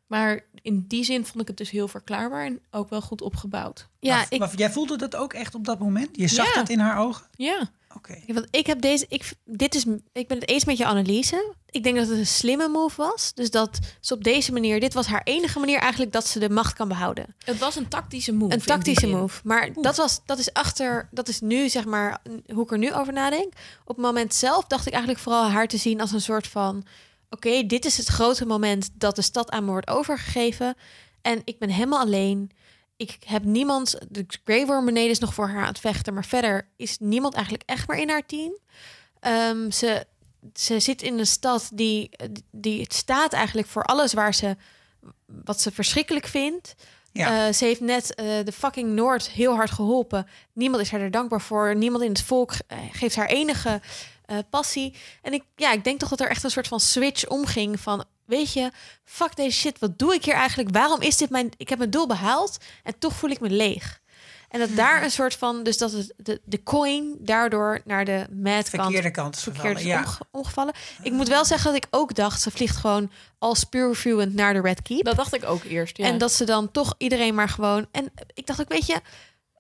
Maar in die zin vond ik het dus heel verklaarbaar en ook wel goed opgebouwd. Ja, maar, ik, maar jij voelde dat ook echt op dat moment? Je zag Ja. dat in haar ogen? Ja, Oké. Want ik heb deze. Ik, dit is, ik ben het eens met je analyse. Ik denk dat het een slimme move was. Dus dat ze op deze manier. Dit was haar enige manier eigenlijk dat ze de macht kan behouden. het was een tactische move. Een tactische move. Maar dat, was, dat is achter. Dat is nu zeg maar hoe ik er nu over nadenk. Op het moment zelf dacht ik eigenlijk vooral haar te zien als een soort van. Oké, dit is het grote moment dat de stad aan me wordt overgegeven. En ik ben helemaal alleen. Ik heb niemand. De Grey Worm beneden is nog voor haar aan het vechten. Maar verder is niemand eigenlijk echt meer in haar team. Ehm, ze ze zit in een stad die, die het staat eigenlijk voor alles waar ze wat ze verschrikkelijk vindt. Ja. Eh, ze heeft net eh, de fucking Noord heel hard geholpen. Niemand is haar er dankbaar voor. Niemand in het volk eh, geeft haar enige passie. En ik, ja, ik denk toch dat er echt een soort van switch omging van... Weet je, fuck deze shit, wat doe ik hier eigenlijk? Waarom is dit mijn... Ik heb mijn doel behaald en toch voel ik me leeg. En dat daar een soort van... Dus dat het, de, de coin daardoor naar de mad Verkeerde kant... kant is verkeerd is gevallen, ja. omge- omgevallen. Ik moet wel zeggen dat ik ook dacht... Ze vliegt gewoon als purefluent naar de Red Keep. Dat dacht ik ook eerst. Ja. En dat ze dan toch iedereen maar gewoon. En ik dacht ook, weet je,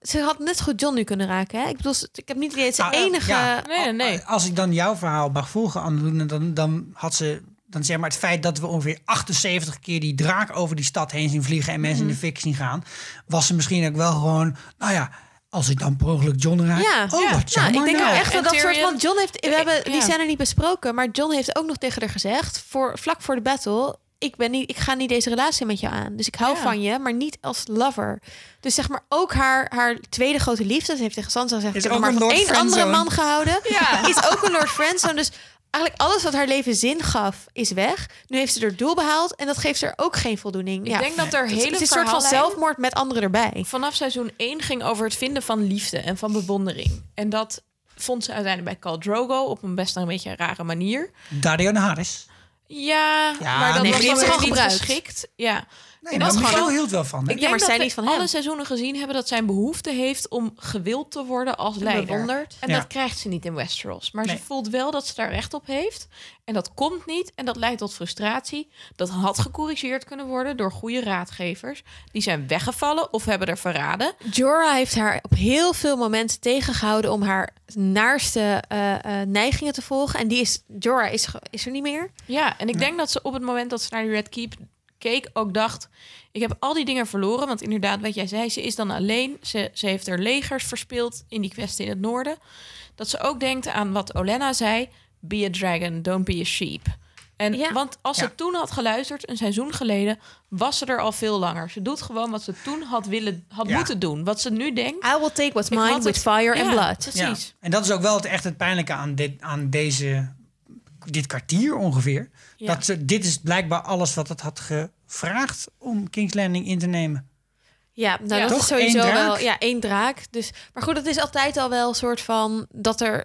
ze had net zo goed John nu kunnen raken. Hè? Ik bedoel, ik heb niet het idee Nou, eh, enige. ja. Nee, nee. Als ik dan jouw verhaal mag volgen, Anneloen, dan, dan had ze... Dan zeg maar het feit dat we ongeveer 78 keer die draak over die stad heen zien vliegen... en mensen Mhm. in de fik zien gaan... was ze misschien ook wel gewoon... Nou ja, als ik dan per ongeluk John raak... Ja, oh, ja. wat Nou, jammer ik denk nou. ook echt dat En dat soort van John heeft. We hebben die ja. scène niet besproken, maar John heeft ook nog tegen haar gezegd voor vlak voor de battle. Ik, ben niet, ik ga niet deze relatie met jou aan. Dus ik hou Ja. van je, maar niet als lover. Dus zeg maar ook haar, haar tweede grote liefde. Ze heeft tegen Sansa gezegd: Ik heb maar van één andere man gehouden. Ja. Is ook een Lord Friendzone. Dus eigenlijk alles wat haar leven zin gaf, is weg. Nu heeft ze haar doel behaald en dat geeft ze er ook geen voldoening. Ik ja. denk dat er Het hele is een soort van zelfmoord met anderen erbij. vanaf seizoen 1 ging over het vinden van liefde en van bewondering. En dat vond ze uiteindelijk bij Khal Drogo op een best een beetje een rare manier. Dario Naharis. Ja, Ja, maar dat nee, was dan niet geschikt. Ja. Nee, In maar dat Michel hield wel van. hè? Ik Ja, denk maar dat zij we niet van alle hem. seizoenen gezien hebben dat zijn behoefte heeft om gewild te worden als leider. bewonderd. En Ja. dat krijgt ze niet in Westeros. Maar Nee. ze voelt wel dat ze daar recht op heeft. En dat komt niet. En dat leidt tot frustratie. Dat had gecorrigeerd kunnen worden door goede raadgevers. Die zijn weggevallen of hebben er verraden. Jorah heeft haar op heel veel momenten tegengehouden om haar naarste eh, eh, neigingen te volgen. En die is, Jorah is, is er niet meer. Ja, en ik denk dat ze op het moment dat ze naar die Red Keep keek ook dacht... ik heb al die dingen verloren. Want inderdaad, wat jij zei, ze is dan alleen. Ze, ze heeft er legers verspeeld in die kwestie in het noorden. Dat ze ook denkt aan wat Olenna zei... be a dragon, don't be a sheep. En, Ja. Want als Ja. ze toen had geluisterd, een seizoen geleden... was ze er al veel langer. Ze doet gewoon wat ze toen had, willen, had Ja. moeten doen. Wat ze nu denkt... I will take what's mine with het- fire Ja, and blood. Ja. Precies. En dat is ook wel het, echt het pijnlijke aan, dit, aan deze, dit kwartier ongeveer. Ja. Dat ze, dit is blijkbaar alles wat het had gevraagd om King's Landing in te nemen. Ja, nou Ja. dat Toch? is sowieso wel ja, één draak. Dus, maar goed, het is altijd al wel een soort van dat er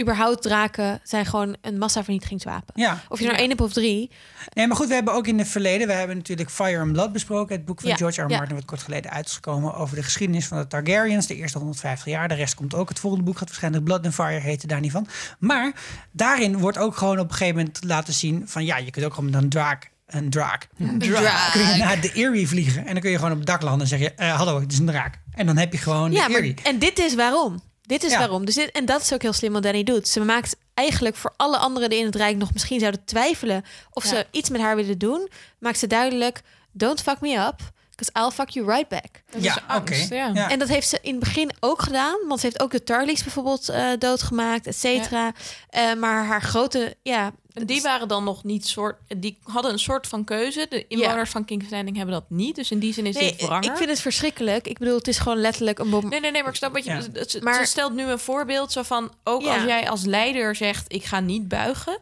überhaupt draken zijn gewoon een massavernietigingswapen. Ja. Of je nou één hebt of drie. Nee, maar goed, we hebben ook in het verleden, we hebben natuurlijk Fire and Blood besproken. Het boek van Ja, George R. Martin, wat kort geleden uit is gekomen over de geschiedenis van de Targaryens. De eerste 150 jaar. De rest komt ook. Het volgende boek gaat waarschijnlijk Blood and Fire heten, daar niet van. Maar daarin wordt ook gewoon op een gegeven moment laten zien van ja, je kunt ook gewoon met een draak, een draak, een draak. kun je naar de Erie vliegen. En dan kun je gewoon op het dak landen en zeg je, eh, hallo, het is een draak. En dan heb je gewoon Ja, de maar, Erie. en dit is waarom. Dit is Ja. waarom. Dus dit, en dat is ook heel slim wat Danny doet. Ze maakt eigenlijk voor alle anderen die in het Rijk nog misschien zouden twijfelen of Ja. ze iets met haar willen doen, maakt ze duidelijk: don't fuck me up, because I'll fuck you right back. Dat ja, is oké. Ja. En dat heeft ze in het begin ook gedaan. Want ze heeft ook de Tarleys bijvoorbeeld eh, doodgemaakt, et cetera. Eh, maar haar grote, ja... En die waren dan nog niet soort. Die hadden een soort van keuze. De inwoners van King's Landing hebben dat niet. Dus in die zin is Nee, dit wranger. ik vind het verschrikkelijk. Ik bedoel, het is gewoon letterlijk een bom. Nee, nee, nee, maar ik snap wat je... Ja. het- Ze, Maar- ze stelt nu een voorbeeld zo van... Ook Ja. als jij als leider zegt, ik ga niet buigen...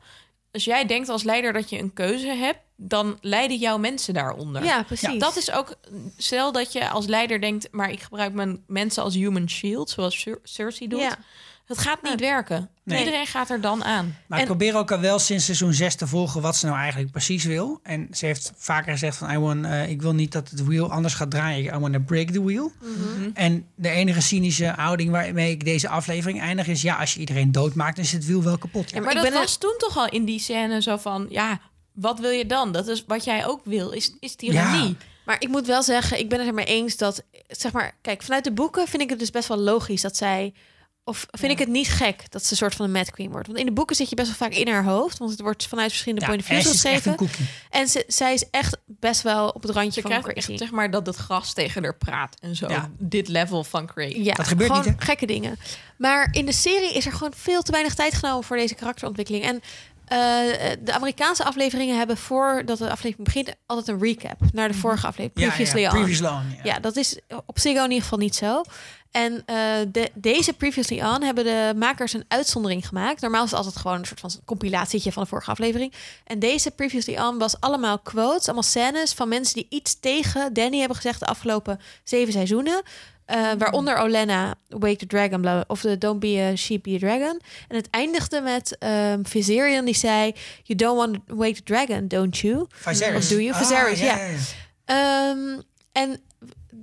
Als jij denkt als leider dat je een keuze hebt... dan leiden jouw mensen daaronder. Ja, precies. Dat is ook... Stel dat je als leider denkt... maar ik gebruik mijn mensen als human shield... zoals Cer- Cersei doet. Ja. Dat gaat niet werken. Nee. Iedereen gaat er dan aan. Maar En- ik probeer ook al wel sinds seizoen 6 te volgen wat ze nou eigenlijk precies wil. En ze heeft vaker gezegd van I want, eh, ik wil niet dat het wheel anders gaat draaien. I want to break the wheel. Mhm. En de enige cynische houding waarmee ik deze aflevering eindig is... ja, als je iedereen doodmaakt, dan is het wiel wel kapot. Ja, maar maar ik dat ben er- was toen toch al in die scène zo van... ja, wat wil je dan? Dat is wat jij ook wil, is, is tirannie. Maar ik moet wel zeggen, ik ben het ermee eens dat, zeg maar, kijk, vanuit de boeken vind ik het dus best wel logisch dat zij, of vind ik het niet gek dat ze een soort van een Mad Queen wordt. Want in de boeken zit je best wel vaak in haar hoofd, want het wordt vanuit verschillende Ja, point of views geschreven. En ze, zij is echt best wel op het randje Je van crazy. echt, zeg maar, dat het gras tegen haar praat en zo. Ja. Dit level van crazy. Ja, Dat gebeurt gewoon niet, hè? gekke dingen. Maar in de serie is er gewoon veel te weinig tijd genomen voor deze karakterontwikkeling. En eh, de Amerikaanse afleveringen hebben voordat de aflevering begint altijd een recap naar de vorige aflevering. Previously ja, on. Previously on, ja. Ja, dat is op Ziggo in ieder geval niet zo. En eh, de, deze Previously On hebben de makers een uitzondering gemaakt. Normaal is het altijd gewoon een soort van compilatietje van de vorige aflevering. En deze Previously On was allemaal quotes, allemaal scènes van mensen die iets tegen Danny hebben gezegd de afgelopen zeven seizoenen. Eh, waaronder Olenna, Wake the Dragon, bla, of de Don't Be a Sheep, Be a Dragon. En het eindigde met Viserion die zei... You don't want to wake the dragon, don't you? Viserys. Of do you? Ah, Viserys, ja. Ehm, en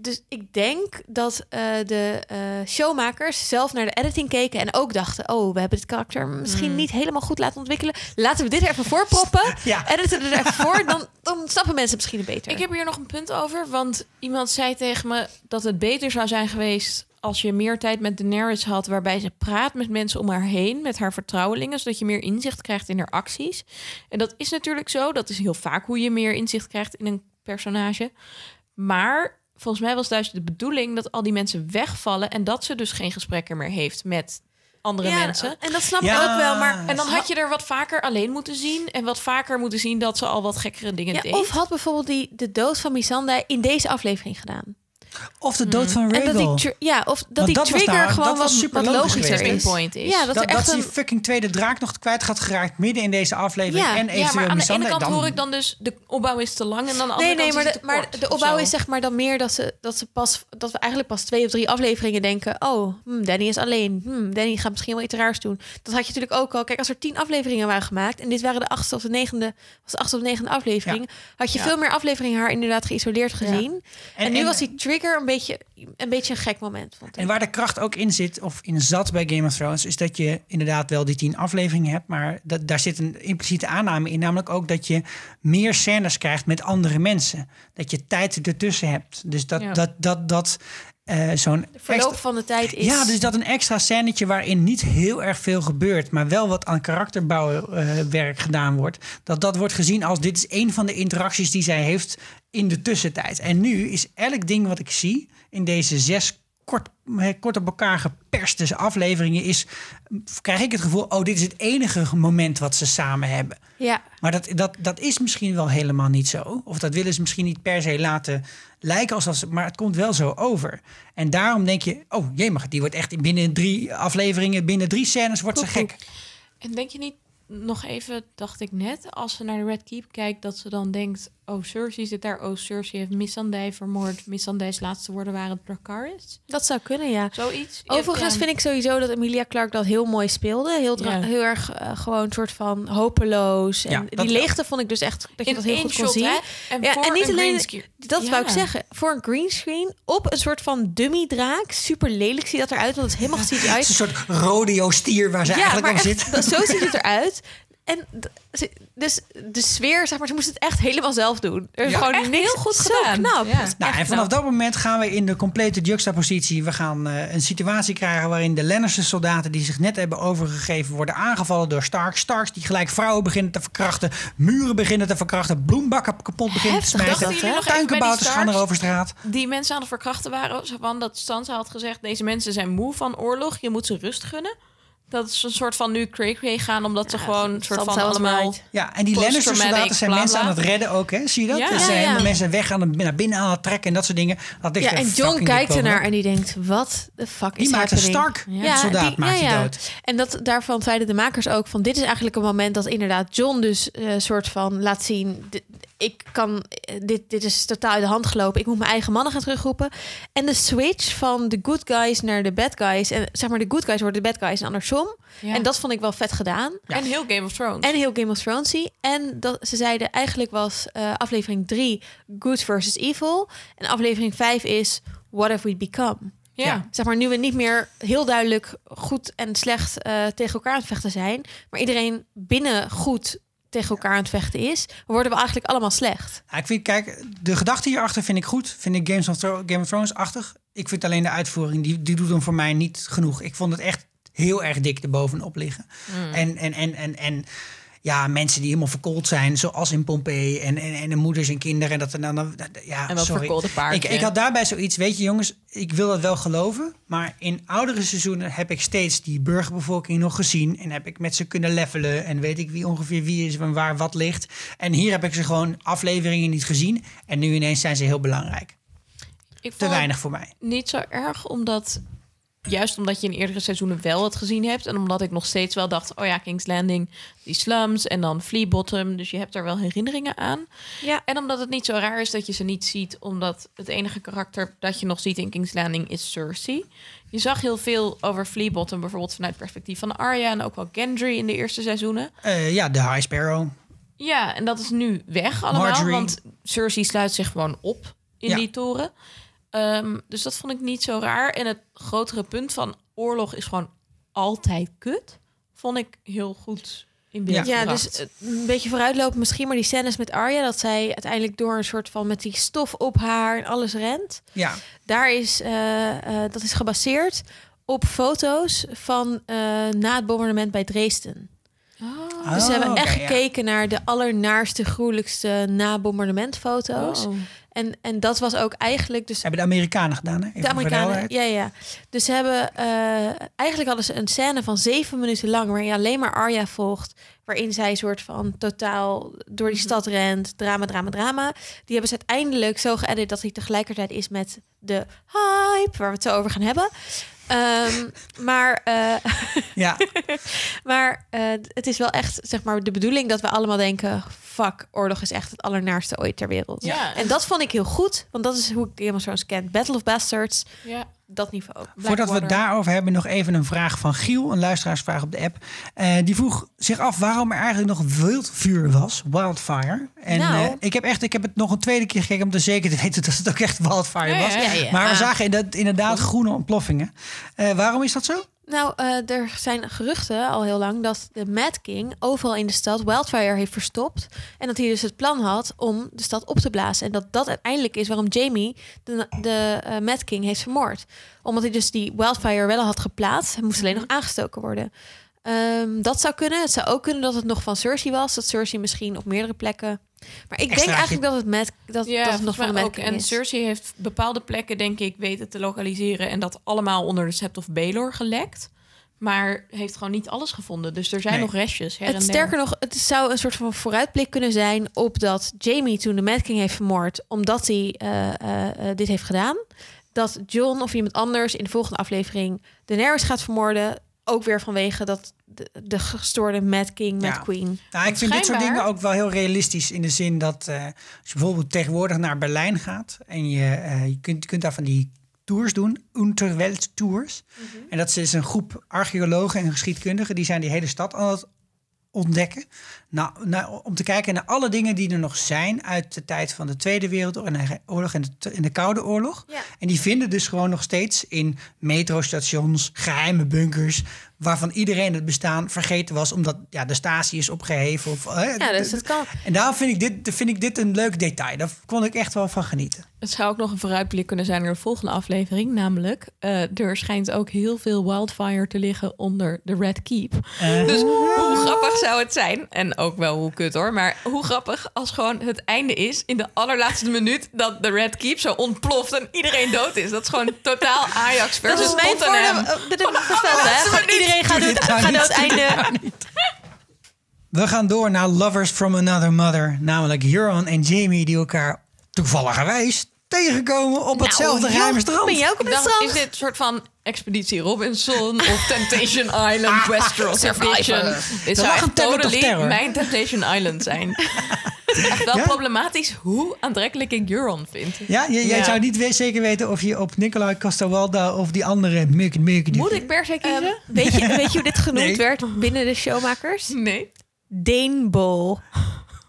dus ik denk dat eh, de eh, showmakers zelf naar de editing keken en ook dachten: oh, we hebben dit karakter misschien niet helemaal goed laten ontwikkelen. Laten we dit er even voorproppen. *laughs* Ja. Editen er even voor, *laughs* dan, dan snappen mensen het misschien beter. Ik heb hier nog een punt over, want iemand zei tegen me dat het beter zou zijn geweest als je meer tijd met Daenerys had, waarbij ze praat met mensen om haar heen, met haar vertrouwelingen, zodat je meer inzicht krijgt in haar acties. En dat is natuurlijk zo, dat is heel vaak hoe je meer inzicht krijgt in een personage. Maar volgens mij was juist de bedoeling dat al die mensen wegvallen en dat ze dus geen gesprekken meer heeft met andere Ja, mensen. En dat snap Ja. ik ook wel, maar En dan had je er wat vaker alleen moeten zien en wat vaker moeten zien dat ze al wat gekkere dingen ja, deed. of had bijvoorbeeld die, de dood van Missandei in deze aflevering gedaan. Of de dood van En dat die, ja, of dat Want die dat was trigger nou- gewoon dat was wat, super wat logisch logischer is. Point is. Ja, dat, dat, er dat echt die een... fucking tweede draak nog kwijt gaat geraakt midden in deze aflevering. Ja. en Ja, maar aan de ene kant dan- hoor ik dan dus de opbouw is te lang en dan aan de andere Nee, nee, kant maar, is de, het te maar kort de opbouw zo. is zeg maar dan meer dat, ze, dat, ze pas, dat we eigenlijk pas twee of drie afleveringen denken... oh, hmm, Danny is alleen. Hmm, Danny gaat misschien wel iets raars doen. Dat had je natuurlijk ook al. Kijk, als er tien afleveringen waren gemaakt... en dit waren de achtste of de negende, was de achtste of negende aflevering... had je Ja. veel meer afleveringen haar inderdaad geïsoleerd gezien. En, nu en- was die trigger een beetje, een beetje een gek moment, vond ik. En waar de kracht ook in zit, of in zat bij Game of Thrones, is dat je inderdaad wel die tien afleveringen hebt, maar dat, daar zit een impliciete aanname in, namelijk ook dat je meer scènes krijgt met andere mensen. Dat je tijd ertussen hebt. Dus dat, Ja. dat, dat, dat eh, zo'n Verloop extra- van de tijd is... Ja, dus dat een extra scènetje waarin niet heel erg veel gebeurt, maar wel wat aan karakterbouwwerk gedaan wordt. Dat dat wordt gezien als dit is een van de interacties die zij heeft in de tussentijd. En nu is elk ding wat ik zie in deze zes kort, kort op elkaar geperste afleveringen, is, krijg ik het gevoel, oh, dit is het enige moment wat ze samen hebben. ja. Maar dat, dat, dat is misschien wel helemaal niet zo. Of dat willen ze misschien niet per se laten lijken als dat ze, maar het komt wel zo over. En daarom denk je, oh jemig, die wordt echt binnen drie afleveringen, binnen drie scènes wordt ze gek. En denk je niet, nog even, dacht ik net, als ze naar de Red Keep kijkt, dat ze dan denkt, oh Cersei zit daar, oh Cersei heeft Missandei vermoord, Missandei's laatste woorden waren Dracarys. Dat zou kunnen, ja. Zoiets. Overigens Ja. vind ik sowieso dat Emilia Clarke dat heel mooi speelde. Heel, Ja. heel erg eh, gewoon een soort van hopeloos. En Ja, die wel. leegte vond ik dus echt dat je in dat heel goed kon shot, zien. hè? En, Ja, voor en niet een alleen-. Dat wou ik zeggen. Voor een greenscreen op een soort van dummy draak. Super lelijk ziet dat eruit, want het is helemaal CGI. Het is een soort rodeo-stier waar ze eigenlijk op echt, zit. dat- zo ziet het eruit. En dus de sfeer, zeg maar, ze moest het echt helemaal zelf doen. Er is Ja. gewoon niks heel goed zo gedaan. knap. Ja. Nou, en vanaf knap. dat moment gaan we in de complete juxtapositie. We gaan eh, een situatie krijgen waarin de Lannister-soldaten die zich net hebben overgegeven worden aangevallen door Stark. Starks die gelijk vrouwen beginnen te verkrachten, muren beginnen te verkrachten, bloembakken kapot beginnen Heftig, te smijten. Tuinkabouters gaan er over straat. Die mensen aan het verkrachten waren, zo van dat Sansa had gezegd, deze mensen zijn moe van oorlog, je moet ze rust gunnen. Dat is een soort van nu cray-cray gaan, omdat ze gewoon een soort van allemaal... right. Ja, en die Post-traumatic, Lannister-soldaten zijn bla, mensen bla. aan het redden ook, hè? Zie je dat? Ja. Ja, zijn ja. mensen weg aan het, naar binnen aan het trekken en dat soort dingen. Dat Ja, en John kijkt ernaar en die denkt, wat de fuck Die is maakt een happening? Stark Ja, soldaat, die- maakt ja, hij ja. dood. En dat, daarvan zeiden de makers ook van... dit is eigenlijk een moment dat inderdaad John dus een soort van laat zien... dit- ik kan, eh, dit, dit is totaal uit de hand gelopen. Ik moet mijn eigen mannen gaan terugroepen. En de switch van de good guys naar de bad guys... en zeg maar de good guys worden de bad guys en andersom. Ja. En dat vond ik wel vet gedaan. En heel Game of Thrones. En heel Game of Thrones. En dat, ze zeiden eigenlijk was eh, aflevering 3 good versus evil. En aflevering 5 is what have we become. ja. Ja. Zeg maar, nu we niet meer heel duidelijk goed en slecht eh, tegen elkaar aan het vechten zijn, maar iedereen binnen goed tegen elkaar aan het vechten is, worden we eigenlijk allemaal slecht. Ja, ik vind, kijk, de gedachte hierachter vind ik goed. Vind ik Games of Game of Thrones-achtig. Ik vind alleen de uitvoering, die, die doet hem voor mij niet genoeg. Ik vond het echt heel erg dik erbovenop liggen. En, en, en, en, en ja, mensen die helemaal verkoold zijn, zoals in Pompeii. En, en, en de moeders en kinderen. En dat er dan, dan ja, En sorry. Ik, ik had daarbij zoiets, weet je jongens, ik wil dat wel geloven. Maar in oudere seizoenen heb ik steeds die burgerbevolking nog gezien. En heb ik met ze kunnen levelen. En weet ik wie ongeveer wie is en waar wat ligt. En hier heb ik ze gewoon afleveringen niet gezien. En nu ineens zijn ze heel belangrijk. Ik Te weinig voor mij. Niet zo erg, omdat... Juist omdat je in eerdere seizoenen wel het gezien hebt. En omdat ik nog steeds wel dacht... Oh ja, King's Landing, die slums en dan Flea Bottom. Dus je hebt daar wel herinneringen aan. Ja. En omdat het niet zo raar is dat je ze niet ziet. Omdat het enige karakter dat je nog ziet in King's Landing is Cersei. Je zag heel veel over Flea Bottom. Bijvoorbeeld vanuit het perspectief van Arya. En ook wel Gendry in de eerste seizoenen. Eh, ja, de High Sparrow. Ja, en dat is nu weg allemaal. Marjorie. Want Cersei sluit zich gewoon op in Ja. die toren. Ehm, dus dat vond ik niet zo raar. En het grotere punt van oorlog is gewoon altijd kut. Vond ik heel goed in beeld Ja, gebracht. dus een beetje vooruitlopen misschien, maar die scènes met Arya, dat zij uiteindelijk door een soort van met die stof op haar en alles rent. Ja, Daar is, eh, eh, dat is gebaseerd op foto's van eh, na het bombardement bij Dresden. Dus ze hebben Oh, echt ja. gekeken naar de allernaarste, gruwelijkste na-bombardementfoto's. Oh. En, en dat was ook eigenlijk dus hebben de Amerikanen gedaan, hè? Even de Amerikanen, ja, ja. Dus ze hebben eh, eigenlijk hadden ze een scène van zeven minuten lang, waarin je alleen maar Arya volgt, waarin zij een soort van totaal door die stad rent, drama, drama, drama. Die hebben ze uiteindelijk zo geëdit dat hij tegelijkertijd is met de hype, waar we het zo over gaan hebben. Ehm, maar eh, Ja, *laughs* maar eh, het is wel echt zeg maar de bedoeling dat we allemaal denken: fuck, oorlog is echt het allernaarste ooit ter wereld. Ja. En dat vond ik heel goed, want dat is hoe ik Game of Thrones ken. Battle of Bastards, Ja. Dat niveau. Voordat we het daarover hebben, nog even een vraag van Giel, een luisteraarsvraag op de app. Eh, die vroeg zich af waarom er eigenlijk nog wildvuur was, wildfire. En Nou. eh, ik heb echt, ik heb het nog een tweede keer gekeken om te zeker te *laughs* weten dat het ook echt wildfire Ja, was. ja, ja. Maar we zagen inderdaad, inderdaad groene ontploffingen. Eh, waarom is dat zo? Nou, eh, er zijn geruchten al heel lang dat de Mad King overal in de stad Wildfire heeft verstopt. En dat hij dus het plan had om de stad op te blazen. En dat dat uiteindelijk is waarom Jamie de, de eh, Mad King heeft vermoord. Omdat hij dus die Wildfire wel had geplaatst. Hij moest alleen nog aangestoken worden. Ehm, dat zou kunnen. Het zou ook kunnen dat het nog van Cersei was. Dat Cersei misschien op meerdere plekken. Maar ik denk eigenlijk dat het, Mad, dat, Ja, dat het nog van de ook. En. Cersei heeft bepaalde plekken, denk ik, weten te lokaliseren. En dat allemaal onder de Sept of Baelor gelekt. Maar heeft gewoon niet alles gevonden. Dus er zijn Nee. nog restjes. Her Het sterker nog, het zou een soort van vooruitblik kunnen zijn op dat Jamie toen de Mad King heeft vermoord, omdat hij eh, eh, eh, dit heeft gedaan. Dat John of iemand anders in de volgende aflevering Daenerys gaat vermoorden. Ook weer vanwege dat de, de gestoorde Mad King, Mad Ja. Queen. Nou, ik vind dit soort dingen ook wel heel realistisch in de zin dat eh, als je bijvoorbeeld tegenwoordig naar Berlijn gaat en je, eh, je, kunt, je kunt daar van die tours doen, Unterwelt tours. En dat is een groep archeologen en geschiedkundigen die zijn die hele stad aan het ontdekken. Nou, nou, om te kijken naar alle dingen die er nog zijn uit de tijd van de Tweede Wereldoorlog en de, en de Koude Oorlog. Ja. En die vinden dus gewoon nog steeds in metrostations, geheime bunkers, waarvan iedereen het bestaan vergeten was, omdat ja, de statie is opgeheven. Of, eh, Ja, dus dat kan. En daarom vind ik, dit, vind ik dit een leuk detail. Daar kon ik echt wel van genieten. Het zou ook nog een vooruitblik kunnen zijn naar de volgende aflevering. Namelijk, eh, er schijnt ook heel veel wildfire te liggen onder de Red Keep. Eh. Dus hoe grappig zou het zijn? En ook wel hoe kut hoor. Maar hoe grappig als gewoon het einde is in de allerlaatste minuut dat de Red Keep zo ontploft en iedereen dood is. Dat is gewoon totaal Ajax Dat versus is mijn Tottenham. heb ik gesteld, Doe door nou door het einde. nou. We gaan door naar Lovers from Another Mother. Namelijk Euron en Jamie die elkaar toevalligerwijs tegenkomen op hetzelfde Nou, geheime joh, strand. Ben jij ook op het strand? is dit soort van Expeditie Robinson of Temptation *laughs* Island, Westeros *laughs* Survival? Dit zou echt totally mijn Temptation Island zijn. *laughs* Het is echt wel Ja? problematisch hoe aantrekkelijk ik Euron vind. Ja, jij Ja. zou niet zeker weten of je op Nicolai Costawalda of die andere Murk Moet ik per se kiezen? Ehm, weet, je, weet je hoe dit genoemd Nee. werd binnen de showmakers? nee. Deenbol.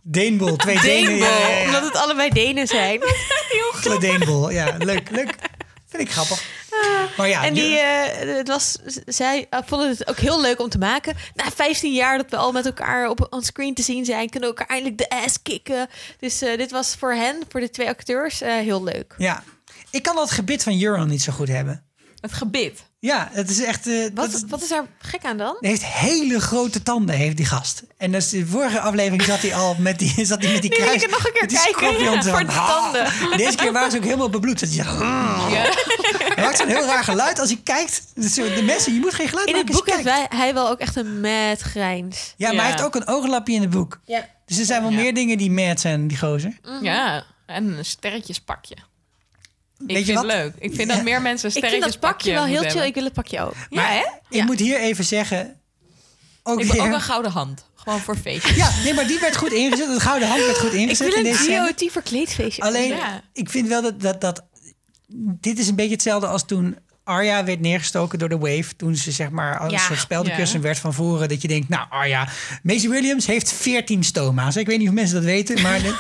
Deenbol, twee Denen. Ja, ja, ja. Omdat het allebei Denen zijn. Enkele Deenbol. Ja, leuk, leuk. Vind ik grappig. *laughs* Maar ja, En die, eh, het was, zij eh, vonden het ook heel leuk om te maken. Na 15 jaar dat we al met elkaar op on screen te zien zijn, kunnen we elkaar eindelijk de ass kicken. Dus eh, dit was voor hen, voor de twee acteurs, heel leuk. ja. Ik kan dat gebit van Euron niet zo goed hebben. Het gebit. Ja, het is echt... dat is- Wat, wat is daar gek aan dan? Hij heeft hele grote tanden, heeft die gast. En dus de vorige aflevering zat hij al met die, *laughs* zat hij met die kruis. ik nog een keer kijken, scorpions *laughs* voor de Ah. tanden. Deze keer waren ze ook helemaal bebloed. Dat hij maakt zo'n heel raar geluid als hij kijkt. Dus de mensen, je moet geen geluid In het maken boek je heeft kijkt. wij, hij wel ook echt een mad grijns. Ja, maar hij heeft ook een ooglapje in het boek. Ja. Dus er zijn wel meer dingen die mad zijn, die gozer. Ja, en een sterretjespakje. Ik Weet vind het leuk. Ik vind Ja. dat meer mensen een Ik vind dat sterretjespakje pakje wel heel chill. hebben. Ik wil het pakje ook. Ja, hè? Ik Ja. moet hier even zeggen... Ook Ik wil weer- ook een gouden hand. Gewoon voor feestjes. Ja, nee, maar die werd goed ingezet. Het gouden hand werd goed Ik ingezet wil in een. GOT verkleedfeestje. Alleen, Ja. ik vind wel dat, dat, dat... Dit is een beetje hetzelfde als toen Arya werd neergestoken door de Wave. Toen ze zeg maar als Ja. een soort speldenkussen Ja. werd van voren. Dat je denkt, nou Arya... Maisie Williams heeft 14 stoma's. Ik weet niet of mensen dat weten, maar de-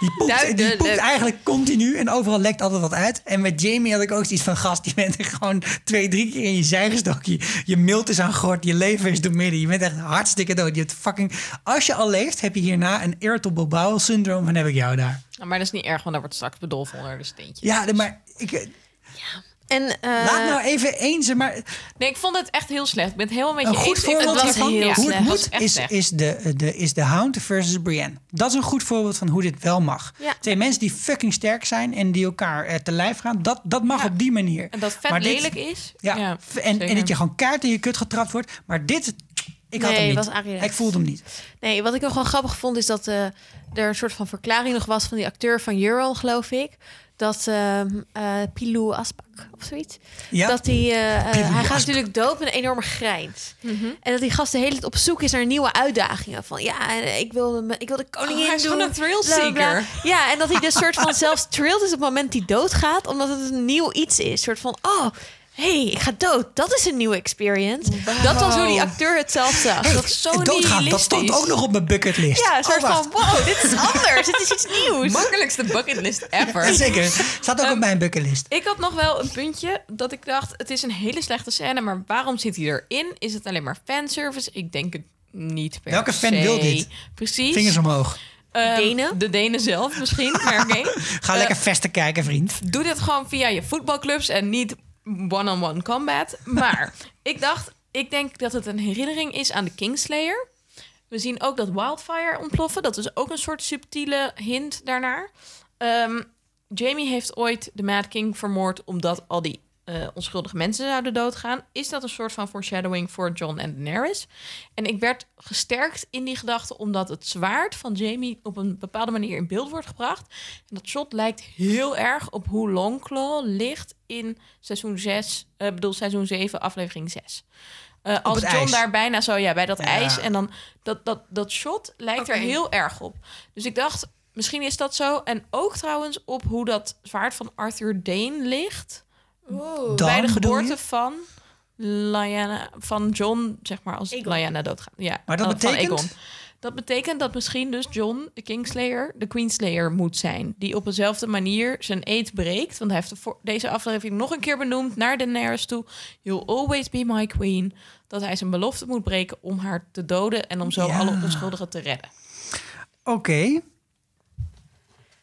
die poept, die poept eigenlijk continu. En overal lekt altijd wat uit. En met Jamie had ik ook iets van gast. Je bent er gewoon twee, drie keer in je zij gestoken. Je, je mild is aan gort. Je lever is doormidden. Je bent echt hartstikke dood. Je hebt fucking... Als je al leeft, heb je hierna een irritable bowel syndroom. Van heb ik jou daar. Maar dat is niet erg, want daar wordt straks bedolven onder de steentjes. Ja, maar ik, En, eh, laat nou even eens, maar Nee, ik vond het echt heel slecht. Ik ben het helemaal met je een goed eens. Voorbeeld het was hiervan, heel hoe het moet, is, is, de, de, is de Hound versus Brienne. Dat is een goed voorbeeld van hoe dit wel mag. Ja. Twee mensen die fucking sterk zijn en die elkaar eh, te lijf gaan, dat, dat mag Ja. op die manier. En dat vet Maar dit- lelijk is. Ja, en, en zeker. dat je gewoon kaart in je kut getrapt wordt. Maar dit, ik had hem niet. was Ariel. Ik voelde hem niet. Nee, wat ik nog wel grappig vond is dat eh, er een soort van verklaring nog was van die acteur van Euron, geloof ik. Dat ehm eh Pilou Aspak of zoiets. Ja? Dat die, eh, eh, hij gaat natuurlijk dood met een enorme grijns. En dat die gast de hele tijd op zoek is naar nieuwe uitdagingen. Van ja, ik wil, de- ik wil de koningin Oh, hij is doen. gewoon een thrill bla, bla, bla. seeker. Ja, en dat hij dus *laughs* soort van zelfs thrilled is op het moment hij doodgaat. Omdat het een nieuw iets is. soort van, oh, hey, ik ga dood. Dat is een nieuwe experience. Dat was hoe die acteur het zelf zag. Hey, dat is zo doodgaan, dat stond ook nog op mijn bucketlist. Ja, een soort Oh, van, wow, dit is anders. dit is iets *laughs* nieuws. Makkelijkste bucketlist ever. Zeker, staat ook Ehm, op mijn bucketlist. Ik had nog wel een puntje dat ik dacht, het is een hele slechte scène, maar waarom zit hij erin? Is het alleen maar fanservice? Ik denk het niet per Welke fan se. wil dit? Precies. Vingers omhoog. Ehm, Denen? De Denen zelf misschien, maar oké. *laughs* Ga lekker vesten kijken, vriend. Doe dit gewoon via je voetbalclubs en niet one-on-one combat. *laughs* Maar ik dacht, ik denk dat het een herinnering is aan de Kingslayer. We zien ook dat Wildfire ontploffen. Dat is ook een soort subtiele hint daarnaar. Ehm, Jamie heeft ooit de Mad King vermoord omdat al die eh, onschuldige mensen zouden doodgaan. Is dat een soort van foreshadowing voor John en Daenerys? En ik werd gesterkt in die gedachte omdat het zwaard van Jamie op een bepaalde manier in beeld wordt gebracht. En dat shot lijkt heel erg op hoe Longclaw ligt in seizoen 6, eh bedoel seizoen 7, aflevering 6. Eh, als John ijs. daar bijna zo, ja, bij dat Ja. ijs. En dan dat, dat, dat shot lijkt er heel erg op. Dus ik dacht, misschien is dat zo. En ook trouwens op hoe dat zwaard van Arthur Dane ligt. Dan bij de geboorte van Lyanna, van John, zeg maar, als Aegon. Lyanna doodgaat. Ja, Maar dat van betekent? Dat betekent dat misschien dus John, de Kingslayer, de Queenslayer moet zijn. Die op dezelfde manier zijn eed breekt. Want hij heeft de voor- deze aflevering nog een keer benoemd naar Daenerys toe. You'll always be my queen. Dat hij zijn belofte moet breken om haar te doden en om zo Ja. alle onschuldigen te redden. Oké.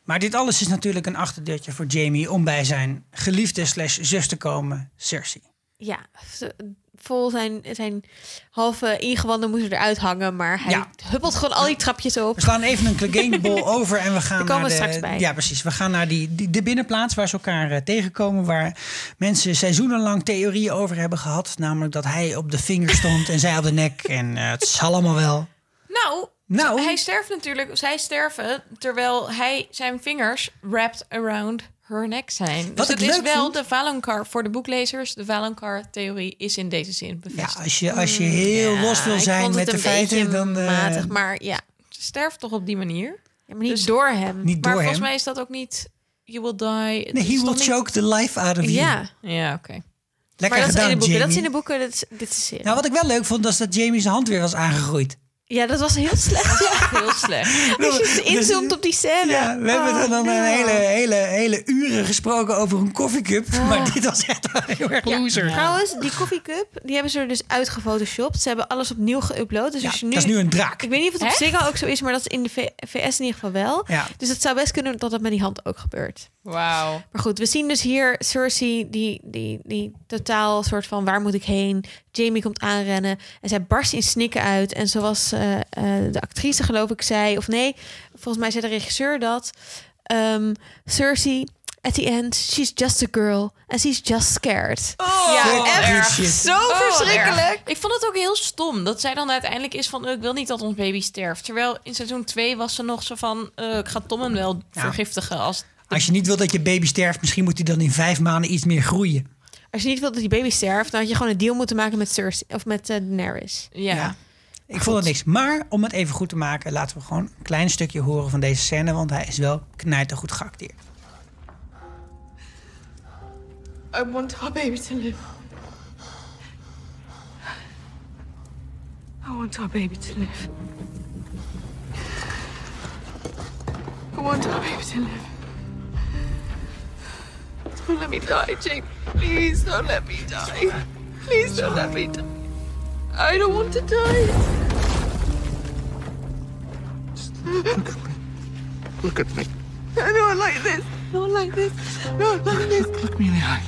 Maar dit alles is natuurlijk een achterdeurtje voor Jamie om bij zijn geliefde slash zus te komen, Cersei. Ja, ze- vol zijn, zijn halve ingewanden moeten eruit hangen. Maar hij Ja. huppelt gewoon al die trapjes op. We slaan even een Clegane *laughs* over en we gaan komen naar we de, straks bij. Ja, precies. We gaan naar die, die, de binnenplaats waar ze elkaar eh, tegenkomen. Waar mensen seizoenenlang theorieën over hebben gehad. Namelijk dat hij op de vinger stond en zij op de nek. En eh, het zal allemaal wel. Nou, Nou. hij sterft natuurlijk. Zij sterven terwijl hij zijn vingers wrapped around her neck zijn. Wat dus het is wel vond- de Valonqar voor de boeklezers. De Valonqar-theorie is in deze zin Ja, bevestigd. als je, als je heel Ja, los wil zijn met de een feiten, dan... eh, matig, maar ja. Ze sterft toch op die manier? ja maar niet Dus- door hem. Niet maar door volgens hem. mij is dat ook niet... You will die. Nee, he will niet- choke the life out of you. ja, Ja, oké. Lekker maar dat is in de boeken. Jamie. Dat is in de boeken. Dit is, dit is serie. Nou, wat ik wel leuk vond, was dat Jamie zijn hand weer was aangegroeid. Ja, dat was heel slecht. Ja. Heel slecht. *laughs* Als je inzoomt op die scène. Ja, we hebben er dan Oh, een no. hele, hele, hele uren gesproken over een koffiecup. Maar dit was echt heel erg loser. Trouwens, die koffiecup, die hebben ze er dus uitgefotoshopt. Ze hebben alles opnieuw geüpload. Dus Ja, als je nu, dat is nu een draak. Ik weet niet of het op? Ziggo ook zo is, maar dat is in de V- VS in ieder geval wel. Ja. Dus het zou best kunnen dat dat met die hand ook gebeurt. Wauw. Maar goed, we zien dus hier Cersei, die, die, die totaal soort van waar moet ik heen? Jamie komt aanrennen en zij barst in snikken uit. En zoals eh, eh, de actrice geloof ik zei, of nee, volgens mij zei de regisseur dat. ehm, Cersei, at the end, she's just a girl and she's just scared. ja, Fuck echt. Zo Oh, verschrikkelijk. erg. Ik vond het ook heel stom dat zij dan uiteindelijk is van... eh, ik wil niet dat ons baby sterft. Terwijl in seizoen 2 was ze nog zo van... eh, ik ga Tom hem wel vergiftigen als... Als je niet wilt dat je baby sterft, misschien moet hij dan in vijf maanden iets meer groeien. Als je niet wilt dat die baby sterft, dan had je gewoon een deal moeten maken met Cersei of met eh, Daenerys. Ja. Ja. Ik vond het niks. Maar om het even goed te maken, laten we gewoon een klein stukje horen van deze scène. Want hij is wel knijtergoed geacteerd. I want our baby to live. I want our baby to live. I want our baby to live. Don't let me die, Jake. Please don't let me die. Please don't let me die. I don't want to die. Just look at me. Look at me. I don't like this. Not like this. Not like this. Look me in the eye.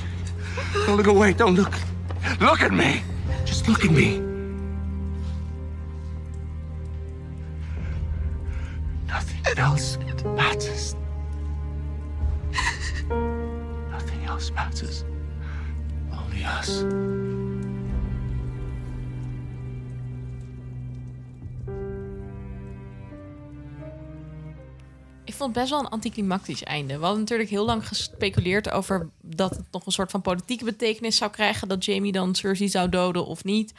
Don't look away. Don't look. Look at me. Just look at me. Nothing else matters. Nothing else matters. Only us. Ik vond het best wel een anticlimactisch einde. We hadden natuurlijk heel lang gespeculeerd over dat het nog een soort van politieke betekenis zou krijgen. Dat Jamie dan Cersei zou doden of niet.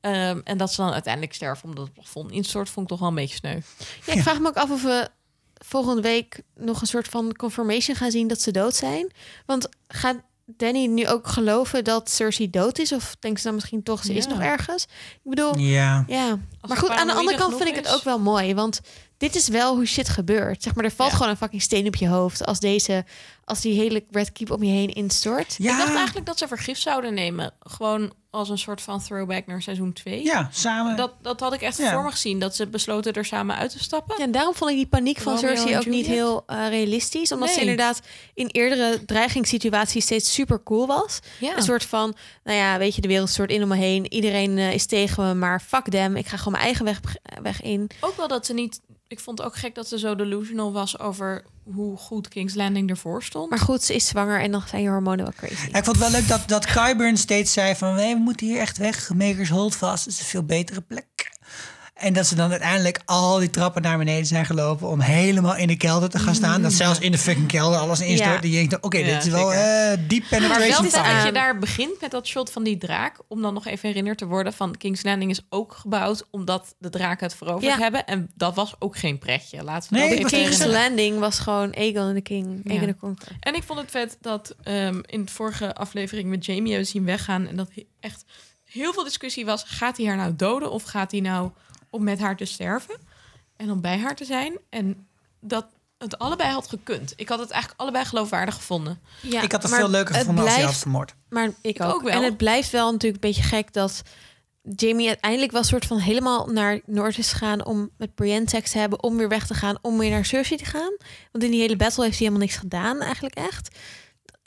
Ehm, en dat ze dan uiteindelijk sterven omdat het plafond instort, vond ik toch wel een beetje sneu. Ja, ik vraag me ook af of we volgende week nog een soort van confirmation gaan zien dat ze dood zijn. Want gaat Danny nu ook geloven dat Cersei dood is? Of denkt ze dan misschien toch, ze is nog ergens? Ik bedoel, Ja. ja. Maar goed, aan de andere kant vind ik het ook wel mooi. Want dit is wel hoe shit gebeurt. Zeg maar, er valt Ja. gewoon een fucking steen op je hoofd als deze, als die hele Red Keep om je heen instort. Ja. Ik dacht eigenlijk dat ze vergif zouden nemen. Gewoon als een soort van throwback naar seizoen 2. Ja, samen. Dat, dat had ik echt Ja. voor me gezien. Dat ze besloten er samen uit te stappen. Ja, en daarom vond ik die paniek van Romeo Cersei ook niet heel eh, realistisch. Omdat ze inderdaad in eerdere dreigingssituaties steeds super cool was. Ja. Een soort van, nou ja, weet je, de wereld stort in om me heen. Iedereen eh, is tegen me, maar fuck them. Ik ga gewoon mijn eigen weg, weg in. Ook wel dat ze niet... Ik vond het ook gek dat ze zo delusional was over hoe goed King's Landing ervoor stond. Maar goed, ze is zwanger en dan zijn je hormonen wel crazy. Ja, ik vond het wel leuk dat, dat Kyburn steeds zei van... We moeten hier echt weg. Makers hold vast. Is een veel betere plek. En dat ze dan uiteindelijk al die trappen naar beneden zijn gelopen... om helemaal in de kelder te gaan staan. Dat zelfs in de fucking kelder alles instort. Ja. Die je denkt, oké, Ja, dit is wel zeker. eh deep Maar penetration wel dat je daar begint met dat shot van die draak. Om dan nog even herinnerd te worden van King's Landing is ook gebouwd omdat de draken het veroverd Ja. hebben. En dat was ook geen pretje. Laten we Nee, King's herinneren. Landing was gewoon Aegon en de King. Ja. Aegon de Conqueror. En ik vond het vet dat ehm, in de vorige aflevering met Jamie hebben zien weggaan. En dat echt heel veel discussie was. Gaat hij haar nou doden of gaat hij nou om met haar te sterven? En om bij haar te zijn. En dat het allebei had gekund. Ik had het eigenlijk allebei geloofwaardig gevonden. Ja, Ik had het veel leuker gevonden als hij had blijft- vermoord. Maar ik, ook. ook wel. En het blijft wel natuurlijk een beetje gek dat Jamie uiteindelijk wel soort van helemaal naar Noord is gegaan om met Brienne seks te hebben, om weer weg te gaan, om weer naar Cersei te gaan. Want in die hele battle heeft hij helemaal niks gedaan, eigenlijk echt.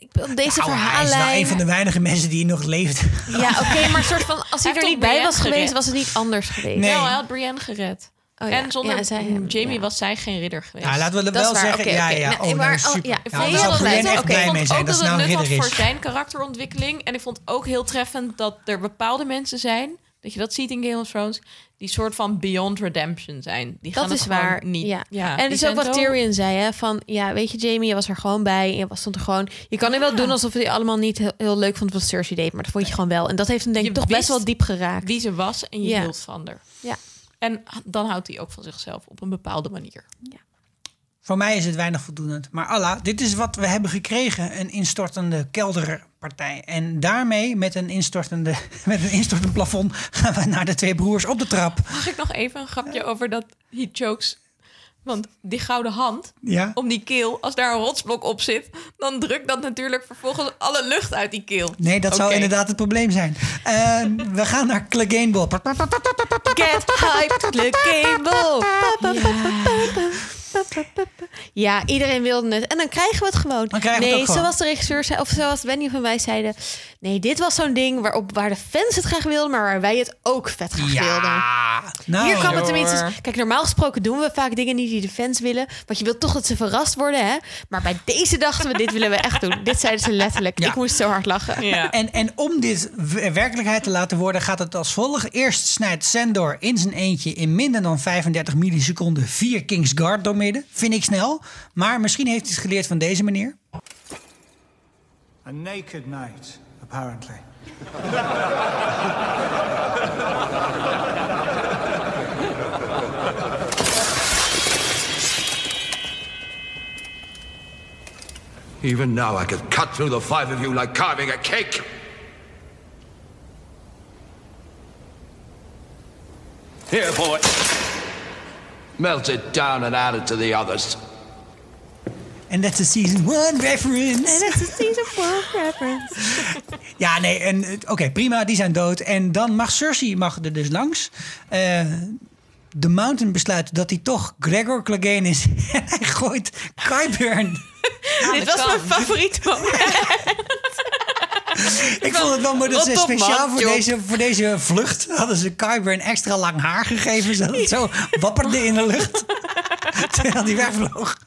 Ik wil deze Nou, hij is wel verhaallijn. een van de weinige mensen die nog leeft. Ja, oké, maar soort van als hij er niet bij was geweest, gered? was het niet anders geweest. Nee. Wel, hij had Brienne gered. Oh, ja. En zonder Ja, zij Jamie ja. was zij geen ridder geweest. Ja, laten we Dat wel zeggen. oké, ja, ja. Nee, Oh, nou, maar- super. ja, Ja, ik daar vond zou echt blij ik mee vond zijn. ook Dat dat is het nou een nut had voor zijn karakterontwikkeling. En ik vond ook heel treffend dat er bepaalde mensen zijn... dat je dat ziet in Game of Thrones... die soort van beyond redemption zijn. Die gaan Dat het is waar. Niet. Ja. Ja, en het is ook zijn wat Tyrion zei, hè? Van ja, weet je, Jamie, je was er gewoon bij. Je was stond er gewoon. Je kan nu wel doen alsof hij allemaal niet heel, heel leuk vond wat Cersei deed, maar dat vond je gewoon wel. En dat heeft hem denk ik toch best wel diep geraakt. Wie ze was en je Ja. hield van haar. Ja. En dan houdt hij ook van zichzelf op een bepaalde manier. Voor mij is het weinig voldoende. Maar Allah, dit is wat we hebben gekregen. Een instortende kelderpartij. En daarmee, met een, instortende, *laughs* met een instortend plafond... gaan we naar de twee broers op de trap. Mag ik nog even een grapje over dat he chokes? Want die gouden hand Ja. om die keel, als daar een rotsblok op zit, dan drukt dat natuurlijk vervolgens alle lucht uit die keel. Nee, dat zou inderdaad het probleem zijn. Eh, *laughs* we gaan naar Clegane Ball. Get hyped, Ja, *laughs* iedereen wilde het. En dan krijgen we het gewoon. Dan krijgen we het nee, ook gewoon. zoals de regisseur zei, of zoals Wendy van wij zeiden. Nee, dit was zo'n ding waarop, waar de fans het graag wilden, maar waar wij het ook vet graag wilden. Ja. Nou, Hier kwam het tenminste. Kijk, normaal gesproken doen we vaak dingen niet die de fans willen. Want je wilt toch dat ze verrast worden, hè? Maar bij deze dachten we, dit willen we echt doen. Dit zeiden ze letterlijk. Ja. Ik moest zo hard lachen. Ja. *laughs* En, en om dit werkelijkheid te laten worden, gaat het als volgt. Eerst snijdt Sandor in zijn eentje in minder dan 35 milliseconden vier Kingsguard doormidden. Vind ik snel. Maar misschien heeft hij het geleerd van deze meneer. A naked knight, apparently. Even now, I could cut through the five of you like carving a cake. Here, boy. Melt it down and add it to the others. En dat is season 1 reference. En dat is season one reference. Ja, nee, en oké, prima, die zijn dood. En dan mag Cersei mag er dus langs. Eh, de Mountain besluit dat hij toch Gregor Clegane is. *laughs* En hij gooit Qyburn. Dit was mijn favoriete moment. *laughs* Ik vond het wel mooi dat ze speciaal voor deze, voor deze vlucht... hadden ze Qyburn extra lang haar gegeven... zodat het zo wapperde in de lucht. *laughs* Terwijl hij wegvloog.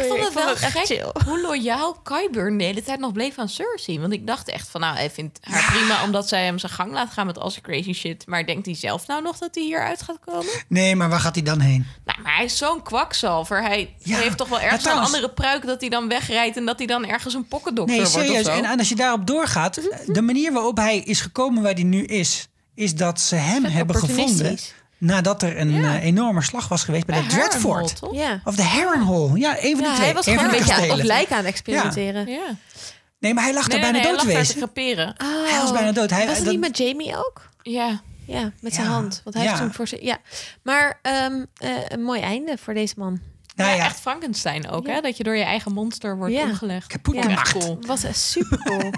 Ik vond het vond wel het echt gek chill. *laughs* hoe loyaal Qyburn de hele tijd nog bleef aan Cersei. Want ik dacht echt van, nou, hij vindt haar prima omdat zij hem zijn gang laat gaan met al zijn crazy shit. Maar denkt hij zelf nou nog dat hij hieruit gaat komen? Nee, maar waar gaat hij dan heen? Nou, maar hij is zo'n kwakzalver. Hij Ja, heeft toch wel ergens een andere pruik dat hij dan wegrijdt en dat hij dan ergens een pokkendokter Nee, wordt serieus. of zo. En, en als je daarop doorgaat... de manier waarop hij is gekomen waar hij nu is... is dat ze hem hebben gevonden... nadat er een Ja. eh, enorme slag was geweest bij, Bij de Dreadfort. Ja. Of de Harrenhal. Ja, een van Ja, die twee. hij was gewoon een beetje op lijk aan het experimenteren. Ja. Nee, maar hij lag Nee, nee, bijna nee, dood hij lag daar te creperen. Hij was bijna dood. Hij- was het dat- niet met Jamie ook? Ja. Ja, met zijn Ja. hand. Want hij Ja. heeft toen voor zijn... Ja. Maar ehm, eh, een mooi einde voor deze man. Nou ja, ja, echt Frankenstein ook, Ja. hè? Dat je door je eigen monster wordt Ja. omgelegd. Kapot Echt gemaakt. cool. Was super cool.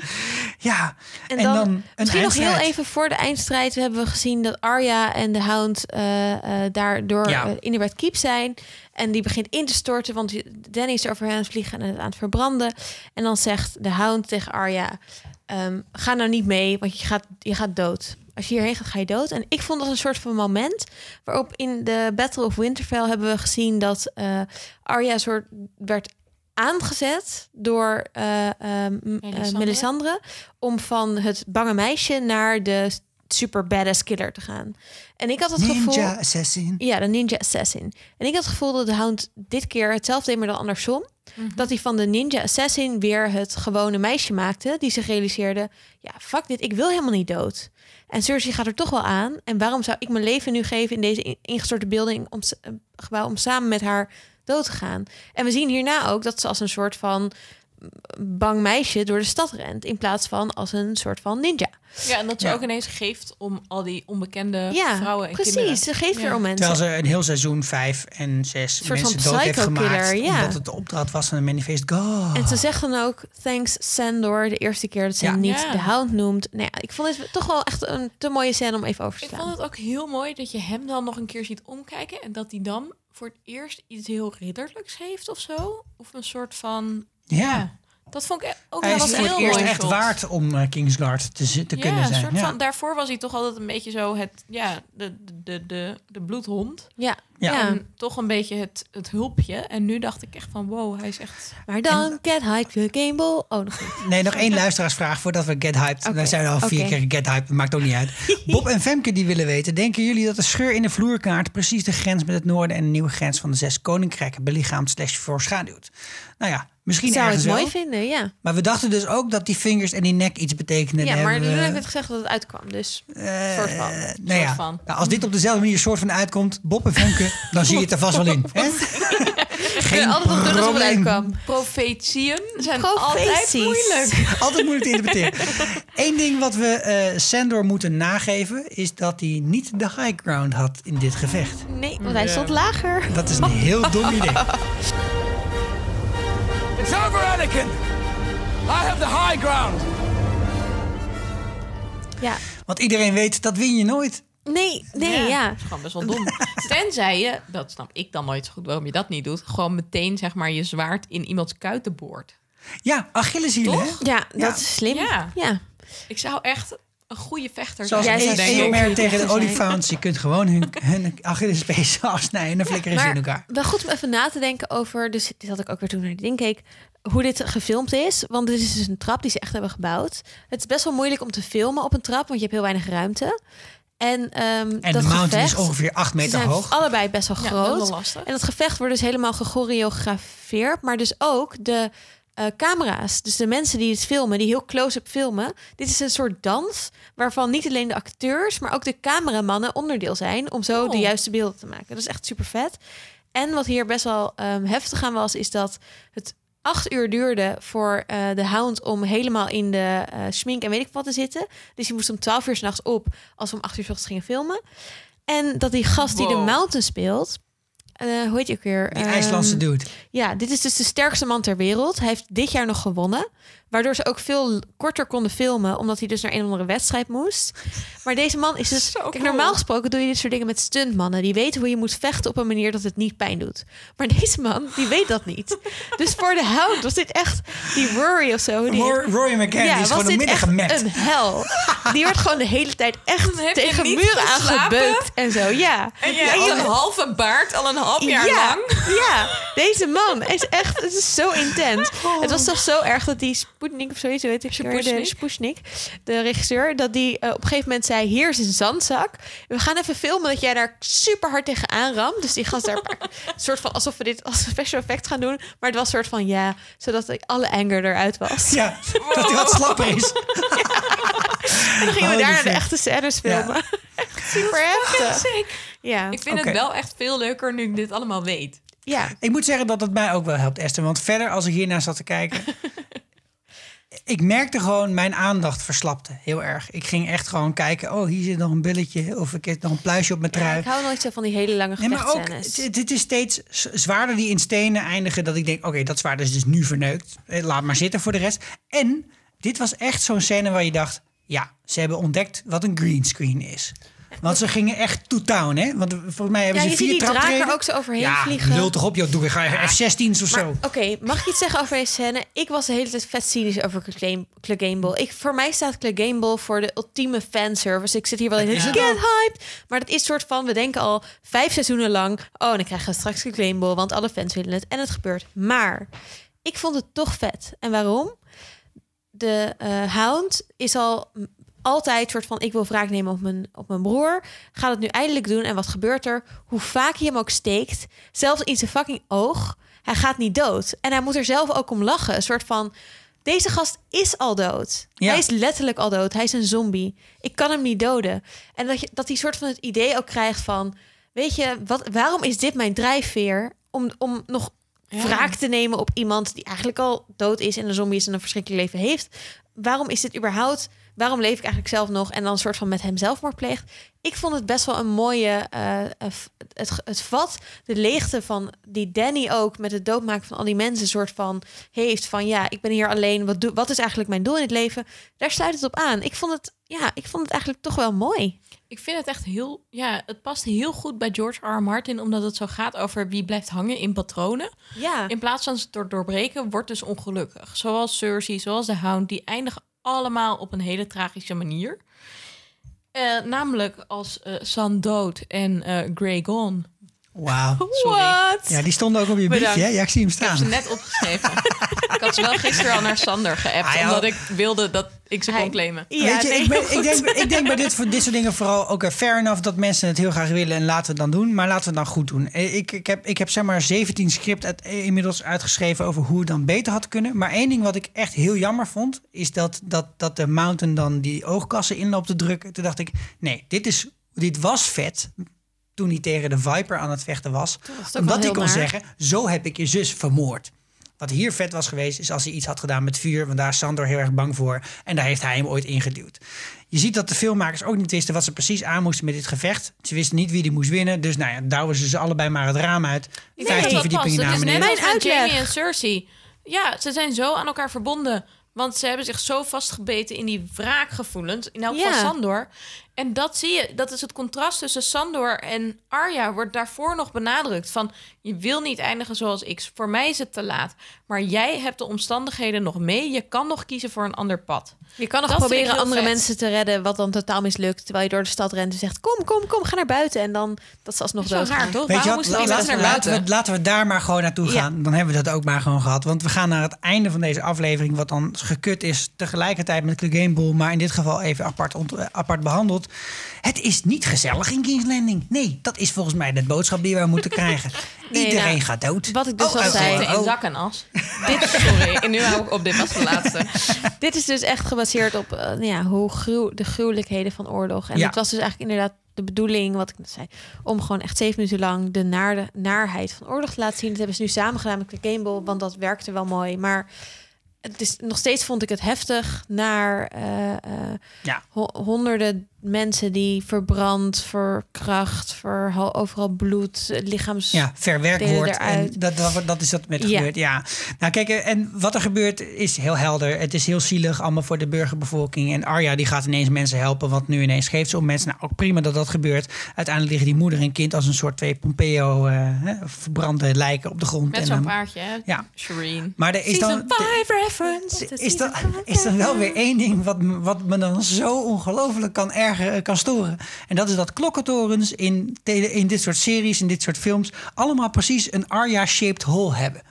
*laughs* ja. En, En dan, dan een misschien nog heel even voor de eindstrijd hebben we gezien dat Arya en de Hound eh eh daardoor Ja. eh, in de Red Keep zijn. En die begint in te storten, want Danny is over aan het vliegen en het aan het verbranden. En dan zegt de Hound tegen Arya: ehm, Ga nou niet mee, want je gaat, je gaat dood. Als je hierheen gaat, ga je dood. En ik vond dat een soort van moment waarop in de Battle of Winterfell hebben we gezien dat eh Arya soort werd aangezet door Melisandre? Melisandre om van het bange meisje naar de super badass killer te gaan. En ik had het gevoel... Ninja Assassin. Ja, de Ninja Assassin. En ik had het gevoel dat de Hound dit keer hetzelfde deed, maar dan andersom. Dat hij van de Ninja Assassin weer het gewone meisje maakte... die zich realiseerde, ja, fuck dit, ik wil helemaal niet dood. En Cersei gaat er toch wel aan. En waarom zou ik mijn leven nu geven in deze in- ingestorte beelding... Om, eh, gebouw om samen met haar dood te gaan? En we zien hierna ook dat ze als een soort van bang meisje door de stad rent... in plaats van als een soort van ninja. Ja, en dat ze Ja. ook ineens geeft om al die onbekende Ja, vrouwen en precies. kinderen. Ze geeft Ja. weer om mensen. Terwijl ze een heel seizoen 5 en 6 soort van mensen dood heeft gemaakt. ja. Omdat het de opdracht was van een manifest God. En ze zegt dan ook, thanks Sandor, de eerste keer dat ze Ja. hem niet Ja. de Hound noemt. Nou ja, ik vond het toch wel echt een te mooie scène om even over te Ik slaan. vond het ook heel mooi dat je hem dan nog een keer ziet omkijken. En dat hij dan voor het eerst iets heel ridderlijks heeft of zo. Of een soort van... ja. Dat vond ik e- ook Hij wel is heel het eerst mooi echt shot. waard om eh, Kingsguard te, te ja, kunnen een zijn. soort ja. van, daarvoor was hij toch altijd een beetje zo het, ja, de, de, de, de bloedhond. Ja, Ja. ja. En toch een beetje het, het hulpje. En nu dacht ik echt van, wow, hij is echt... maar dan Get Hyped the Game Ball. Oh, nog. *laughs* Nee, nog één luisteraarsvraag voordat we Get Hyped. Oké, We zijn al vier keer Get Hyped, maakt ook niet uit. *laughs* Bob en Femke die willen weten, denken jullie dat de scheur in de vloerkaart precies de grens met het noorden en de nieuwe grens van de zes koninkrijken belichaamt slash voorschaduwt? Nou ja, Misschien zou het mooi wel. vinden, ja. Maar we dachten dus ook dat die vingers en die nek iets betekenen. Ja, maar heb ik het gezegd dat het uitkwam, dus soort van. nou ja, van. nou, als dit op dezelfde manier soort van uitkomt, Bob en Femke, dan zie je het er vast wel in. Hè? *laughs* *laughs* Geen altijd nog doen alsof het uitkwam. Profetieën zijn altijd moeilijk. *laughs* Altijd moeilijk te interpreteren. Eén ding wat we eh Sandor moeten nageven, is dat hij niet de high ground had in dit gevecht. Nee, want hij stond lager. Dat is een heel dom idee. It's over, Anakin! I have the high ground! Ja. Want iedereen weet, dat win je nooit. Nee, nee, ja. Dat is gewoon best wel dom. *laughs* Tenzij je, dat snap ik dan nooit zo goed waarom je dat niet doet, gewoon meteen zeg maar je zwaard in iemands kuiten boort. Ja, Achilleshielen, hè? Toch? Ja, dat Ja. is slim. Ja. Ja. Ik zou echt een goede vechter Zoals. Jij tegen de olifants. Je kunt gewoon hun, *laughs* hun Achillespees afsnijden en dan flikkeren ze in elkaar. wel goed om even na te denken over... Dus dit had ik ook weer toen naar die ding keek. Hoe dit gefilmd is. Want dit is dus een trap die ze echt hebben gebouwd. Het is best wel moeilijk om te filmen op een trap. Want je hebt heel weinig ruimte. En, ehm En dat de mountain gevecht, is ongeveer 8 Ze meter zijn hoog. allebei best wel groot. wel. En dat gevecht wordt dus helemaal gechoreografeerd. Maar dus ook de eh, camera's. Dus de mensen die het filmen, die heel close-up filmen. Dit is een soort dans waarvan niet alleen de acteurs, maar ook de cameramannen onderdeel zijn. Om zo de Oh. juiste beelden te maken. Dat is echt super vet. En wat hier best wel ehm, heftig aan was, is dat het acht uur duurde voor eh, de Hound om helemaal in de eh schmink en weet ik wat te zitten. Dus je moest om 12 uur s'nachts op als we om 8 uur 's ochtends gingen filmen. En dat die gast die de. Mountain speelt, eh, hoe heet je ook weer? Die Ehm, IJslandse dude. ja, dit is dus de sterkste man ter wereld. Hij heeft dit jaar nog gewonnen. Waardoor ze ook veel korter konden filmen, omdat hij dus naar een of andere wedstrijd moest. Maar deze man is dus. *laughs* Zo Kijk, cool. normaal gesproken doe je dit soort dingen met stuntmannen. Die weten hoe je moet vechten op een manier dat het niet pijn doet. Maar deze man, die weet dat niet. *laughs* Dus voor de hout was dit echt. Die Rory of zo. Die McCann die is was gewoon dit een gemet. Een hel. Die werd gewoon de hele tijd echt tegen muren aangebeukt en zo. Ja. En je Ja, hebt je- een halve baard al een half jaar ja, lang. Ja, deze man is echt, het is zo intens. Het was toch zo erg dat die Sputnik of zoiets, weet ik, Sputnik. Sputnik, de regisseur, dat die eh, op een gegeven moment zei: Hier is een zandzak. We gaan even filmen dat jij daar super hard tegenaan ramt. Dus die gast daar *laughs* een soort van alsof we dit als special effect gaan doen. Maar het was een soort van ja, zodat alle anger eruit was. Ja, dat hij wat slapper is. *laughs* En dan gingen we Holy daarna de echte scènes Ja. filmen. Echt super heftig. Ja, Ik vind het wel echt veel leuker nu ik dit allemaal weet. ja. Ik moet zeggen dat het mij ook wel helpt, Esther. Want verder, als ik hiernaar zat te kijken... *laughs* ik merkte gewoon, mijn aandacht verslapte heel erg. Ik ging echt gewoon kijken, oh, hier zit nog een billetje... of ik heb nog een pluisje op mijn Ja, trui. ik hou nooit zo van die hele lange Nee, maar ook, het is steeds zwaarder die in stenen eindigen... dat ik denk, oké, dat zwaard is dus nu verneukt. Eh, Laat maar zitten voor de rest. En dit was echt zo'n scène waar je dacht... ja, ze hebben ontdekt wat een greenscreen is. Want ze gingen echt to town, hè? Want volgens mij hebben Ja, ze vier die traptreden. er ook zo overheen ja, vliegen. lul toch op, joh. Doe, ga je F-16's of Maar zo. oké, mag ik iets zeggen over deze scène? Ik was de hele tijd vet cynisch over Clegane Ik, voor mij staat Clegane voor de ultieme fanservice. Ik zit hier wel in het Ja. get hyped. Maar dat is soort van, we denken al vijf seizoenen lang... oh, dan krijgen we straks Clegane want alle fans willen het. En het gebeurt. Maar ik vond het toch vet. En waarom? De eh, Hound is al altijd soort van... ik wil wraak nemen op mijn, op mijn broer. Gaat het nu eindelijk doen. En wat gebeurt er? Hoe vaak hij hem ook steekt... zelfs in zijn fucking oog... hij gaat niet dood. En hij moet er zelf ook om lachen. Een soort van... Deze gast is al dood. Ja. Hij is letterlijk al dood. Hij is een zombie. Ik kan hem niet doden. En dat, je, dat hij soort van het idee ook krijgt van... weet je, wat, waarom is dit mijn drijfveer... om, om nog Ja. wraak te nemen op iemand die eigenlijk al dood is... en een zombie is en een verschrikkelijk leven heeft? Waarom is dit überhaupt... waarom leef ik eigenlijk zelf nog... en dan een soort van met hem zelfmoord pleegt? Ik vond het best wel een mooie... eh, eh, het, het vat, de leegte van die Danny ook... met het doodmaken van al die mensen... soort van heeft van... ja, ik ben hier alleen. Wat, doe, wat is eigenlijk mijn doel in het leven? Daar sluit het op aan. Ik vond het, ja, ik vond het eigenlijk toch wel mooi. Ik vind het echt heel, ja, het past heel goed bij George R. R. Martin, omdat het zo gaat over wie blijft hangen in patronen. Ja. In plaats van ze door doorbreken, wordt dus ongelukkig. Zoals Cersei, zoals de Hound, die eindigen allemaal op een hele tragische manier. Eh, namelijk als eh San dood en eh Grey gone. Wauw. Sorry. Ja, die stonden ook op je briefje. Hè? Ja, ik zie hem Ik heb staan. ze net opgeschreven. *laughs* ik had ze wel gisteren al naar Sander geappt. Ah, ja. omdat ik wilde dat ik ze kon claimen. Weet je, ik, ben, ik, denk, ik denk bij dit, voor dit soort dingen vooral ook eh, fair enough dat mensen het heel graag willen en laten we het dan doen. Maar laten we het dan goed doen. Eh, Ik, ik, heb, ik heb zeg maar 17 script uit, eh, inmiddels uitgeschreven over hoe het dan beter had kunnen. Maar één ding wat ik echt heel jammer vond, is dat, dat, dat de Mountain dan die oogkassen in loopt te drukken. Toen dacht ik, nee, dit, is, dit was vet toen hij tegen de Viper aan het vechten was. Omdat hij kon naar. zeggen, zo heb ik je zus vermoord. Wat hier vet was geweest, is als hij iets had gedaan met vuur. Want daar is Sandor heel erg bang voor. En daar heeft hij hem ooit ingeduwd. Je ziet dat de filmmakers ook niet wisten wat ze precies aan moesten met dit gevecht. Ze wisten niet wie die moest winnen. Dus nou ja, douwen ze ze allebei maar het raam uit. Nee, 15 dat verdiepingen past. naar is net beneden. als met Jamie en Cersei. Ja, ze zijn zo aan elkaar verbonden. Want ze hebben zich zo vastgebeten in die wraakgevoelens. In elk geval Ja. Sandor. En dat zie je. Dat is het contrast tussen Sandor en Arya. Wordt daarvoor nog benadrukt. Van, je wil niet eindigen zoals ik. Voor mij is het te laat. Maar jij hebt de omstandigheden nog mee. Je kan nog kiezen voor een ander pad. Je kan nog Dat proberen andere vet. mensen te redden, wat dan totaal mislukt. Terwijl je door de stad rent en zegt: Kom, kom, kom, ga naar buiten. En dan dat ze alsnog is wel dood raar, toch? Weet je wat, laten, naar laten, we, buiten? laten we daar maar gewoon naartoe Ja. gaan. Dan hebben we dat ook maar gewoon gehad. Want we gaan naar het einde van deze aflevering. Wat dan gekut is tegelijkertijd met de Game Ball. Maar in dit geval even apart, eh, apart behandeld. Het is niet gezellig in King's Landing. Nee, dat is volgens mij de boodschap die we moeten krijgen. *laughs* Nee, Iedereen nou, gaat dood. Wat ik dus Oh, al oh, zei. oh, in zak en as. *laughs* Dit, sorry, en nu hou ik op. Dit was de laatste. *laughs* Dit is dus echt gebaseerd op eh, nou ja, hoe gruw, de gruwelijkheden van oorlog. En Ja. het was dus eigenlijk inderdaad de bedoeling, wat ik net zei, om gewoon echt zeven minuten lang de naarde, naarheid van oorlog te laten zien. Dat hebben ze nu samen gedaan met de Game Ball, want dat werkte wel mooi. Maar het is nog steeds vond ik het heftig naar eh, eh, Ja. ho- honderden mensen die verbrand, verkracht, ver, overal bloed, lichaams. Ja, verwerkt wordt. En dat, dat, dat is dat met Ja. gebeurd. Ja. Nou, kijk, eh, en wat er gebeurt is heel helder. Het is heel zielig allemaal voor de burgerbevolking. En Arya die gaat ineens mensen helpen, want nu ineens geeft ze om mensen. Nou, ook prima dat dat gebeurt. Uiteindelijk liggen die moeder en kind als een soort twee Pompeo eh, hè, verbrande lijken op de grond. Met zo'n dan- paardje, hè? Ja. Shireen. Maar er is dan, Season 5 reference. is er, is er wel weer één ding wat, me- wat me dan zo ongelooflijk kan, erger, kan storen. En dat is dat klokkentorens in, tele- in dit soort series, in dit soort films... allemaal precies een Arya-shaped hole hebben.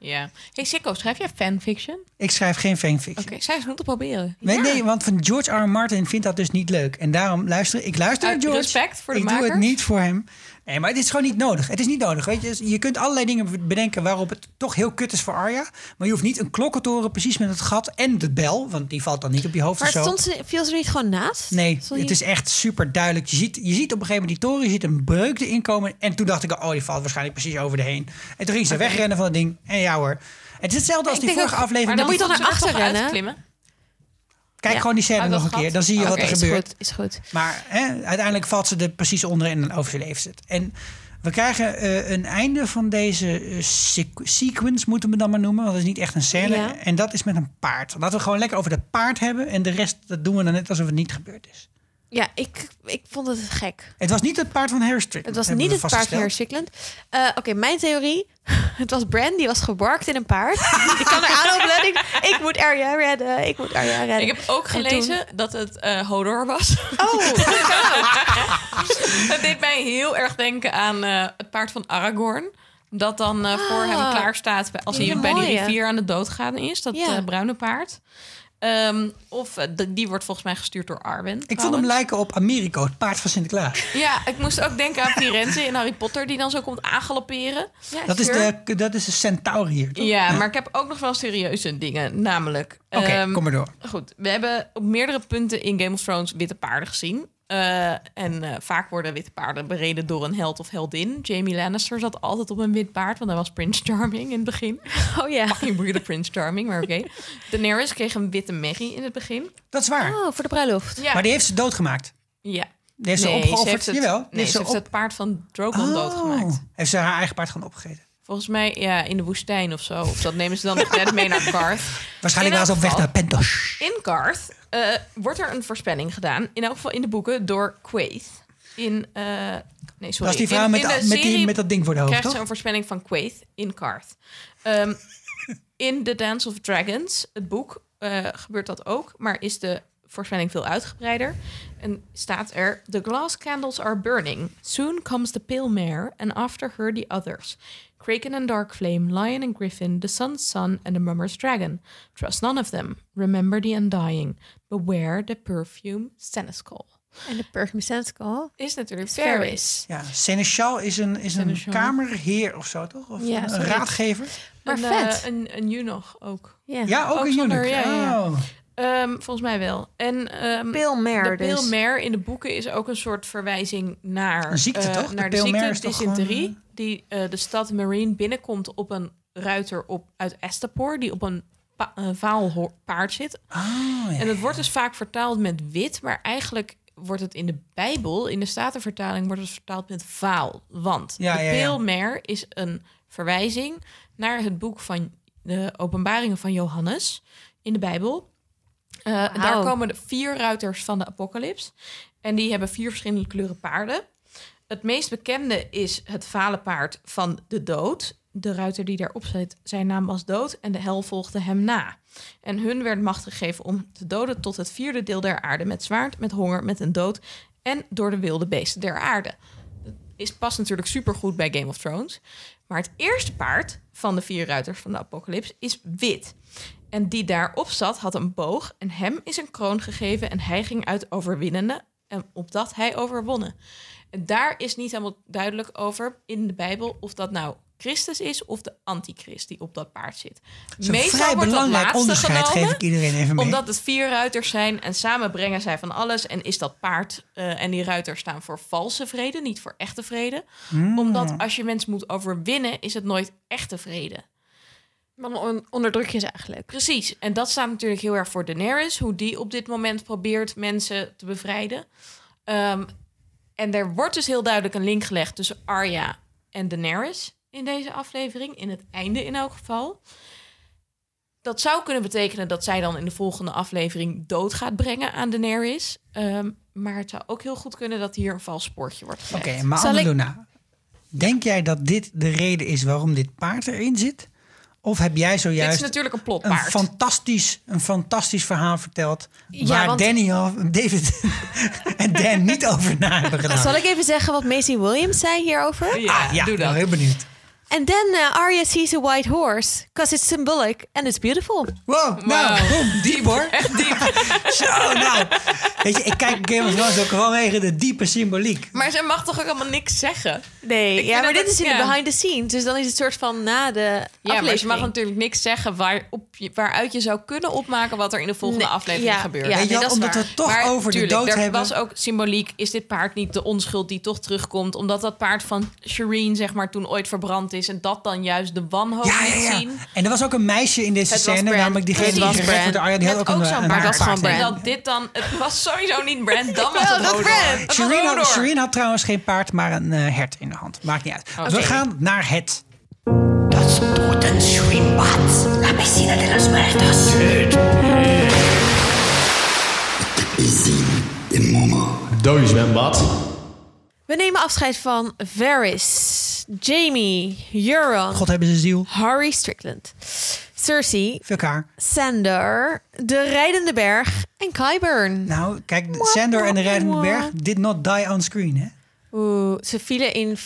Ja. Hey Sikko, schrijf jij fanfiction? Ik schrijf geen fanfiction. Oké, zij moeten proberen. Nee, nee, want van George R. R. Martin vindt dat dus niet leuk. En daarom luister ik luister Uit naar George. respect voor de ik doe het niet voor hem. Nee, maar het is gewoon niet nodig. Het is niet nodig. Weet je, je kunt allerlei dingen bedenken waarop het toch heel kut is voor Arya. Maar je hoeft niet een klokkentoren precies met het gat en de bel, want die valt dan niet op je hoofd Maar of zo. stond ze, viel ze er niet gewoon naast? Nee, het is echt super duidelijk. Je ziet, je ziet op een gegeven moment die toren, je ziet een breuk erin komen. En toen dacht ik, oh, die valt waarschijnlijk precies over de heen. En toen ging ze wegrennen van het ding. En ja hoor. Het is hetzelfde als Ik die vorige ook- aflevering. maar dan met moet je die- toch naar achter rennen? Kijk Ja. gewoon die scène dat nog een keer. Dan zie je wat er is gebeurt. goed, is goed. Maar hè, uiteindelijk valt ze er precies onder en dan overleeft ze het. En we krijgen eh, een einde van deze eh, sequ- sequence, moeten we dan maar noemen. Want het is niet echt een scène. Ja. En dat is met een paard. Laten we gewoon lekker over het paard hebben. En de rest, dat doen we dan net alsof het niet gebeurd is. Ja, ik, ik vond het gek. Het was niet het paard van Harry Strickland. Het was niet het paard van. Strickland. Eh, Oké, mijn theorie. *laughs* Het was Bran, die was gebarkt in een paard. Die kan er aanhobbelen. Ik, ik moet Arya redden. Ik moet Arya redden. Ik heb ook En gelezen dat het eh, Hodor was. Oh, *laughs* Het deed mij heel erg denken aan eh, het paard van Aragorn. Dat dan voor hem Ah, klaar staat als hij bij die rivier aan de dood gaan is. Dat Ja. bruine paard. Ehm, of eh, de- die wordt volgens mij gestuurd door Arwen. Ik vond hem lijken op Americo, het paard van Sinterklaas. Ja, ik moest ook denken aan Firenze in Harry Potter, die dan zo komt aangalopperen. Ja, Dat is, de, dat is de centaur hier, toch? Ja, maar ik heb ook nog wel serieuze dingen. Namelijk. Oké, ehm, kom maar door. Goed, we hebben op meerdere punten in Game of Thrones witte paarden gezien. Eh, en eh, vaak worden witte paarden bereden door een held of heldin. Jamie Lannister zat altijd op een wit paard, want hij was Prince Charming in het begin. *laughs* Oh ja. Fucking weirde Prince Charming, maar oké. *laughs* Daenerys kreeg een witte Maggie in het begin. Dat is waar. Oh, voor de bruiloft. Ja. Maar die heeft ze doodgemaakt. ja. Die heeft ze opgeofferd. heeft het, Jawel. die nee, heeft ze ze heeft het paard van Drogon doodgemaakt. Heeft ze haar eigen paard gewoon opgegeten. Volgens mij ja, in de woestijn of zo. Of dat nemen ze dan nog net mee naar *laughs* Garth. Waarschijnlijk was ze op weg naar Pentos. In Garth eh, wordt er een voorspelling gedaan. In elk geval in de boeken door Quaithe. In, eh, nee, sorry. Dat is die vrouw In- met, in de- de met, die, met dat ding voor de hoofd, krijgt ze een voorspelling van Quaithe in Garth. Ehm, *laughs* in The Dance of Dragons, het boek, eh, gebeurt dat ook. Maar is de voorspelling veel uitgebreider. En staat er: The glass candles are burning. Soon comes the pale mare, and after her the others. Kraken and Dark Flame, Lion and Griffin, the Sun's Son and the Mummer's Dragon. Trust none of them. Remember the Undying. Beware the perfume Seneschal. En de Perfume Sensical Is natuurlijk Ferris. Ja, Seneschal is een, is een Seneschal. kamerheer of zo, toch? Of Ja, een raadgever? Maar een, vet. eh, een, een eunuch ook. Ja. Ja, ook, Ook een eunuch. ja, ja, ja. Oh. Ehm, volgens mij wel. En ehm, Pale Mare de dus. In de boeken is ook een soort verwijzing naar... Een ziekte, eh, toch? De Naar de, Pale ziekte is dysenterie. gewoon, Die eh, de stad Marine binnenkomt op een ruiter op, uit Estapor... die op een pa- eh, vaal paard zit. Ah, ja. En het wordt dus vaak vertaald met wit... maar eigenlijk wordt het in de Bijbel, in de Statenvertaling... wordt het vertaald met vaal. Want Ja, de ja, Mare is een verwijzing... naar het boek van de openbaringen van Johannes in de Bijbel... Eh, Daar komen de vier ruiters van de apocalyps. En die hebben vier verschillende kleuren paarden. Het meest bekende is het vale paard van de dood. De ruiter die daarop zit, zijn naam was dood en de hel volgde hem na. En hun werd macht gegeven om te doden tot het vierde deel der aarde... met zwaard, met honger, met een dood en door de wilde beesten der aarde. Dat is, past natuurlijk supergoed bij Game of Thrones. Maar het eerste paard van de vier ruiters van de apocalyps is wit. En die daarop zat had een boog en hem is een kroon gegeven en hij ging uit overwinnende en opdat hij overwonnen. En daar is niet helemaal duidelijk over in de Bijbel of dat nou Christus is of de antichrist die op dat paard zit. Dat een vrij belangrijk onderscheid, geef ik iedereen even mee. Omdat het vier ruiters zijn en samen brengen zij van alles. En is dat paard eh, en die ruiters staan voor valse vrede, niet voor echte vrede. Hmm. Omdat als je mensen moet overwinnen, is het nooit echte vrede. Maar dan onderdruk je ze eigenlijk. Precies. En dat staat natuurlijk heel erg voor Daenerys. Hoe die op dit moment probeert mensen te bevrijden. Ehm, en er wordt dus heel duidelijk een link gelegd tussen Arya en Daenerys in deze aflevering. In het einde in elk geval. Dat zou kunnen betekenen dat zij dan in de volgende aflevering dood gaat brengen aan Daenerys. Ehm, maar het zou ook heel goed kunnen dat hier een vals spoortje wordt gelegd. Oké, maar ik- Annaluna, denk jij dat dit de reden is waarom dit paard erin zit? Of heb jij Dit zojuist is natuurlijk een een fantastisch, een fantastisch verhaal verteld... Ja, waar want- Danny, of- David *laughs* en Dan niet over na hebben gedaan? Zal ik even zeggen wat Macy Williams zei hierover? Ja, Ah, ja, doe ik ben dat. heel benieuwd. And then uh, Arya sees a white horse, because it's symbolic and it's beautiful. Wow, nou, Wow. boem, diep hoor. *laughs* Echt diep. *laughs* Zo, nou. Weet je, ik kijk Game of Thrones ook vanwege de diepe symboliek. Maar zij mag toch ook helemaal niks zeggen? Nee, Ik ja, maar dit is in het- de behind the scenes. Dus dan is het soort van na de Ja, maar aflevering. je mag natuurlijk niks zeggen waar op je, waaruit je zou kunnen opmaken wat er in de volgende Nee, aflevering ja, gebeurt. ja, nee, dat omdat we het toch maar over tuurlijk, de dood er hebben. was ook symboliek. Is dit paard niet de onschuld die toch terugkomt? Omdat dat paard van Shireen zeg maar toen ooit verbrand is en dat dan juist de wanhoop ja, ja, ja. zien. En er was ook een meisje in deze Het was scène, namelijk diegene die gered wordt door Arya. Die had ook een, zo'n een paard. dat is gewoon. En dat dit dan, het was sowieso niet Brand, dan was Ja, het dat was Shireen had. Shireen had trouwens geen paard, maar een eh, hert in de hand. Maakt niet uit. We gaan naar het. Los toten Shrimbots, la piscina de los muertos. Dode zwembad. We nemen afscheid van Varys, Jamie, Euron, God hebben ze ziel. Harry Strickland, Cersei. Sander, de Rijdende Berg en Qyburn. Nou, kijk, Sandor en de Rijdende Berg did not die on screen, hè? Oeh, ze vielen in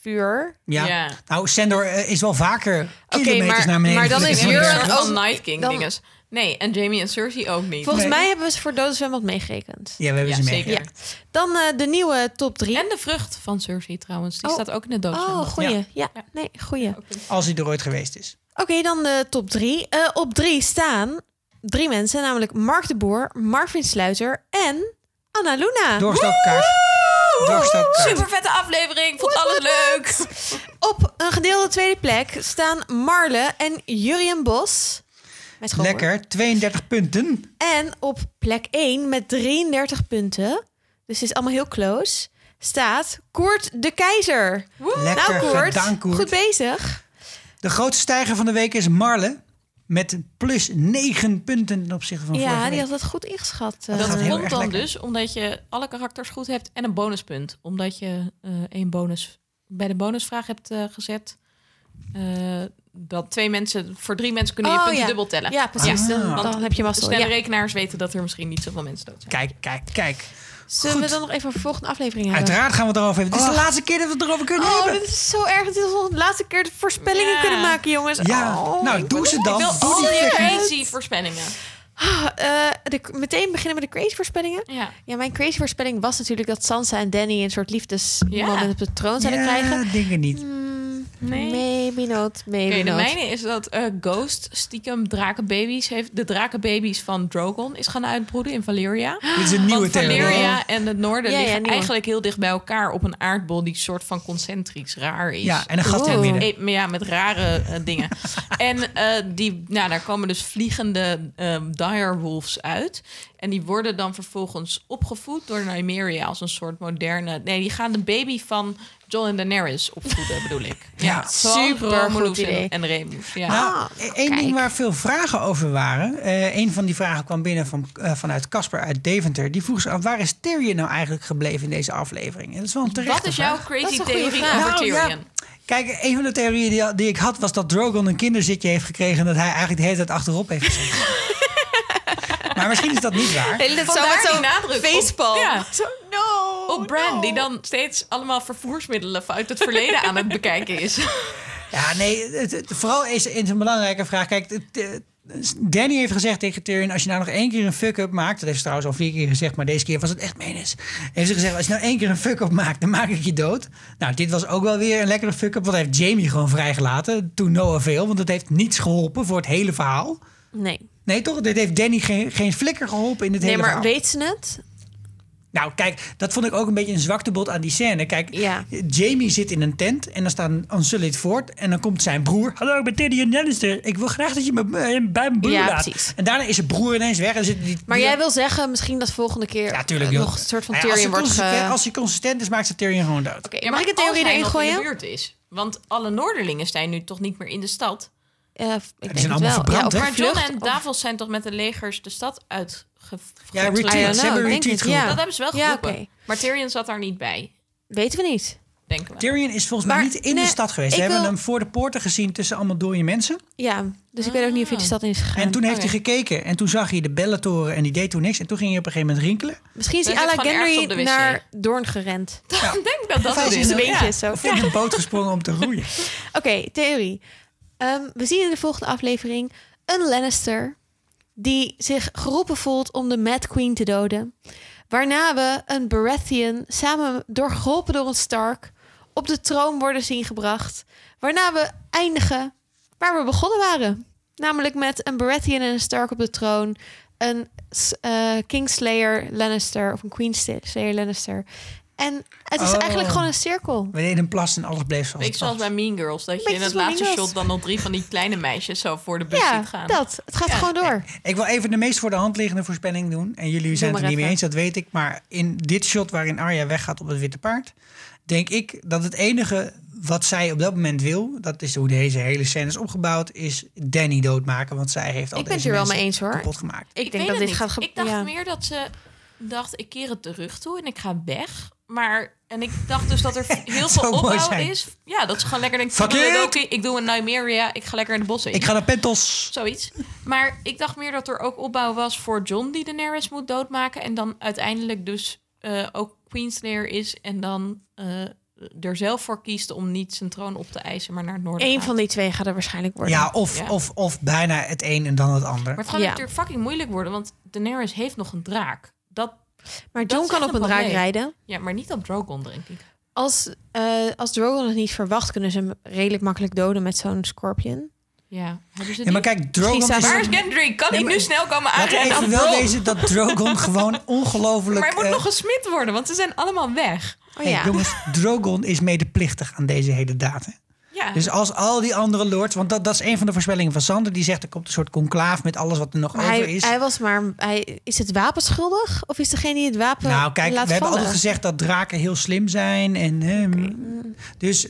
vuur. Ja. Ja. Nou, Sandor eh, is wel vaker Oké, kilometers maar- naar beneden. maar dan is. Euron ook- Night King dan- dinges. Nee, en Jamie en Cersei ook niet. Volgens Nee. mij hebben we ze voor Dode Zwembad meegerekend. Ja, we hebben Ja, ze mee. zeker. Ja. Dan eh, de nieuwe top 3. En de vrucht van Cersei trouwens. Die Oh. staat ook in de doos. Oh, goeie. Ja. Ja, nee, goeie. Oké, Als hij er ooit geweest is. dan de top 3. op 3 staan drie mensen, namelijk Mark de Boer, Marvin Sluiter en Anna Luna. Doorstookkaart. Super vette aflevering. Vond alles leuk. Op een gedeelde tweede plek staan Marle en Jurien Bos. Lekker, 32 punten. En op plek 1 met 33 punten, dus het is allemaal heel close, staat Koert de Keizer. Lekker nou Koert, gedaan, Koert. goed bezig. De grootste stijger van de week is Marle. Met plus 9 punten ten opzichte van vorige Ja, die week. had het goed ingeschat. Dat eh. komt dan lekker. dus omdat je alle karakters goed hebt en een bonuspunt. Omdat je eh één bonus bij de bonusvraag hebt eh, gezet. Dat twee mensen, voor drie mensen kunnen je Oh, punten ja. dubbel tellen. Ja, precies. Dan- Want dan heb je mazzel, Snelle ja. rekenaars weten dat er misschien niet zoveel mensen dood zijn. Kijk, kijk, kijk. Zullen we dan nog even de volgende aflevering hebben? Uiteraard gaan we het erover hebben. Dit is de Oh. laatste keer dat we het erover kunnen Oh, hebben. dit is zo erg. Dit is nog de laatste keer de voorspellingen Ja. kunnen maken, jongens. Ja, Oh, nou, doe ze dan. Ik wil Doe al die crazy voorspellingen. Ah, eh, de, meteen beginnen met de crazy voorspellingen. Ja. Ja, mijn crazy voorspelling was natuurlijk dat Sansa en Danny een soort liefdesmoment Ja. op de troon zouden Ja, krijgen. dingen niet. Hmm, Nee. Maybe not, maybe Oké, de mijne is dat eh, Ghost stiekem drakenbaby's heeft. De drakenbaby's van Drogon is gaan uitbroeden in Valyria. Dit is een nieuwe Want. Valyria en het noorden Ja, liggen eigenlijk heel dicht bij elkaar op een aardbol die soort van concentrisch raar is. Ja, en een gat in het midden. Maar ja, met rare eh, dingen. *laughs* en eh, die, nou, daar komen dus vliegende ehm direwolves uit. En die worden dan vervolgens opgevoed door Nymeria als een soort moderne... Nee, die gaan de baby van Jon en Daenerys opvoeden, bedoel ik. Ja, super Romulus goed idee. en, en Remus. Ja. Nou, Ah, één kijk. ding waar veel vragen over waren. eh een van die vragen kwam binnen van, eh, vanuit Casper uit Deventer. Die vroeg zich af, waar is Tyrion nou eigenlijk gebleven in deze aflevering? En dat is wel een terechte Wat is jouw vraag. Crazy theorie vraag. over Nou, ja. Tyrion? Kijk, een van de theorieën die, die ik had was dat Drogon een kinderzitje heeft gekregen... en dat hij eigenlijk de hele tijd achterop heeft gezeten. *laughs* maar misschien is dat niet waar. Hele tijd zo Vandaar met zo'n nadruk op- facepalm. Ja. Zo, no. Op Bran, die dan steeds allemaal vervoersmiddelen uit het verleden aan het bekijken is. Ja, nee, het, het- vooral is, is een belangrijke vraag. Kijk, het, Danny heeft gezegd tegen Tyrion... als je nou nog één keer een fuck-up maakt... dat heeft ze trouwens al vier keer gezegd... maar deze keer was het echt menens. Heeft ze gezegd, als je nou één keer een fuck-up maakt... dan maak ik je dood. Nou, dit was ook wel weer een lekkere fuck-up... want hij heeft Jamie gewoon vrijgelaten. Toen no avail, want het heeft niets geholpen... voor het hele verhaal. Nee. Nee, toch? Dit heeft Danny geen, geen flikker geholpen in het Nee, hele maar verhaal. weet ze het? Nou, kijk, dat vond ik ook een beetje een zwaktebod aan die scène. Kijk, Ja. Jamie zit in een tent en dan staat Unsullied voort. En dan komt zijn broer. Hallo, ik ben Tyrion Lannister. Ik wil graag dat je me eh, bij mijn broer Ja, laat. precies. En daarna is zijn broer ineens weg. En zit die, Maar die- jij wil zeggen misschien dat volgende keer Ja, tuurlijk, eh, nog een soort van Nou ja, Tyrion wordt als, hij ge... consistent, als hij consistent is, maakt ze Tyrion gewoon dood. Oké, Ja, mag ik een theorie erin in gooien? de buurt is. Want alle Noorderlingen zijn nu toch niet meer in de stad. Ja, ik denk zijn het allemaal wel. verbrand, ja, Maar John en Davos zijn toch met de legers de stad uitge... Ja, retreat. Ze hebben retreat het, ja. Dat hebben ze wel Ja, geroepen. Maar Tyrion zat daar niet bij, Weten we niet. denken we. Tyrion is volgens mij niet in nee, de stad geweest. Ze hebben wil- hem voor de poorten gezien tussen allemaal dode mensen. Ja, dus ik weet ook niet of hij de stad in is gegaan. En toen heeft oké. hij gekeken. En toen zag hij de bellentoren en die deed toen niks. En toen ging hij op een gegeven moment rinkelen. Misschien is Hij à Gendry naar Doorn gerend. *laughs* Ik denk dat dat Of hij het is is. Ja. beentjes zo. Of in een boot gesprongen om te *laughs* roeien. Oké, theorie. Ehm, we zien in de volgende aflevering een Lannister die zich geroepen voelt om de Mad Queen te doden. Waarna we een Baratheon samen door geholpen door een Stark op de troon worden zien gebracht. Waarna we eindigen waar we begonnen waren. Namelijk met een Baratheon en een Stark op de troon. Een eh Kingslayer Lannister of een Queenslayer Lannister. En het is Oh. eigenlijk gewoon een cirkel. We deden een plas en alles bleef zoals Weet het zoals was. bij Mean Girls. Dat je Beetje in het zoals laatste Mean Girls. shot dan nog drie van die kleine meisjes zo voor de bus Ja, ziet gaan. dat. Het gaat gewoon door. Ik wil even de meest voor de hand liggende voorspelling doen. En jullie zijn het maar er niet mee even. eens, dat weet ik. Maar in dit shot waarin Arya weggaat op het witte paard... denk ik dat het enige wat zij op dat moment wil... dat is hoe deze hele scène is opgebouwd... is Danny doodmaken. Want zij heeft al Ik ben het deze hier wel mee eens hoor. kapot gemaakt. Ik, Ik denk weet dat het dit niet. gaat ge- Ik dacht ja. meer dat ze dacht, ik keer het terug toe en ik ga weg. Maar, en ik dacht dus dat er *laughs* heel veel opbouw is. Ja, dat ze gewoon lekker Fuck ik ik doe een Nymeria, ik ga lekker in de bossen in. Ik ga naar Pentos. Zoiets. Maar ik dacht meer dat er ook opbouw was voor John die Daenerys moet doodmaken. En dan uiteindelijk dus eh, ook Queenslayer is. En dan eh, er zelf voor kiest om niet zijn troon op te eisen, maar naar het noorden Eén van die twee gaat er waarschijnlijk worden. Ja of, Ja. Of, of bijna het een en dan het ander. Maar het gaat Ja. natuurlijk fucking moeilijk worden, want Daenerys heeft nog een draak. Maar John kan op een draak rijden. Ja, maar niet op Drogon, denk ik. Als, eh als Drogon het niet verwacht, kunnen ze hem redelijk makkelijk doden met zo'n scorpion. Ja, hebben ze Ja, maar kijk, Drogon is... Waar is Gendry? Kan Nee, hij maar- nu snel komen Laat ik aanrennen? even wel wezen dat Drogon *laughs* gewoon ongelooflijk... Maar hij moet eh, nog gesmid worden, want ze zijn allemaal weg. Oh hey, ja. jongens, Drogon is medeplichtig aan deze hele daad. Ja. Dus als al die andere lords... Want dat, dat is een van de voorspellingen van Sander. Die zegt er komt een soort conclaaf met alles wat er nog Maar over hij, is. hij was maar... Hij, is het wapenschuldig? Of is degene die het wapen nou kijk, we hebben altijd gezegd dat draken heel slim zijn. En, hè, dus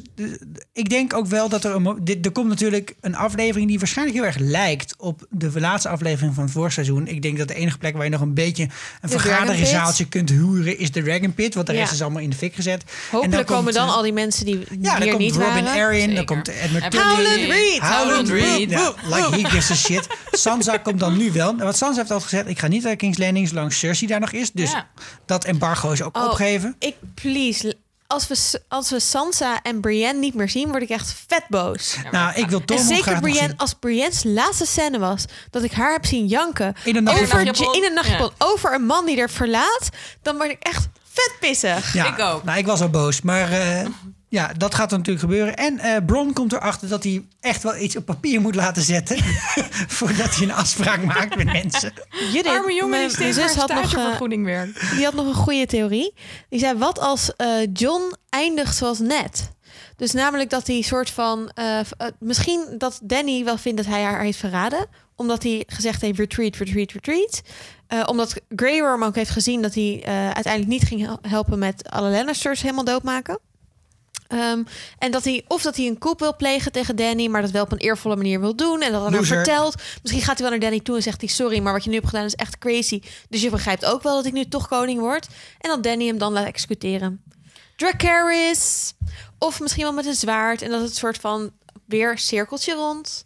ik denk ook wel dat er een, dit, er komt natuurlijk een aflevering die waarschijnlijk heel erg lijkt op de laatste aflevering van het voorseizoen. Ik denk dat de enige plek waar je nog een beetje een Dragon vergaderzaaltje kunt huren is de Dragon Pit, want de rest Ja. is allemaal in de fik gezet. En Hopelijk dan komen komt, dan eh, al die mensen die ja, dan hier komt niet Robin waren. Arryn, dan komt Edmund En Tully. Howland Reed! Howland like he gives a shit. Sansa *laughs* komt dan nu wel. Wat Sansa heeft altijd gezegd, ik ga niet naar King's Landing zolang Cersei daar nog is. Dus Ja. dat embargo is ook Oh, opgegeven. Ik, please, als we, als we Sansa en Brienne niet meer zien, word ik echt vet boos. nou, ik wil En Tormund zeker graag nog Brienne, zien. als Brienne's laatste scène was dat ik haar heb zien janken In een nachtjapon. over, in een nachtjapon Ja. over een man die er verlaat, dan word ik echt vet pissig. Ja, Ik ook. Nou, ik was al boos. Maar eh, ja, dat gaat er natuurlijk gebeuren. En eh Bron komt erachter dat hij echt wel iets op papier moet laten zetten. *laughs* voordat hij een afspraak *laughs* maakt met mensen. Judith, Arme jongen mijn die steeds zus voor had nog, eh, stagevergoeding werkt. die had nog een goede theorie. Die zei, wat als eh, John eindigt zoals net? Dus namelijk dat hij soort van... misschien dat Danny wel vindt dat hij haar heeft verraden. Omdat hij gezegd heeft retreat, retreat, retreat. Eh, omdat Grey Worm ook heeft gezien dat hij eh, uiteindelijk niet ging hel- helpen met alle Lannisters helemaal doodmaken. Ehm, en dat hij, of dat hij een coup wil plegen tegen Danny, maar dat wel op een eervolle manier wil doen. En dat dan Loser. vertelt. Misschien gaat hij wel naar Danny toe en zegt hij: Sorry, maar wat je nu hebt gedaan is echt crazy. Dus je begrijpt ook wel dat ik nu toch koning word. En dat Danny hem dan laat executeren. Dracarys. Of misschien wel met een zwaard. En dat het soort van weer cirkeltje rond.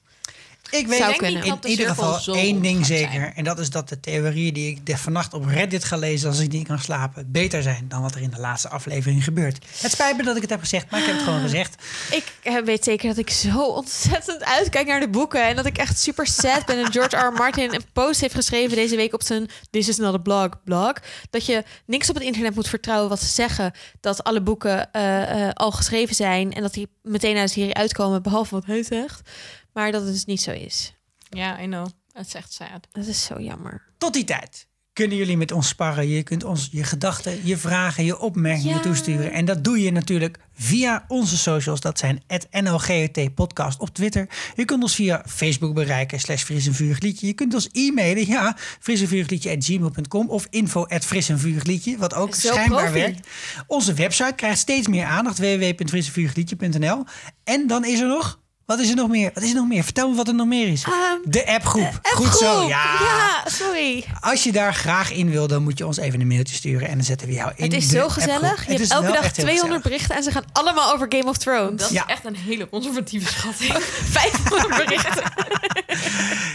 Ik weet Zou in, dat de ieder geval één ding zeker. zijn. En dat is dat de theorieën die ik de vannacht op Reddit ga lezen als ik niet kan slapen, beter zijn dan wat er in de laatste aflevering gebeurt. Het spijt me dat ik het heb gezegd, maar ik heb het gewoon gezegd. Ik eh, weet zeker dat ik zo ontzettend uitkijk naar de boeken. En dat ik echt super sad ben. En George R. R. Martin een post heeft geschreven deze week op zijn This is not a blog blog. Dat je niks op het internet moet vertrouwen wat ze zeggen. Dat alle boeken eh, eh, al geschreven zijn. En dat die meteen uit de serie uitkomen. Behalve wat hij zegt. Maar dat het dus niet zo is. Ja, I know. Het is echt sad. Dat is zo jammer. Tot die tijd kunnen jullie met ons sparren. Je kunt ons je gedachten, je vragen, je opmerkingen Ja. toesturen. En dat doe je natuurlijk via onze socials. Dat zijn het NLGT podcast op Twitter. Je kunt ons via Facebook bereiken, slash fris en vurig liedje. Je kunt ons e-mailen, ja, fris en vurig liedje at gmail.com of info at fris en vurig liedje, wat ook Zo schijnbaar profi. werkt. Onze website krijgt steeds meer aandacht, www.frissenvuurliedje.nl. En dan is er nog... Wat is er nog meer? Wat is er nog meer? Vertel me wat er nog meer is. Ehm, de appgroep. Goed zo, ja. Ja, sorry. Als je daar graag in wil, dan moet je ons even een mailtje sturen en dan zetten we jou in. Het is de zo gezellig. Je hebt elke dag echt heel 200 gezellig. berichten en ze gaan allemaal over Game of Thrones. Dat Ja. is echt een hele conservatieve *laughs* schatting. 500 *laughs* berichten.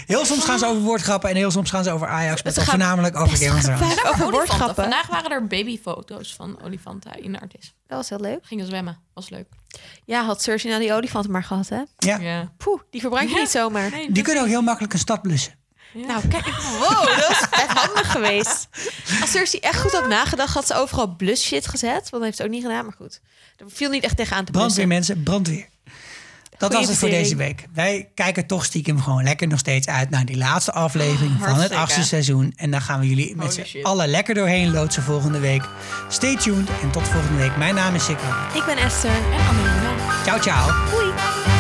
Heel soms gaan ze over woordgrappen en heel soms gaan ze over Ajax, maar voornamelijk over Game of Thrones. Over woordgrappen. Vandaag waren er babyfoto's van olifanten in Artis. Dat was heel leuk. Gingen zwemmen. Was leuk. Ja, had Cersei nou die olifant maar gehad, hè? Ja, Ja. Poeh, die verbruik je Ja. niet zomaar. Nee, die kunnen ook heel makkelijk een stad blussen. Nou, kijk, wow, dat is vet handig geweest. Als Cersei echt goed had nagedacht, had ze overal blush shit gezet. Want dat heeft ze ook niet gedaan, maar goed. Er viel niet echt tegenaan te Brandweer blussen. mensen, brandweer. Dat Goeie was het voor deze week. Wij kijken toch stiekem gewoon lekker nog steeds uit naar die laatste aflevering van het achtste seizoen. En dan gaan we jullie met z'n allen lekker doorheen loodsen volgende week. Stay tuned en tot volgende week. Mijn naam is Sikko. Ik ben Esther. En Amelina. Ciao, ciao. Doei.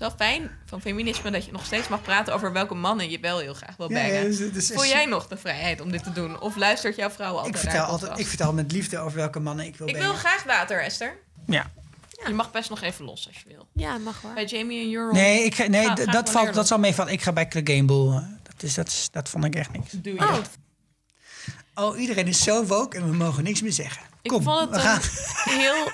Is wel fijn van feminisme dat je nog steeds mag praten over welke mannen je wel heel graag wil Ja, ja, bangen. dus Voel jij nog de vrijheid om dit te doen? Of luistert jouw vrouw altijd Ik vertel, altijd, ik vertel met liefde over welke mannen ik wil Ik wil graag water, Esther. Ja. Je mag best nog even los als je wil. Ja, mag hoor. Bij Jamie en Euron. Nee, ik, ga- nee Ga- d- ga dat, valt, dat zal meevallen. Ik ga bij Clegane eh, Dat, is, dat, is, dat vond ik echt niks. Doe je Oh. Oh, iedereen is zo woke en we mogen niks meer zeggen. Ik Kom, vond we het gaan. een heel